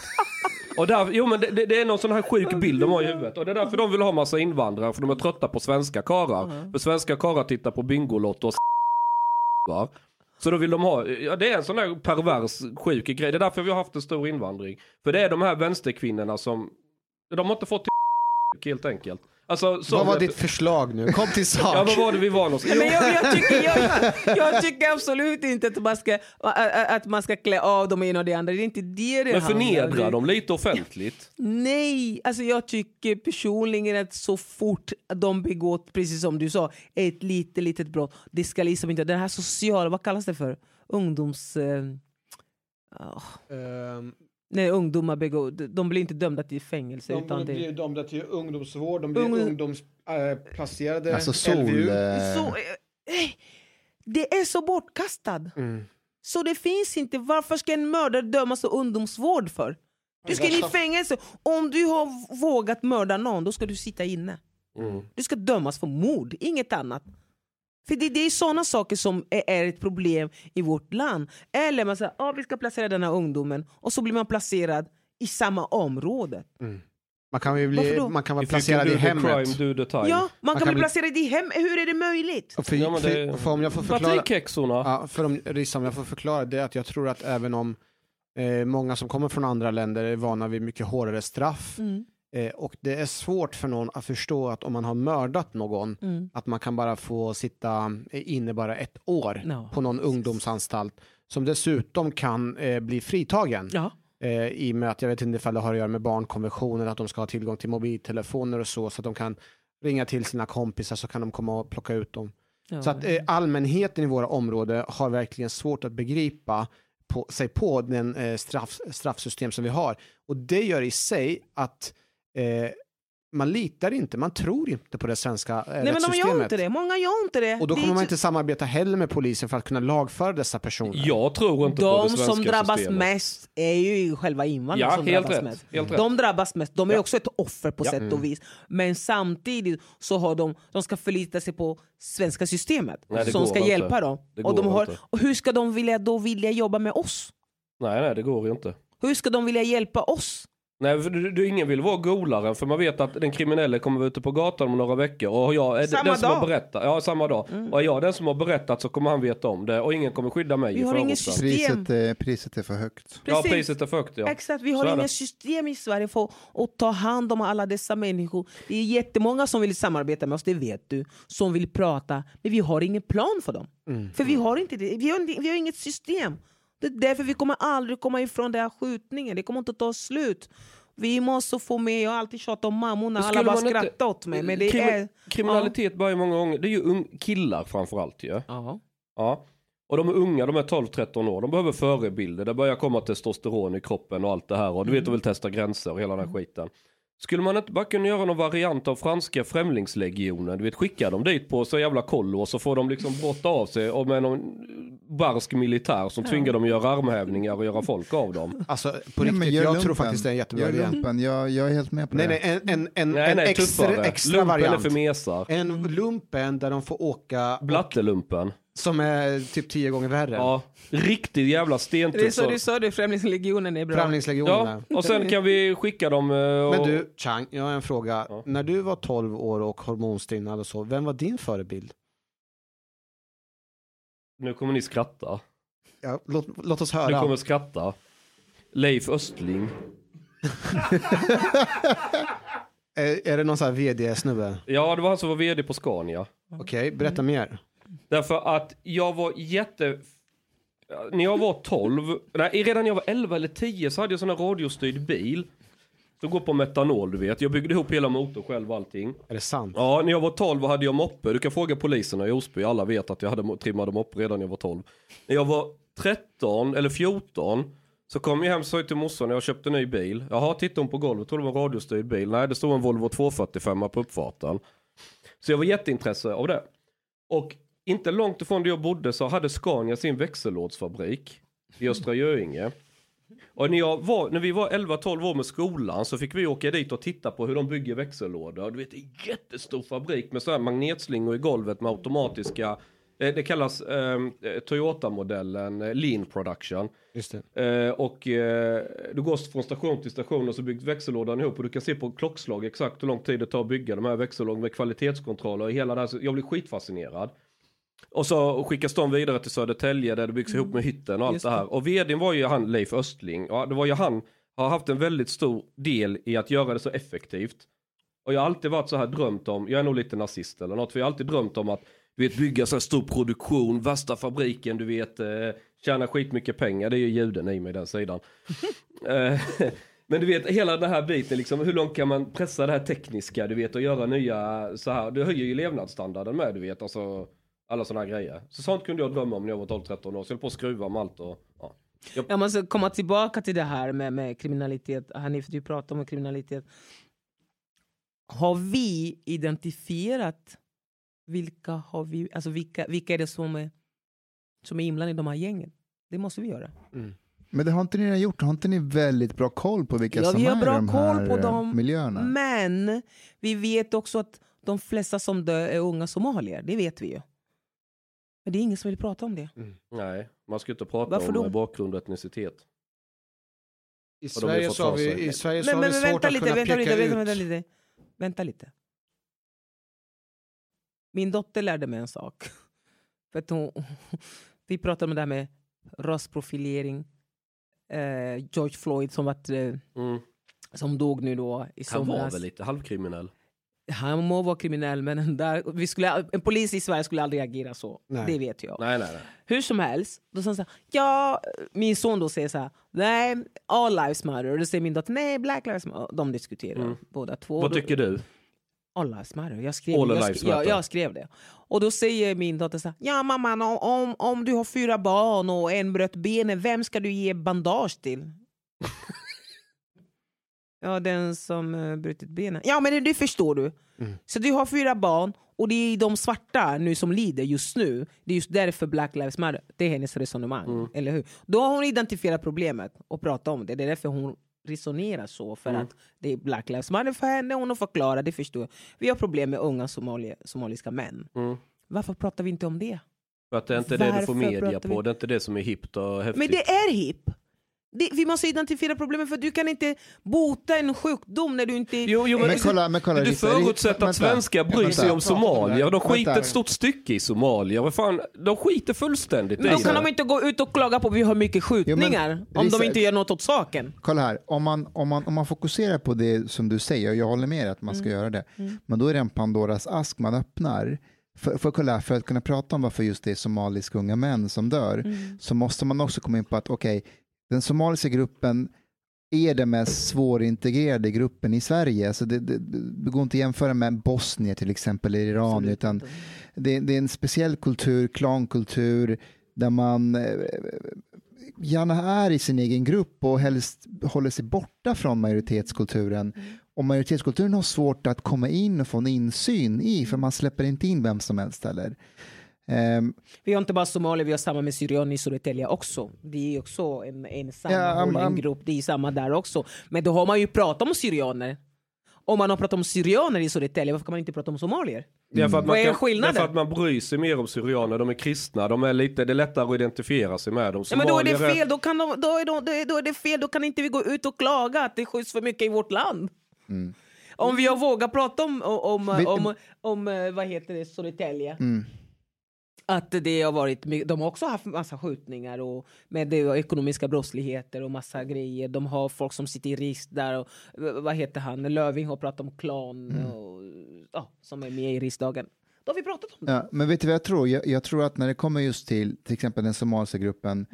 Och där, jo men det, det, är någon sån här sjuk bild de har i huvudet. Och det är därför de vill ha massa invandrare, för de är trötta på svenska karar. För svenska karar tittar på Bingolotto och va? Så då vill de ha, ja det är en sån här pervers sjuk grej. Det är därför vi har haft en stor invandring. För det är de här vänsterkvinnorna som, de har inte fått till helt enkelt. Alltså, så, Vad var ditt förslag nu? Kom till sak. Ja, vad var det vi var någonstans? Men jag, jag, tycker, jag, jag tycker absolut inte att man, ska, att man ska klä av dem ena och det andra. Det är inte det det Men förnedra dem lite offentligt. Nej, alltså jag tycker personligen att så fort de begår, precis som du sa, ett litet, litet brott, det ska liksom inte, den här sociala, vad kallas det för? Ungdoms... Eh, ah, Ehm, när ungdomar begår, de blir inte dömda till fängelse. de utan det, blir dömda till ungdomsvård, de blir Ung- ungdomsplacerade. Alltså sol... LVU. eh, så, eh, det är så bortkastad. Mm. Så det finns inte, varför ska en mördare dömas till ungdomsvård för? Du ska in i fängelse. Om du har vågat mörda någon, då ska du sitta inne. Mm. Du ska dömas för mord, inget annat. För det, det är sådana saker som är, är ett problem i vårt land. Eller man säger ah, vi ska placera den här ungdomen och så blir man placerad i samma område. Man kan ju bli, man kan vara If placerad i hemmet. crime, do the time. Ja, man, kan, kan bli bli- placerad i hem. Hur är det möjligt? För, Ja, det- för, för om jag får förklara, ja, för om, Rissa, om jag får förklara det är att jag tror att även om eh, många som kommer från andra länder är vana vid mycket hårdare straff Mm. Eh, och det är svårt för någon att förstå att om man har mördat någon Mm. att man kan bara få sitta inne bara ett år Ja. på någon ungdomsanstalt som dessutom kan eh, bli fritagen. Ja. Eh, I och med att jag vet inte ifall det har att göra med barnkonventionen, att de ska ha tillgång till mobiltelefoner och så, så att de kan ringa till sina kompisar så kan de komma och plocka ut dem. Ja. Så att eh, allmänheten i våra områden har verkligen svårt att begripa på, sig på den eh, straff, straffsystem som vi har. Och det gör i sig att eh, man litar inte, man tror inte på det svenska eh, Nej men de rättssystemet. gör inte det. Många gör inte det. Och då Det kommer man så- inte samarbeta heller med polisen för att kunna lagföra dessa personer. Jag tror inte på De det svenska som drabbas systemet. mest är ju själva invandrarna Ja, som helt drabbas rätt. mest. Helt rätt. De drabbas mest. De är Ja. också ett offer på Ja. sätt och vis. Men samtidigt så har de, de ska förlita sig på svenska systemet Nej, det som ska inte. hjälpa dem. Det Och, de har, och hur ska de vilja, då vilja jobba med oss? Nej, nej, det går ju inte. Hur ska de vilja hjälpa oss? Nej, för du, du, ingen vill vara golaren för man vet att den kriminelle kommer vara ute på gatan om några veckor och jag är Samma den som dag. har berättat. Ja, samma dag. Och är jag den som har berättat så kommer han veta om det och ingen kommer skydda mig Vi har förorten. system. priset, är, priset är för högt. Ja, Precis. priset är för högt ja. Exakt, vi har inget system i Sverige för att ta hand om alla dessa människor. Det är jättemånga som vill samarbeta med oss, det vet du, som vill prata, men vi har ingen plan för dem. Mm. För vi har, inte det. Vi, har, vi har inget system. Det är därför vi kommer aldrig komma ifrån den här skjutningen, det kommer inte ta slut. Vi måste få med, jag har alltid tjatat om mammorna, alla bara inte- skrattar åt mig. Men det Krimi- är... Kriminalitet börjar många gånger, det är ju killar framförallt ju. Ja. Ja. Och de är unga, de är 12-13 år, de behöver förebilder, det börjar komma testosteron i kroppen och allt det här och du vet, de vill testa gränser och hela den här skiten. Skulle man inte bara kunna göra någon variant av franska främlingslegionen, du vet skicka dem dit på så jävla kollo och så får de liksom brotta av sig och med någon barsk militär som tvingar dem att göra armhävningar och göra folk av dem. Alltså på Nej, riktigt, jag lumpen. tror faktiskt det är en jättebra lumpen, jag, jag är helt med på Nej, det. nej, en, en, en, Nej, en nej, extra, tuffare. extra Lumpen är variant. för mesar. En lumpen där de får åka, Blattelumpen. Som är typ tio gånger värre. Ja, riktigt jävla Det är stentuff. så du sa, det, Främlingslegionen är bra. Främlingslegionerna. Ja, och sen kan vi skicka dem eh, och... Men du, Chang, jag har en fråga. Ja. När du var 12 år och hormonstinnad och så, vem var din förebild? Nu kommer ni skratta. Ja, låt, låt oss Du höra. kommer skratta. Leif Östling. Är, är det någon sån här vd-snubbe? Ja, det var han som var vd på Scania. Okej, berätta mer. Därför att jag var jätte... När jag var 12, nej redan när jag var 11 eller 10 så hade jag sån här radiostyrd bil. Som går på metanol du vet. Jag byggde ihop hela motorn själv och allting. Är det sant? Ja, när jag var 12 hade jag moppe. Du kan fråga poliserna i Osby. Alla vet att jag hade trimmade moppe redan när jag var 12. När jag var 13 eller 14 så kom jag hem och sa till morsan när jag köpte en ny bil. Jaha, tittade hon på golvet. Tror det var en radiostyrd bil. Nej, det stod en Volvo 245 på uppfarten. Så jag var jätteintresse av det. Och inte långt ifrån där jag bodde så hade Scania sin växellådsfabrik i Östra Göinge. Och när, jag var, när vi var 11-12 år med skolan så fick vi åka dit och titta på hur de bygger växellådor. Du vet, det är en jättestor fabrik med så här magnetslingor i golvet med automatiska eh, det kallas eh, Toyota-modellen eh, Lean Production. Just det. Eh, och eh, du går från station till station och så byggs växellådan ihop och du kan se på klockslag exakt hur lång tid det tar att bygga de här växellådorna med kvalitetskontroller och hela det här. Så jag blir skitfascinerad. Och så skickas de vidare till Södertälje där det byggs ihop med hytten och allt Just det här. Och vdn var ju han Leif Östling. Ja, det var ju han har haft en väldigt stor del i att göra det så effektivt. Och jag har alltid varit så här drömt om, jag är nog lite nazist eller något, för jag har alltid drömt om att du vet, bygga så här stor produktion, värsta fabriken, du vet, eh, tjäna skitmycket pengar, det är ju juden i mig den sidan. Eh, Men du vet hela den här biten liksom, hur långt kan man pressa det här tekniska, du vet och göra nya så här, det höjer ju levnadsstandarden med du vet, alltså alla sådana här grejer. Så sånt kunde jag drömma om när jag var 12-13 år, så jag höll på att skruva med allt och ja. Jag måste komma tillbaka till det här med, med kriminalitet. Hanif, du pratar om kriminalitet. Har vi identifierat vilka, har vi, alltså vilka, vilka är det som är, som är inblandade i de här gängen? Det måste vi göra. Men det har inte ni redan gjort? Har inte ni väldigt bra koll på vilka Ja, som vi har är bra i de koll här på eh, dem, miljöerna? Men vi vet också att de flesta som dör är unga somalier. Det vet vi ju. Men det är ingen som vill prata om det. Nej, man ska inte prata Varför om då? bakgrund och etnicitet. I Och Sverige så har vi, i Sverige så Men, har men, vi men svårt vänta att lite, kunna vänta peka lite, ut. vänta, lite. Vänta lite. Min dotter lärde mig en sak. För att hon, vi pratade om det här med rasprofilering. Eh, George Floyd som, var, eh, Mm. som dog nu då i Han var somras. väl lite halvkriminell. Han må vara kriminell men den där, vi skulle, en polis i Sverige skulle aldrig agera så. Nej. Det vet jag. Nej, nej, nej. Hur som helst, då sa han så här, ja, min son då säger så här, nej, all lives matter. Och då säger min dotter, nej, black lives matter. De diskuterar båda två. Vad tycker du? All lives matter. Jag skrev, All jag, lives skrev, jag, jag skrev det. Och då säger min dotter så här, ja mamma, om, om, om du har fyra barn och en bröt benet, vem ska du ge bandage till? Ja, den som uh, brutit benen. Ja, men det förstår du. Så du har fyra barn och det är de svarta nu som lider just nu. Det är just därför Black Lives Matter. Det är hennes resonemang. Eller hur? Då har hon identifierat problemet och pratat om det. Det är därför hon resonerar så. För att det är Black Lives Matter för henne. Hon har förklarat, det förstår jag. Vi har problem med unga somali somaliska män. Mm. Varför pratar vi inte om det? För att det är inte det du får Varför media pratar vi- på, det är inte det som är hippt och häftigt. Men det är hipp! Det, vi måste identifiera problemet för du kan inte bota en sjukdom när du inte... Jo, jo, men, Men kolla, men kolla, du förutsätter att svenskar bryr sig om somalier. De skiter Vänta. ett stort stycke i somalier. Vad fan, de skiter fullständigt Men i då kan de inte gå ut och klaga på att vi har mycket skjutningar om Risa- de inte gör något åt saken. Kolla här, om man, om, man, om man fokuserar på det som du säger, och jag håller med dig att man ska Mm. göra det, men då är det en Pandoras ask man öppnar. För, för, kolla, för att kunna prata om varför just det är somaliska unga män som dör, Mm. så måste man också komma in på att okej, den somaliska gruppen är den mest svårintegrerade gruppen i Sverige. Alltså det, det, det går inte att jämföra med Bosnien till exempel, eller Iran, utan det, det är en speciell kultur, klankultur, där man eh, gärna är i sin egen grupp och helst håller sig borta från majoritetskulturen. Och majoritetskulturen har svårt att komma in och få en insyn i, för man släpper inte in vem som helst heller. Ehm, Vi har inte bara somalier, vi har samma med syrianer i Södertälje också. Det är också en, en sammanhållen am- am- grupp, det är samma där också. Men då har man ju pratat om syrianer. Om man har pratat om syrianer i Södertälje, varför kan man inte prata om somalier? Ja, för att man Vad är kan- skillnaden? Det är för att man bryr sig mer om syrianer, de är kristna, de är lite, det är lättare att identifiera sig med dem. Ja, men då är det fel, då, kan de, då, är de, då, är, det fel, då kan inte vi gå ut och klaga att det skjuts för mycket i vårt land. Om vi har vågat prata om, om, om, om, om eh, vad heter det, Södertälje. mm. Att det har varit, de har också haft massa skjutningar och med det och ekonomiska brottsligheter och massa grejer. De har folk som sitter i risk där och vad heter han, Löving har pratat om klan och, ja, som är med i riksdagen. Då har vi pratat om det. Ja, men vet du vad jag tror? Jag, jag tror att när det kommer just till till exempel den somaliska gruppen,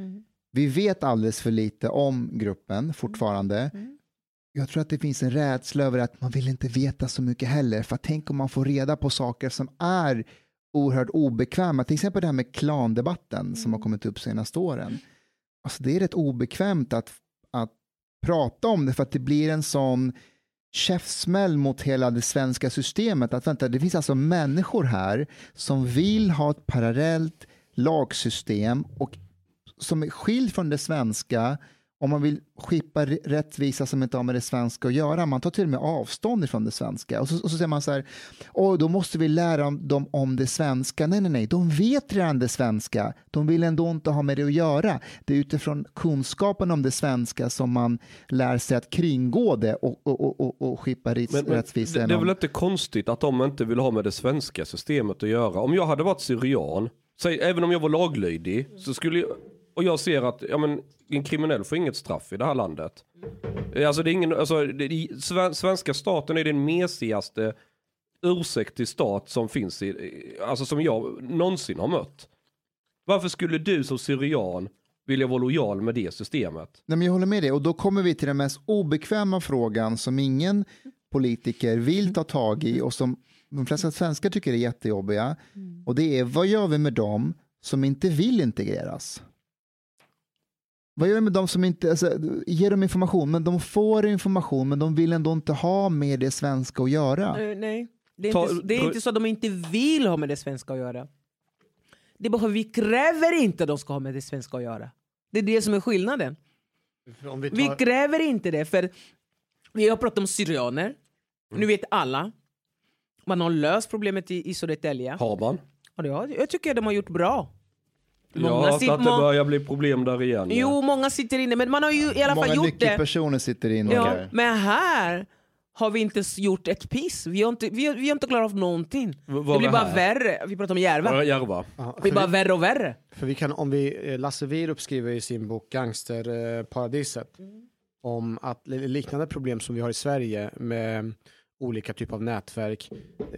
vi vet alldeles för lite om gruppen fortfarande. Jag tror att det finns en rädsla över att man vill inte veta så mycket heller, för tänk om man får reda på saker som är oerhört obekväma, till exempel det här med klandebatten som har kommit upp senaste åren. Alltså det är rätt obekvämt att, att prata om det för att det blir en sån käftsmäll mot hela det svenska systemet. Att vänta, det finns alltså människor här som vill ha ett parallellt lagsystem och som är skild från det svenska om man vill skippa rättvisa som inte har med det svenska att göra. Man tar till och med avstånd ifrån det svenska. Och så, och så säger man så här, Åh, då måste vi lära dem om det svenska. Nej, nej, nej, de vet redan det svenska. De vill ändå inte ha med det att göra. Det är utifrån kunskapen om det svenska som man lär sig att kringgå det och, och, och, och, skippa rätt- Men, men rättvisa. det, det är väl inte konstigt att de inte vill ha med det svenska systemet att göra. Om jag hade varit syrian, säg, även om jag var laglydig, så skulle jag, och jag ser att ja, men, en kriminell får inget straff i det här landet. Eh, Alltså, det är ingen, alltså, det, det, sven- svenska staten är den mesigaste ursäkt till stat som finns i, alltså som jag någonsin har mött. Varför skulle du som syrian vilja vara lojal med det systemet? Nej, men jag håller med dig och då kommer vi till den mest obekväma frågan som ingen politiker vill ta tag i och som de flesta svenskar tycker är jättejobbiga. Och det är vad gör vi med dem som inte vill integreras? Vad gör vi med dem som inte, alltså, ger dem information, men de får information men de vill ändå inte ha med det svenska att göra. Nej, det är, Ta- inte, det är inte så att de inte vill ha med det svenska att göra. Det är bara vi kräver inte att de ska ha med det svenska att göra. Det är det som är skillnaden. Vi Vi tar, kräver inte det, för vi har pratat om syrianer. Nu vet alla. Man har löst problemet i, i Södertälje. Har man? Har, jag tycker de har gjort bra. Ja, Många att, sit- att det börjar bli problem där igen. Jo, många sitter inne, men man har ju i alla Många fall gjort det. nyckelpersoner sitter inne. Ja, där. men här har vi inte gjort ett piss. Vi har inte, vi har, vi har inte klarat av någonting. V- Det blir är bara här? värre. Vi pratar om Järva. Ja, Järva. Ja, Det blir bara vi- värre och värre. För vi kan, om vi, eh, Lasse Wierup skriver i sin bok Gangsterparadiset om att li- liknande problem som vi har i Sverige med olika typer av nätverk,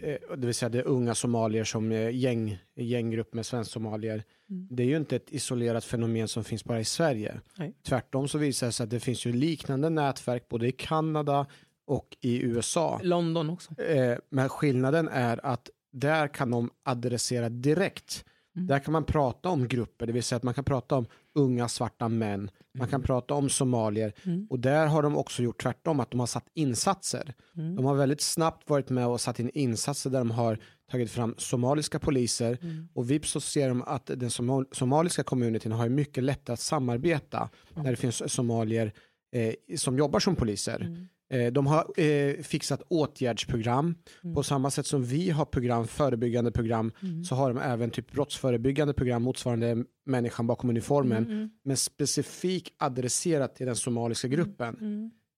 eh, det vill säga det är unga somalier som är gäng, gänggrupp med svensk-somalier. Det är ju inte ett isolerat fenomen som finns bara i Sverige. Nej. Tvärtom så visar det sig att det finns ju liknande nätverk både i Kanada och i USA. London också. Eh, men skillnaden är att där kan de adressera direkt. Där kan man prata om grupper, det vill säga att man kan prata om unga svarta män, man kan prata om somalier. Och där har de också gjort tvärtom, att de har satt insatser. De har väldigt snabbt varit med och satt in insatser där de har tagit fram somaliska poliser. Och vips så ser de att den somal- somaliska communityn har mycket lättare att samarbeta när det finns somalier eh, som jobbar som poliser. Eh, De har eh, fixat åtgärdsprogram. På samma sätt som vi har program, förebyggande program, så har de även typ brottsförebyggande program motsvarande människan bakom uniformen, men specifikt adresserat till den somaliska gruppen.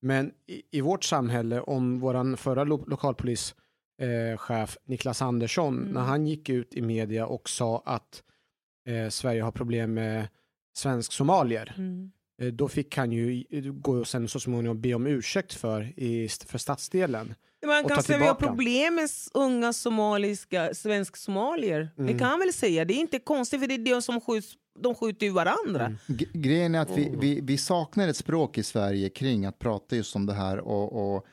Men i, i vårt samhälle, om vår förra lo lokalpolischef eh, Niklas Andersson, när han gick ut i media och sa att eh, Sverige har problem med svensk-somalier, då fick han ju i- gå och sen så småningom be om ursäkt för, i, för stadsdelen. Man kan säga att vi har problem med unga somaliska, svensk-somalier. Det kan man väl säga. Det är inte konstigt för det är de som skjuts, de skjuter ju varandra. G- Grejen är att vi, vi, vi saknar ett språk i Sverige kring att prata just om det här och, och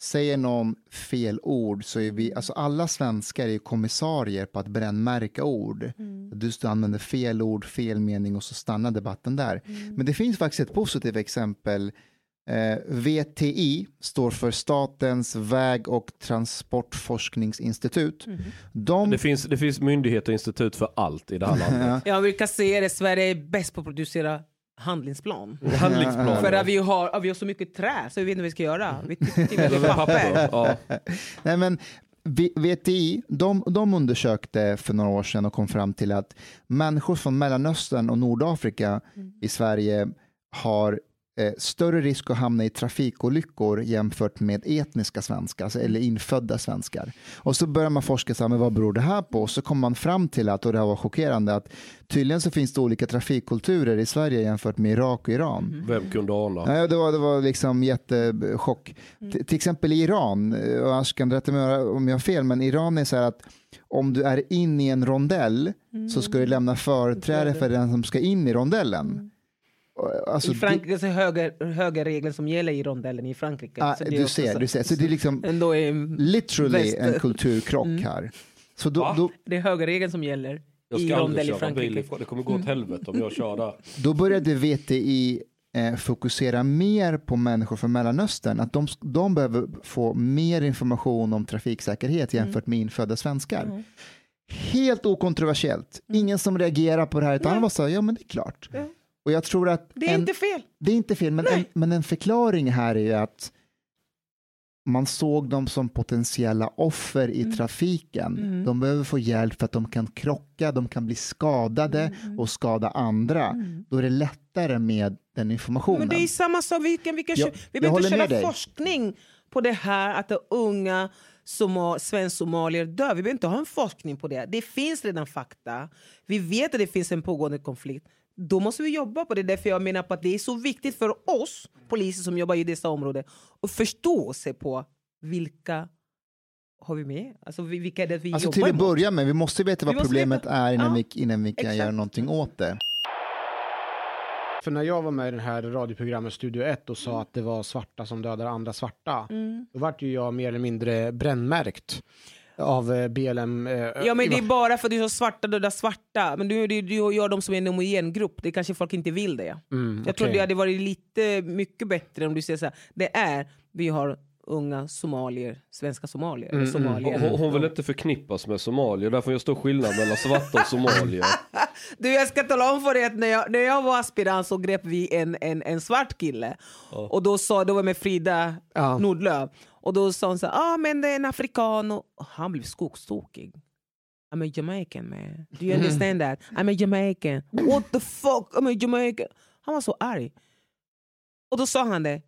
säger någon fel ord så är vi, alltså alla svenskar är kommissarier på att brännmärka ord. Du står- använder fel ord, fel mening och så stannar debatten där. Men det finns faktiskt ett positivt exempel. Eh, VTI står för Statens väg och transportforskningsinstitut. De, Det finns, det finns myndigheter och institut för allt i det här landet. Jag brukar säga det, Sverige är bäst på att producera handlingsplan. Handlingsplaner. För att vi har, att vi har så mycket trä så vi vet inte vad vi ska göra. Vi tillverkar papper. Ja. Nej, men VTI, de, de undersökte för några år sedan och kom fram till att människor från Mellanöstern och Nordafrika i Sverige har eh, större risk att hamna i trafikolyckor jämfört med etniska svenskar, alltså, eller infödda svenskar. Och så börjar man forska, så här, men vad beror det här på? Och så kommer man fram till att, och det här var chockerande, att tydligen så finns det olika trafikkulturer i Sverige jämfört med Irak och Iran. Vem kunde ana? Nej, det, var, det var liksom jättechock. T- till exempel i Iran, eh, och Ash kan rätta mig om jag har fel, men Iran är så här att om du är in i en rondell så ska du lämna företräde för den som ska in i rondellen. Och, Alltså, I Frankrike så är höger, höger regler som gäller i rondellen i Frankrike. det, ah, så det är du ser, så- du ser. Så det är liksom är literally väst- en kulturkrock här. Så då, då, det är högerregeln som gäller i ska aldrig rondell i bil Frankrike. ifrån. Det kommer gå åt helvete om jag kör där. då började VTI eh, fokusera mer på människor från Mellanöstern, att de, de behöver få mer information om trafiksäkerhet jämfört med infödda svenskar. Helt okontroversiellt, ingen som reagerar på det här, utan alla bara sa, ja men det är klart. Ja. Och jag tror att Det är en, inte fel. det är inte fel, men en, men en förklaring här är att man såg dem som potentiella offer i trafiken. De behöver få hjälp för att de kan krocka, de kan bli skadade och skada andra. Då är det lättare med den informationen. Men det är samma sak. Vi, kan, vi, kan Ja, kö- vi jag behöver inte köra forskning på det här att de unga soma, svensk-somalier dör. Vi behöver inte ha en forskning på det. Det finns redan fakta. Vi vet att det finns en pågående konflikt. Då måste vi jobba på det. Därför jag menar på att det är så viktigt för oss poliser som jobbar i dessa områden att förstå sig på vilka har vi med? Alltså vi- vilka är det vi Alltså jobbar till att börja med, vi måste veta vad måste problemet veta. är innan, Ja, vi, innan vi kan exakt. göra någonting åt det. För när jag var med i det här radioprogrammet Studio 1 och sa att det var svarta som dödar andra svarta, Mm. då vart ju jag mer eller mindre brännmärkt av eh, BLM. eh, Ja men det är bara för att du är så svarta döda svarta. Men du, du, du gör dem som en homogen grupp. Det kanske folk inte vill det. Mm, Jag tror det hade varit lite mycket bättre om du säger så här. Det är, vi har unga somalier, svenska somalier. Mm, eller somalier. Hon, hon vill inte förknippas med somalier, därför jag stor skillnad mellan svarta och somalier. Du jag ska tala om för dig att när jag, när jag var aspirant så grep vi en, en, en svart kille. Och då sa, då var jag med Frida Ja. Nordlöf. Och då sa hon så här, ah men det är en afrikan. Och han blev skogstokig. I'm a Jamaican man. Do you understand that? I'm a Jamaican. What the fuck? I'm a Jamaican. Han var så arg. Och då sa han det.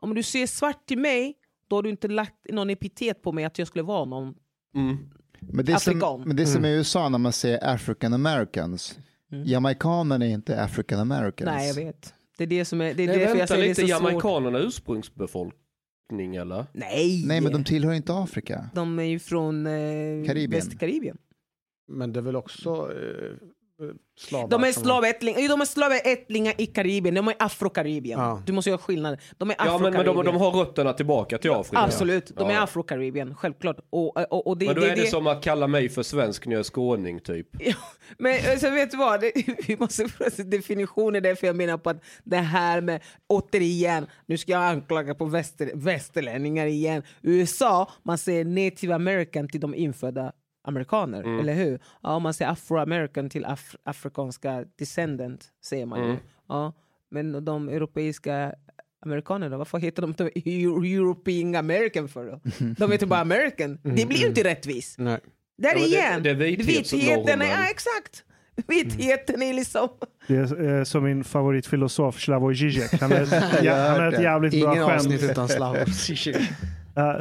Om du ser svart till mig, då har du inte lagt någon epitet på mig att jag skulle vara någon. Mm. Men det, är som, Afrikan. men det är som i USA när man säger African Americans. Jamaikanerna är inte African Americans. Nej jag vet. Det är det som är, det är Nej, därför jag vänta säger det är lite, så svårt. jamaikanerna ursprungsbefolkning eller? Nej! Nej, men de tillhör inte Afrika. De är ju från eh, Karibien. Västkaribien. Men det är väl också eh, slavar? De är slavättlingar de är slavättlingar i Karibien, de är afrokaribien. Ja. Du måste göra skillnad. De är Ja men, men de, de har rötterna tillbaka till Afrika. Absolut, de Ja. är afrokaribien, självklart. Och, och, och det, Men då det, är det, som att kalla mig för svensk när jag är skåning typ. Ja, men alltså, vet du vad, det, vi måste få en definition är därför jag menar på att det här med, återigen, nu ska jag anklaga på väster, västerlänningar igen. USA, man säger native american till de infödda amerikaner, Mm. eller hur? Ja, man säger afroamerican till af, afrikanska descendant, säger man Mm. ju. Ja, men de europeiska amerikanerna, varför heter de inte Euro- European American för då? De heter bara American. Det blir ju inte rättvist. Nej. Där Ja, men det- igen! det är. Vitheten, är- ja exakt! Vitheten är liksom... Det är eh, som min favoritfilosof Slavoj Žižek. Han är, ja, han är ett jävligt bra Ingen skämt. avsnitt utan slavor. Ja,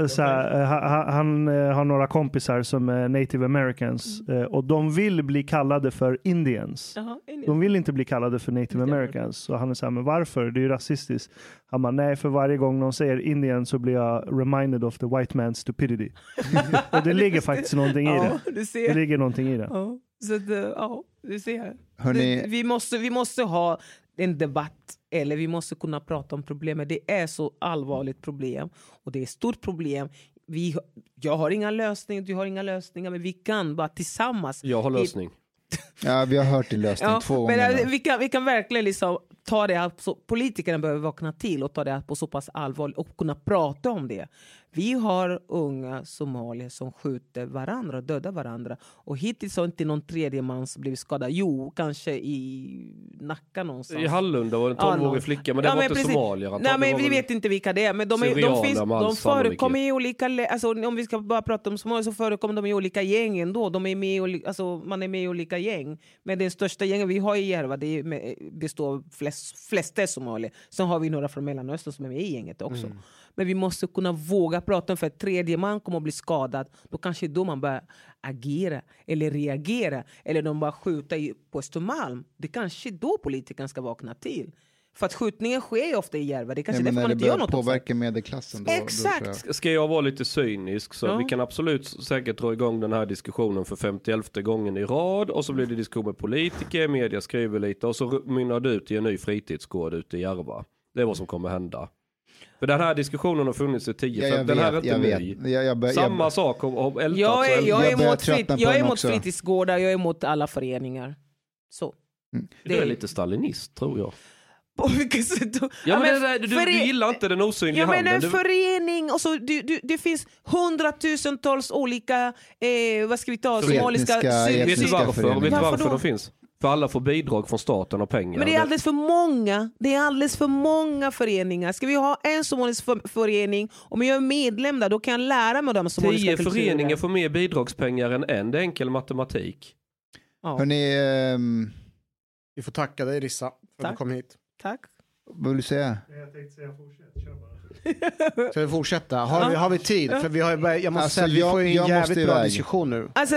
så här, eh, han han eh, har några kompisar som är native americans Mm. eh, och de vill bli kallade för indians. Jaha, De vill inte bli kallade för native americans. Så han är så här, men varför? Det är ju rasistiskt. Han bara, nej för varje gång någon säger indian så blir jag reminded of the white man's stupidity. och det ligger faktiskt någonting i det. Det ligger någonting i det. Ja, så eh, ja, du ser. Det- Vi, måste, vi måste ha en debatt, eller vi måste kunna prata om problemet. Det är så allvarligt problem och det är ett stort problem. Vi, jag har inga lösningar, du har inga lösningar, men vi kan bara tillsammans Jag har lösning. Ja, vi har hört din lösning Ja, två men gånger. äh, nu. vi, kan, vi kan verkligen liksom ta det här, politikerna behöver vakna till och ta det här på så pass allvar och kunna prata om det. Vi har unga somalier som skjuter varandra, dödar varandra och hittills har inte någon tredje man blivit skadad. Jo, kanske i Nacka någonstans. I Hallunda var det en Ja, 12-årig någon- flicka, men det Ja, var men inte precis. somalier. Nej, men Det vi väl- vet inte vilka det är. Men de, är, de, finns, de förekommer i olika... Alltså, om vi ska bara prata om somalier så förekommer de i olika gäng ändå. De är med i, alltså, man är med i olika gäng. Men den största gängen vi har i Järva det består av flest, flesta är somalier. Sen har vi några från Mellanöstern som är med i gänget också. Men vi måste kunna våga prata om för att tredje man kommer att bli skadad. Då kanske då man börjar agera eller reagera. Eller de bara skjuta i, på Östermalm. Det kanske då politikerna ska vakna till. För att skjutningen sker ju ofta i Järva. Det är kanske Nej, därför man det inte gör något det. påverka medelklassen då, Exakt. Då jag. Ska jag vara lite cynisk så Ja. vi kan absolut säkert dra igång den här diskussionen för 51 gången i rad och så blir det diskussion med politiker, media skriver lite och så mynnar det ut i en ny fritidsgård ute i Järva. Det är vad som kommer hända. För den här diskussionen har funnits i 10, Ja, den här är vet, inte jag ny. vet. Jag, jag, bör- Samma jag, sak har, har ältats Jag och är, jag är emot, frit, jag är emot fritidsgårdar, jag är emot alla föreningar. Så. Du är lite stalinist tror jag. På vilket sätt då? Ja, men men du, före- du gillar inte den osynliga Ja men handen. en Du, förening, och så, du, du, det finns hundratusentals olika, eh, vad ska vi ta, somaliska... vet du varför? Vet Varför varför de finns? För alla får bidrag från staten och pengar. Men det är alldeles för många. Det är alldeles för många föreningar. Ska vi ha en somalisk för- förening, om jag är medlem där, då kan jag lära mig de somaliska Tio kulturen. föreningar får mer bidragspengar än en. Det är enkel matematik. Ja. Hörni, ehm, Vi får tacka dig Rissa för att Tack. du kom hit. Tack. vad vill du säga? Jag tänkte säga fortsätt, kör bara. Ska vi fortsätta? Har vi, har vi tid? För vi har, jag måste Alltså, säga, vi jag- får ju en jävligt bra iväg. diskussion nu. Alltså?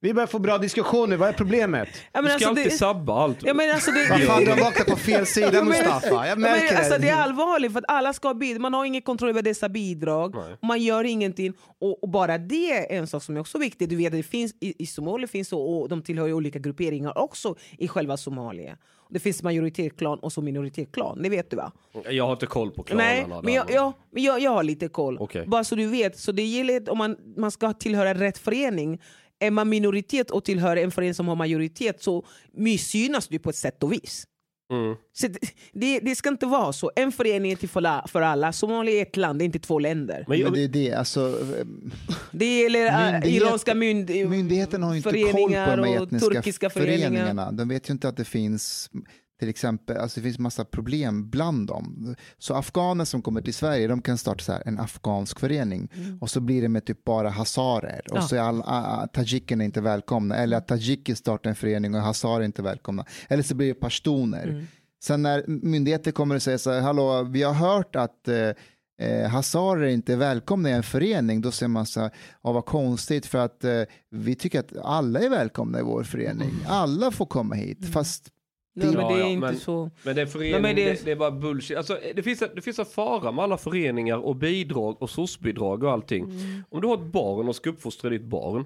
Vi börjar få bra diskussioner, vad är problemet? Ja, men Du ska alltså, alltid det, sabba allt. ja, men alltså, det, Vad fan, det- du har vaknat på fel sida Ja, men- Mustafa. Jag Ja, märker men, alltså, det. det är allvarligt för att alla ska ha bidrag. Man har ingen kontroll över dessa bidrag. Man gör ingenting. Och, och bara det är en sak som är också viktig. Du vet, det finns, i, I Somalia finns så, och de tillhör ju olika grupperingar också i själva Somalia. Det finns majoritetsklan och så minoritetsklan, det vet du va? Jag har inte koll på Nej, klanerna. men, jag, där. ja, men jag, jag har lite koll. Okej. Bara så du vet. Så det gäller om man, man ska tillhöra rätt förening. Är man minoritet och tillhör en förening som har majoritet så missgynnas du på ett sätt och vis. Mm. Så det, det, det ska inte vara så. En förening är till för, la- för alla. Somalia är ett land, det är inte två länder. Men, Men det är det, alltså, Det gäller äh, Myndighet- iranska mynd, myndigheten har ju inte koll på de etniska turkiska föreningar. föreningarna. De vet ju inte att det finns till exempel, alltså det finns massa problem bland dem. Så afghaner som kommer till Sverige, de kan starta så här, en afghansk förening och så blir det med typ bara hazarer och Ja. så är all, tajikerna inte välkomna. Eller att tajiker startar en förening och hazarer inte välkomna. Eller så blir det pashtuner. Sen när myndigheter kommer och säger så här, hallå, vi har hört att eh, eh, hazarer inte är välkomna i en förening, då säger man så här, ja, vad konstigt för att eh, vi tycker att alla är välkomna i vår förening. Alla får komma hit, fast Nej, men det är inte men- så. men det är förening, Nej, det... det- Det, är bara bullshit. Alltså, det, finns, en- det finns en fara med alla föreningar och bidrag och SOS-bidrag och allting. Mm. Om du har ett barn och ska uppfostra ditt barn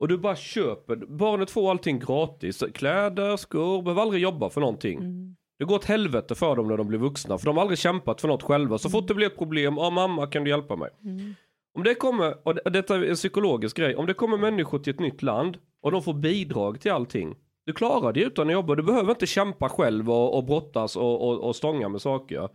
och du bara köper, barnet får allting gratis, kläder, skor, behöver aldrig jobba för någonting. Mm. Det går åt helvete för dem när de blir vuxna för de har aldrig kämpat för något själva. Så fort det blir ett problem, ja mamma kan du hjälpa mig? Mm. Om det kommer, och detta är en psykologisk grej, om det kommer människor till ett nytt land och de får bidrag till allting. Du klarar det utan att jobba, du behöver inte kämpa själv och, och brottas och, och, och stånga med saker.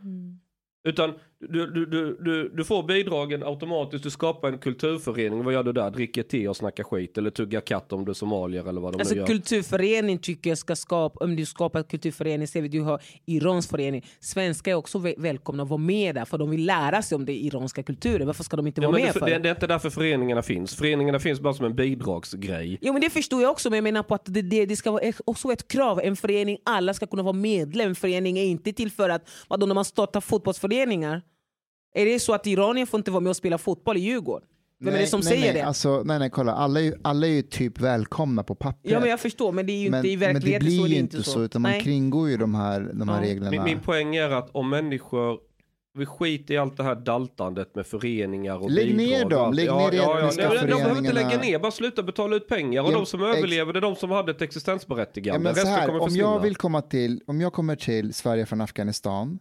Utan du, du, du, du, du får bidragen automatiskt, du skapar en kulturförening, vad gör du där? Dricker te och snackar skit eller tuggar katt om du är somalier eller vad de Alltså nu gör. kulturförening tycker jag ska skapa, om du skapar en kulturförening, ser vi du har Irans förening. Svenskar är också vä- välkomna att vara med där för de vill lära sig om den iranska kulturen. Varför ska de inte Ja, vara med det, för? det, det är inte därför föreningarna finns. Föreningarna finns bara som en bidragsgrej. Jo men det förstår jag också men jag menar på att det, det, det ska vara också ett krav. En förening, alla ska kunna vara medlem. En förening är inte till för att, vadå när man startar fotbollsföreningar? Är det så att iranier får inte vara med och spela fotboll i Djurgården? Vem är det som nej, säger nej, det? Alltså, nej, nej, kolla, alla är, ju, alla är ju typ välkomna på pappret. Ja men jag förstår men det är ju men, inte i men verkligheten blir så är det ju inte så. så, utan man Nej. kringgår ju de här, de här Ja. reglerna. Min, min poäng är att om människor, vi skiter i allt det här daltandet med föreningar och Lägg bidrag ner dem, lägg ner de etniska Nej, men De behöver inte lägga ner, bara sluta betala ut pengar. Och Ja, de som ex- överlever, det är de som hade ett Ja, existensberättigande. men så här, kommer om försvinna. jag vill komma till, om jag kommer till Sverige från Afghanistan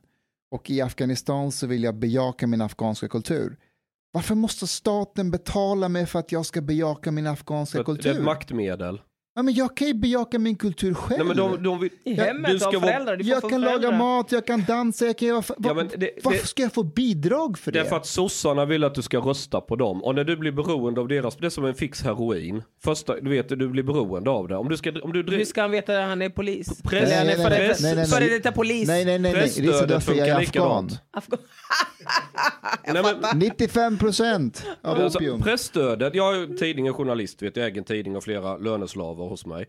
och i Afghanistan så vill jag bejaka min afghanska kultur. Varför måste staten betala mig för att jag ska bejaka min afghanska För att Det är kultur? ett maktmedel. Ja, men jag kan ju bejaka min kultur själv. Nej, men de, de vill, I hemmet du ska av föräldrar. Du jag kan laga föräldrar. mat, jag kan dansa, jag kan göra... Ja, Var, men det- varför det- ska jag få bidrag för det? Därför att sossarna vill att du ska rösta på dem. Och när du blir beroende av deras, det är som en fix heroin. Första, du vet, du blir beroende av det. Om du ska, om du Hur driver... ska han veta att han är polis? Press- är nej, nej, nej, detta- nej, nej, före nej. detta polis? Nej, nej, nej, nej. Det är så Presstödet därför jag är funkar afghan. Likadant. Afghan- 95 procent av Alltså, opium. pressstödet, jag är tidning och journalist, vet, jag äger en tidning och flera löneslavar hos mig.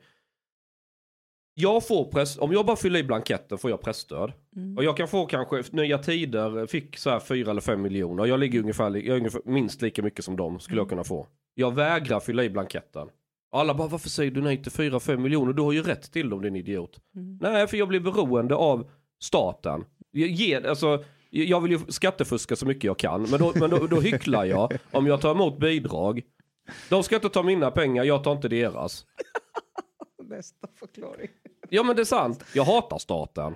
Jag får press, om jag bara fyller i blanketten får jag pressstöd. Och jag kan få kanske, Nya Tider fick så här 4 eller 5 miljoner. Jag ligger ungefär, jag är ungefär minst lika mycket som dem skulle jag kunna få. Jag vägrar fylla i blanketten. Alla bara, varför säger du nej till 4-5 miljoner? Du har ju rätt till dem din idiot. Nej, för jag blir beroende av staten. Jag, ger, alltså, jag vill ju skattefuska så mycket jag kan, men då, men då, då hycklar jag om jag tar emot bidrag. De ska inte ta mina pengar, jag tar inte deras. Bästa förklaring. Ja men det är sant, jag hatar staten.